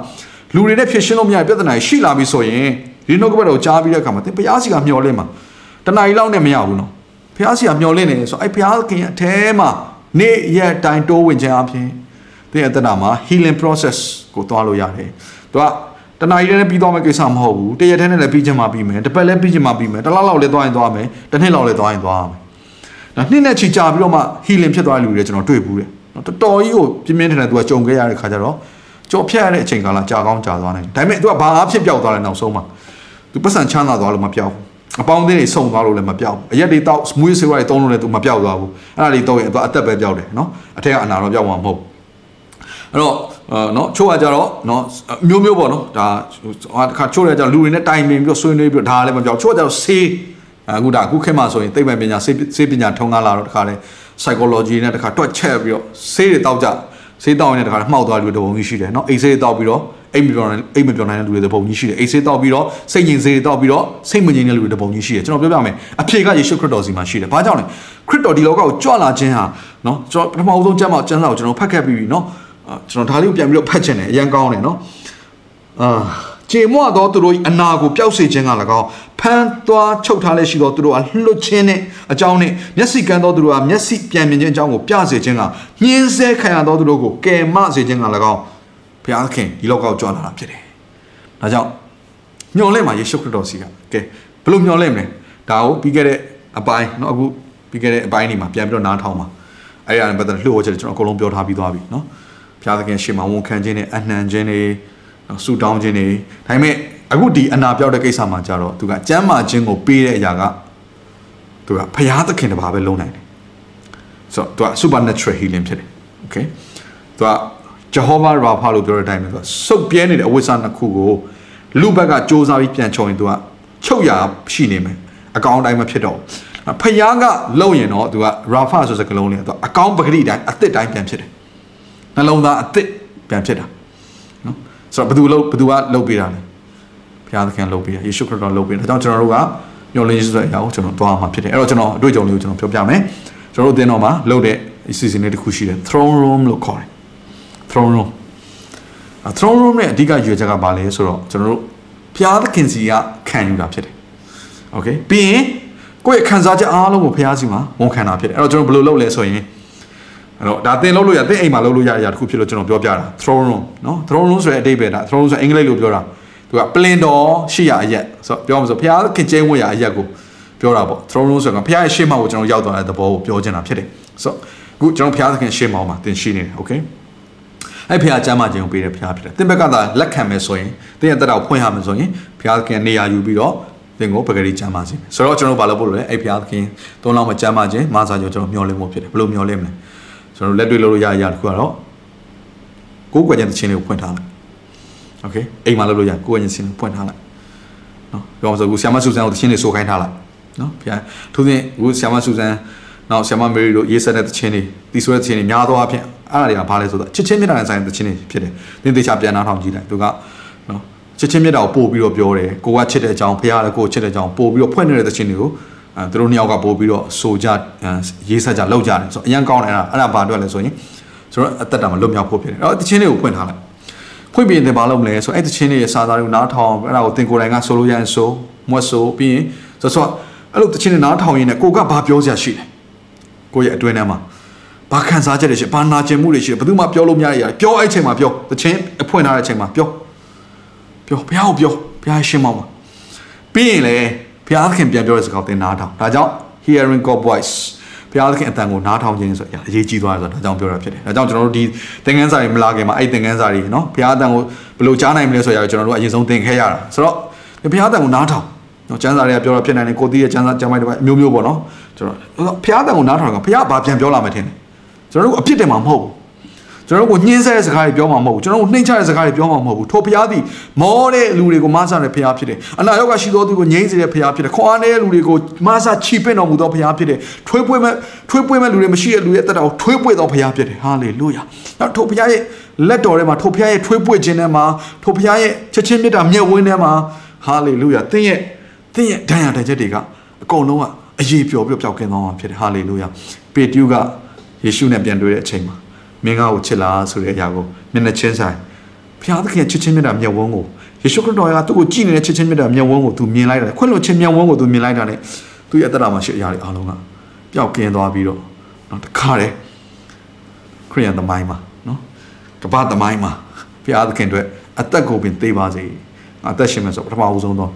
လူတွေနဲ့ဖြစ်ရှင်းလို့မရတဲ့ပြဿနာရှိလာပြီဆိုရင်ဒီနှုတ်ကပတ်တော်ကြားပြီးတဲ့အခါမှာသင်ဘုရားစီကမျှော်လင့်မှာတဏှာကြီးလောက်နဲ့မရဘူးနော် ဘုရားစီကမျှော်လင့်နေဆိုအဲ့ဘုရားသခင်ရဲ့အထဲမှာနေ့ရက်တိုင်းတိုးဝင်ခြင်းအပြင်သင်ရဲ့တက်တာမှာ healing process ကိုသွားလို့ရတယ်သူကတနားရီနဲ့ပြီးသွားမယ့်ကိစ္စမဟုတ်ဘူးတရက်တည်းနဲ့လည်းပြီးချင်မှပြီးမယ်တစ်ပတ်လည်းပြီးချင်မှပြီးမယ်တစ်လလောက်လည်းသွားရင်သွားမယ်တစ်နှစ်လောက်လည်းသွားရင်သွားမယ်ဒါနှစ်နဲ့ချီကြာပြီးတော့မှ healing ဖြစ်သွားတဲ့လူတွေကျွန်တော်တွေ့ဘူးတယ်နော်တော်တော်ကြီးကိုပြင်းပြင်းထန်ထန်သူကကြုံခဲ့ရတဲ့ခါကျတော့ကြော်ဖြတ်ရတဲ့အချိန်ကာလကြာကောင်းကြာသွားနိုင်တယ်ဒါပေမဲ့သူကဘာအဖြစ်ပြောက်သွားလဲနောက်ဆုံးမှာသူပတ်စံချမ်းသာသွားလို့မပြောက်ဘူး အပေါင်းအသင်းတွေစုံသွားလို့လည်းမပြောက်ဘူးအရက်တွေတောက် smooth ဆေးဝါးတွေတုံးလို့လည်းသူမပြောက်သွားဘူးအဲ့ဒါတွေတုံးရင်သူအသက်ပဲပြောက်တယ်နော်အထက်ကအနာတော့ပြောက်မှာမဟုတ်အဲ့တော့အာနော်ချို့ကကြတော့နော်မျိုးမျိုးပေါ့နော်ဒါဟာတစ်ခါချို့လည်းကြလူတွေနဲ့တိုင်ပင်ပြီးတော့ဆွေးနွေးပြီးတော့ဒါလည်းမပြောက်ချို့ကကြတော့ဆေးအခုဒါအခုခေတ်မှာဆိုရင်သိပ္ပံပညာဆေးဆေးပညာထုံကားလာတော့တခါလဲ psychology နဲ့တခါတွက်ချက်ပြီးတော့ဆေးတွေတောက်ကြဆေးတောက်ရင်တခါလဲမှောက်သွားလူတွေတပုံကြီးရှိတယ်နော်အိတ်ဆေးတောက်ပြီးတော့ အိတ်မပြောနိုင်အိတ်မပြောနိုင်တဲ့လူတွေတပုံကြီးရှိတယ်အိတ်ဆေးတောက်ပြီးတော့စိတ်ငြိမ်ဆေးတွေတောက်ပြီးတော့စိတ်မငြိမ်တဲ့လူတွေတပုံကြီးရှိတယ်ကျွန်တော်ပြောပြမယ်အဖြေကယေရှုခရစ်တော်စီမှာရှိတယ်ဘာကြောင့်လဲခရစ်တော်ဒီလောကကိုကြွလာခြင်းဟာနော်ကျွန်တော်ပထမဆုံးကျမ်းမှာကျမ်းစာကိုကျွန်တော်ဖတ်ခဲ့ပြီးပြီနော်ကျွန်တော်ဒါလေးကိုပြန်ပြီးတော့ဖတ်ချင်တယ်အရင်ကောင်းတယ်နော်အာကြေမွသောသူတို့၏အနာကိုပျောက်စေခြင်းက၎င်းဖမ်းသွားချုပ်ထားလက်ရှိသောသူတို့ကလွတ်ခြင်းနဲ့အကြောင်းနဲ့မျက်စိကန်းသောသူတို့ကမျက်စိပြန်မြင်ခြင်းအကြောင်းကိုပြစေခြင်းကညှင်းဆဲခံရသောသူတို့ကိုကယ်မစေခြင်းက၎င်း ဘုရားသခင်ဒီလောကကိုကြွလာတာဖြစ်တယ်။ဒါကြောင့်မျှော်လင့်မှာယေရှုခရစ်တော်စီကကဲဘယ်လိုမျှော်လင့်မလဲ။ဒါကိုပြီးခဲ့တဲ့အပိုင်းเนาะအခုပြီးခဲ့တဲ့အပိုင်းนี้မှာပြန်ပြီးတော့နားထောင်ပါ။အဲ့ဒါနဲ့ပတ်သက်လို့လှုပ်ဝဲချက်ကျွန်တော်အကုန်လုံးပြောထားပြီးသွားပြီเนาะ။ဘုရားသခင်ရှေ့မှာဝန်ခံခြင်းနဲ့အနှံခြင်းတွေနော်ဆူတောင်းခြင်းတွေဒါပေမဲ့အခုဒီအနာပြောက်တဲ့ကိစ္စမှာကြတော့သူကကျမ်းမာခြင်းကိုပေးတဲ့အရာကသူကဖရာသခင်တပါးပဲလုံးနိုင်တယ်ဆိုတော့သူက supernatural healing ဖြစ်တယ် okay သူက Jehovah Rapha လို့ပြောတဲ့အတိုင်းပဲသူကစုပ်ပြဲနေတဲ့အဝိဇ္ဇာနှစ်ခုကိုလူဘက်ကစ조사ပြီးပြန်ချုံရင်သူကချုပ်ရရှိနေမယ်အကောင်တိုင်းမဖြစ်တော့ဖယားကလုံရင်တော့သူက Rafa ဆိုစကလုံးလေးသူအကောင်ပဂရိတိုင်းအစ်စ်တိုင်းပြန်ဖြစ်တယ်နှလုံးသားအစ်စ်ပြန်ဖြစ်တာနော်ဆိုတော့ဘယ်သူလှုပ်ဘယ်သူကလှုပ်ပေးတာလဲဘုရားသခင်လှုပ်ပေးတာယေရှုခရစ်တော်လှုပ်ပေးတာဒါကြောင့်ကျွန်တော်တို့ကညှော်လင်းရေးဆိုတဲ့အရာကိုကျွန်တော်သွားမှာဖြစ်တယ်အဲ့တော့ကျွန်တော်အတွေ့အကြုံလေးကိုကျွန်တော်ပြောပြမယ်ကျွန်တော်တို့အသင်းတော်မှာလှုပ်တဲ့အစီအစဉ်လေးတစ်ခုရှိတယ် throne room လို့ခေါ်တယ် throne room အဲ throne room ရဲ့အဓိကရွေချက်ကဘာလဲဆိုတော့ကျွန်တော်တို့ဘုရားသခင်စီကခံယူတာဖြစ်တယ် okay ပြီးရင်ကိုယ့်ရဲ့ခံစားချက်အားလုံးကိုဘုရားစီမှာဝန်ခံတာဖြစ်တယ်အဲ့တော့ကျွန်တော်ဘယ်လိုလုပ်လဲဆိုရင်အဲ့တော့ဒါသင်လုပ်လို့ရသင်အိမ်မှာလုပ်လို့ရတဲ့အရာတစ်ခုဖြစ်လို့ကျွန်တော်ပြောပြတာ throne room နော် throne room ဆိုတဲ့အဓိပ္ပာယ်ဒါ throne room ဆိုအင်္ဂလိပ်လိုပြောတာသူကပလင်တော်ရှိရအရက်ဆိုပြောမှာဆိုဘုရားခင်ကျင်းဝတ်ရအရက်ကိုပြောတာပေါ့ throne room ဆိုတော့ဘုရားရဲ့ရှေ့မှာကိုကျွန်တော်ရောက်သွားတဲ့သဘောကိုပြောချင်တာဖြစ်တယ်ဆိုအခုကျွန်တော်ဘုရားသခင်ရှေ့မှာမှာသင်ရှိနေတယ် okay အဲ့ဖခင်ကျမ်းမာခြင်းကိုပေးတဲ့ဖခင်ဖြစ်တယ်။သင်ဘက်ကသာလက်ခံမယ်ဆိုရင်သင်ရဲ့တက်တော်ဖွင့်ရမယ်ဆိုရင်ဖခင်ကနေရာယူပြီးတော့သင်ကိုပဂရီကျမ်းမာစေမယ်။ဆိုတော့ကျွန်တော်ဘာလုပ်ဖို့လဲအဲ့ဖခင်သုံးလောက်မကျမ်းမာခြင်းမာစာကြောင့်ကျွန်တော်မျှော်လင့်ဖို့ဖြစ်တယ်။ဘယ်လိုမျှော်လင့်မလဲ။ကျွန်တော်လက်တွေ့လုပ်လို့ရရတခုကတော့ကိုယ်ကွယ်ခြင်းသခြင်းလေးကိုဖွင့်ထားလိုက်။ Okay အိမ်မှာလုပ်လို့ရကိုယ်ကွယ်ခြင်းသခြင်းကိုဖွင့်ထားလိုက်။နော်ပြောမှဆိုအခုဆ iam ဆူဆန်ကိုသခြင်းလေးဆိုခိုင်းထားလိုက်။နော်ဖခင်ထို့ပြင်အခုဆ iam ဆူဆန်နောက်ဆ iam မေရီတို့ရေးဆက်တဲ့သခြင်းတွေတီးဆွဲသခြင်းတွေများသောအားဖြင့် အဲ့ဒါတွေကဘာလဲဆိုတော့ချစ်ချင်းမြတ်တာနဲ့ဆိုင်တဲ့ချင်းတွေဖြစ်တယ်။သင်သေချာပြန်နာထောင်ကြည့်လိုက်သူကနော်ချစ်ချင်းမြတ်တာကိုပို့ပြီးတော့ပြောတယ်။ကိုကချစ်တဲ့အကြောင်းဖခင်လည်းကိုချစ်တဲ့အကြောင်းပို့ပြီးတော့ဖွင့်နေတဲ့ချင်းတွေကိုအဲသူတို့နှစ်ယောက်ကပို့ပြီးတော့ဆိုကြရေးဆက်ကြလောက်ကြတယ်ဆိုတော့အရင်ကောင်းတယ်အဲ့ဒါအဲ့ဒါဘာအတွက်လဲဆိုရင်ဆိုတော့အသက်တာမှာလွတ်မြောက်ဖို့ဖြစ်တယ်။အဲ့တော့ချင်းတွေကိုဖွင့်ထားလိုက်။ဖဖွင့်ပြရင်ဘာလုပ်မလဲဆိုအဲ့တချင်းတွေရဲ့စာသားတွေကိုနားထောင်အဲ့ဒါကိုသင်ကိုယ်တိုင်ကဆိုလို့ရရင်ဆိုမွတ်ဆိုပြီးရင်ဆိုတော့အဲ့လိုတချင်းတွေနားထောင်ရင်လည်းကိုကဘာပြောစရာရှိလဲကိုရဲ့အတွင်းထဲမှာ ဘာခံစားချက်တွေရှိဘာနာကျင်မှုတွေရှိဘယ်သူမှပြောလို့မရရပြောအဲ့ချိန်မှာပြောတချင်းအဖွင့်ထားတဲ့ချိန်မှာပြောပြောဘုရားကိုပြောဘုရားရှင်းမောင်းပါပြီးရင်လည်းဘုရားသခင်ပြန်ပြောတဲ့စကားကိုသင်နားထောင်ဒါကြောင့် hearing God voice ဘုရားသခင်အတန်ကိုနားထောင်ခြင်းဆိုအရေးကြီးသွားတယ်ဆိုတော့ဒါကြောင့်ပြောတာဖြစ်တယ်ဒါကြောင့်ကျွန်တော်တို့ဒီသင်ခန်းစာတွေမလာခင်မှာအဲ့သင်ခန်းစာတွေနော်ဘုရားအတန်ကိုဘယ်လိုကြားနိုင်မလဲဆိုရကျွန်တော်တို့အရင်ဆုံးသင်ခဲ့ရတာဆိုတော့ဘုရားအတန်ကိုနားထောင်နော်ကျမ်းစာတွေကပြောတော့ဖြစ်နိုင်တယ်ကိုသိရဲ့ကျမ်းစာကျမ်းပိုက်တွေမျိုးမျိုးပေါ့နော်ကျွန်တော်ဘုရားအတန်ကိုနားထောင်ကဘုရားဘာပြန်ပြောလာမှထင်တယ် ကျွန်တော်တို့အပြစ်တင်မှာမဟုတ်ဘူးကျွန်တော်တို့ကိုညှင်းဆဲတဲ့စကားတွေပြောမှာမဟုတ်ဘူးကျွန်တော်တို့နှိမ့်ချတဲ့စကားတွေပြောမှာမဟုတ်ဘူးထိုဘုရားသည်မောတဲ့လူတွေကိုမဆတဲ့ဘုရားဖြစ်တယ်အနာရောဂါရှိသောသူကိုငြိမ်းစေတဲ့ဘုရားဖြစ်တယ်ခွန်အားနေတဲ့လူတွေကိုမဆချီပင့်တော်မူသောဘုရားဖြစ်တယ်ထွေးပွေးမဲ့ထွေးပွေးမဲ့လူတွေမရှိတဲ့လူရဲ့အသက်တာကိုထွေးပွေးသောဘုရားဖြစ်တယ်ဟာလေလုယာနောက်ထိုဘုရားရဲ့လက်တော်ထဲမှာထိုဘုရားရဲ့ထွေးပွေးခြင်းထဲမှာထိုဘုရားရဲ့ချက်ချင်းမြတ်တာမြတ်ဝင်းထဲမှာဟာလေလုယာသင်ရဲ့သင်ရဲ့ဒဏ်ရာဒဏ်ချက်တွေကအကုန်လုံးကအရေးပျော်ပျော်ပျောက်ကင်းသွားမှာဖြစ်တယ်ဟာလေလုယာပေတျုက ယေရှုနဲ့ပြန်တွေ့တဲ့အချိန်မှာမင်းကားကိုချစ်လားဆိုတဲ့အရာကိုမျက်နှာချင်းဆိုင်ဘုရားသခင်ချစ်ချင်းမြတ်တာမျက်ဝန်းကိုယေရှုခရစ်တော်ကသူ့ကိုကြည်နေတဲ့ချစ်ချင်းမြတ်တာမျက်ဝန်းကိုသူမြင်လိုက်တယ်ခွင့်လွှတ်ခြင်းမျက်ဝန်းကိုသူမြင်လိုက်တာ ਨੇ သူ့ရဲ့အတ္တမှာရှိအရာတွေအားလုံးကပျောက်ကင်းသွားပြီးတော့နောက်တစ်ခါတည်းခရိယန်သမိုင်းမှာနော်ကမ္ဘာသမိုင်းမှာဘုရားသခင်အတွက်အသက်ကိုပင်သိပါစေအသက်ရှင်မယ်ဆိုပထမဦးဆုံးတော့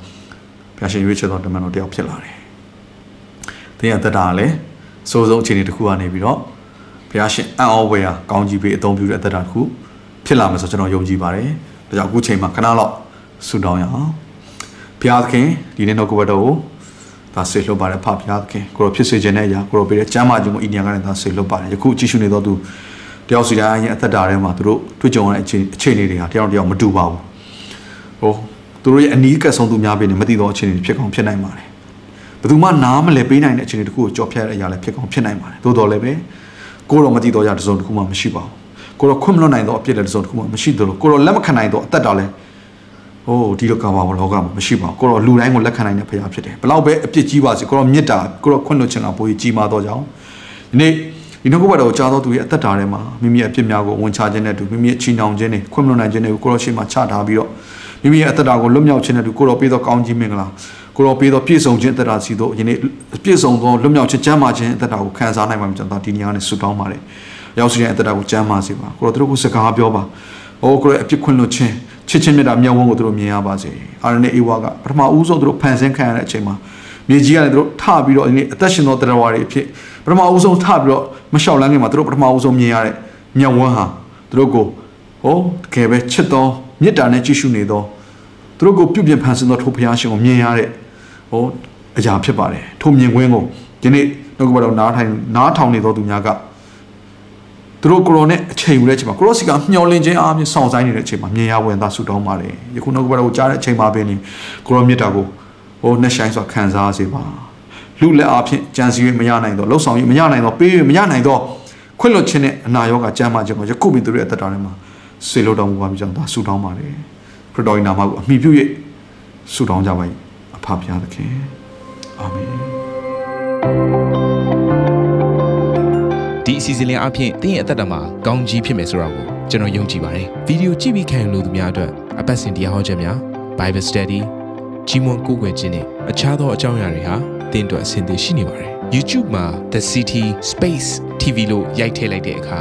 ဘုရားရှင်ရွေးချယ်တော်တမန်တော်တယောက်ဖြစ်လာတယ်။သင်ရဲ့အသက်တာကလည်းစိုးဆုံးအခြေအနေတစ်ခုကနေပြီးတော့ ဘုရားရှင်အံ့ဩဝယ်ရာကောင်းကြီးပေးအသုံးပြုတဲ့အသက်တာတစ်ခုဖြစ်လာမယ်ဆိုကျွန်တော်ယုံကြည်ပါတယ်။ဒါကြောင့်အခုချိန်မှာခဏလောက်ဆုတောင်းရအောင်။ဘုရားသခင်ဒီနေ့နှုတ်ကပတ်တော်ကိုဒါဆေလွတ်ပါတယ်ဖဘုရားသခင်ကိုရောဖြစ်စေခြင်းနဲ့အရာကိုရောပေးတဲ့ကျမ်းမာခြင်းကိုဤနေရာကနေဒါဆေလွတ်ပါတယ်။ယခုကြည့်ရှုနေသောသူတယောက်စီတိုင်းရဲ့အသက်တာထဲမှာသူတို့တွေ့ကြုံရတဲ့အခြေအခြေအနေတွေဟာတယောက်တစ်ယောက်မတူပါဘူး။ဟိုသူတို့ရဲ့အနီးကပ်ဆုံးသူများပဲနေမသိသောအခြေအနေတွေဖြစ်ကောင်းဖြစ်နိုင်ပါတယ်။ဘယ်သူမှနားမလဲပေးနိုင်တဲ့အခြေအနေတစ်ခုကိုကြော်ဖြတ်ရတဲ့အရာလည်းဖြစ်ကောင်းဖြစ်နိုင်ပါတယ်။သို့တော်လည်းပဲ ကိုတော့မသိတော့ရတဲ့စုံတစ်ခုမှမရှိပါဘူးကိုတော့ခွင့်မလွတ်နိုင်တော့အပြစ်လည်းတစ်စုံတစ်ခုမှမရှိသလိုကိုတော့လက်မခံနိုင်တော့အသက်တော်လည်းဟိုဒီလိုကဘာဘောလောကမှာမရှိပါဘူးကိုတော့လူတိုင်းကိုလက်ခံနိုင်တဲ့ဖရားဖြစ်တယ်ဘလောက်ပဲအပြစ်ကြီးပါစေကိုတော့မေတ္တာကိုတော့ခွင့်လွတ်ခြင်းကပိုကြီးကြီးမားတော့ကြောင်းဒီနေ့ဒီနှုတ်ကပတ်တော်ကြားတော်သူရဲ့အသက်တာထဲမှာမိမိရဲ့အပြစ်များကိုဝန်ချခြင်းနဲ့တူမိမိရဲ့ချီနှောင်ခြင်းနဲ့ခွင့်မလွတ်နိုင်ခြင်းတွေကိုကိုတော့ရှေ့မှာချထားပြီးတော့မိမိရဲ့အသက်တာကိုလွတ်မြောက်ခြင်းနဲ့တူကိုတော့ပေးသောကောင်းကြီးမင်္ဂလာ ကိုတော့ပေးသောပြည့်စုံခြင်းအသက်တာစီတို့ယနေ့ပြည့်စုံသောလွတ်မြောက်ခြင်းကျမ်းမာခြင်းအသက်တာကိုခံစားနိုင်မှာကျွန်တော်ဒီနေရာနဲ့ဆုတောင်းပါတယ်ရောက်စီတဲ့အသက်တာကိုကျမ်းမာစေပါကိုတော့တို့ကိုစကားပြောပါဟိုကိုရဲ့အပြစ်ခွင့်လွတ်ခြင်းချစ်ချင်းမြတ်တာမြောက်ဝန်းကိုတို့မြင်ရပါစေအာရနဲ့အေဝါကပထမဦးဆုံးတို့ဖန်ဆင်းခံရတဲ့အချိန်မှာမြေကြီးကလည်းတို့ထပြီးတော့ဒီနေ့အသက်ရှင်သောတရားဝါတွေအဖြစ်ပထမဦးဆုံးထပြီးတော့မလျှောက်လန်းခင်မှာတို့ပထမဦးဆုံးမြင်ရတဲ့မြောက်ဝန်းဟာတို့ကိုဟိုတကယ်ပဲချစ်သောမေတ္တာနဲ့ကြည့်ရှုနေသောသူတို့ကိုပြုပြင်ဖန်ဆင်းသောထိုဘုရားရှင်ကိုမြင်ရတဲ့ ဟိုအရာဖြစ်ပါတယ်ထိုမြင်ကွင်းကိုဒီနေ့နှုတ်ကပတော်နားထိုင်နားထောင်နေသောသူများကသူတို့ကိုရိုနဲ့အချိန်ယူတဲ့အချိန်မှာကိုရိုစီကမျောလင်းခြင်းအားဖြင့်စောင့်ဆိုင်နေတဲ့အချိန်မှာမြင်ရဝင်သားဆူတောင်းပါတယ်ယခုနှုတ်ကပတော်ကိုကြားတဲ့အချိန်မှာပဲနေကိုရိုမြတ်တာကိုဟိုနှက်ဆိုင်စွာခံစားစေပါလူလက်အားဖြင့်ကြံစည်၍မရနိုင်တော့လှုပ်ဆောင်၍မရနိုင်တော့ပေး၍မရနိုင်တော့ခွင့်လွှတ်ခြင်းနဲ့အနာရောဂါကြမ်းမာခြင်းကိုယခုပင်သူတို့ရဲ့အသက်တာထဲမှာဆေလို့တောင်းပါပြီးကြောင်းဒါဆူတောင်းပါတယ်ခရစ်တော်၏နာမကိုအမိပြု၍ဆူတောင်းကြပါ၏အ ဖဖျားသခင်အာမင်ဒီအစီအစဉ်လေးအပြင်တင်းရဲ့အသက်တာမှာကောင်းကြီးဖြစ်မယ်ဆိုတာကိုကျွန်တော်ယုံကြည်ပါတယ်ဗီဒီယိုကြည့်ပြီးခံယူလို့သူများအတွက်အပတ်စဉ်တရားဟောခြင်းများ Bible Study ကြီးမွန်ကိုယ်ွယ်ခြင်းနဲ့အခြားသောအကြောင်းအရာတွေဟာတင်းအတွက်အဆင်သင့်ရှိနေပါတယ် YouTube မှာ The City Space TV လို့ရိုက်ထည့်လိုက်တဲ့အခါ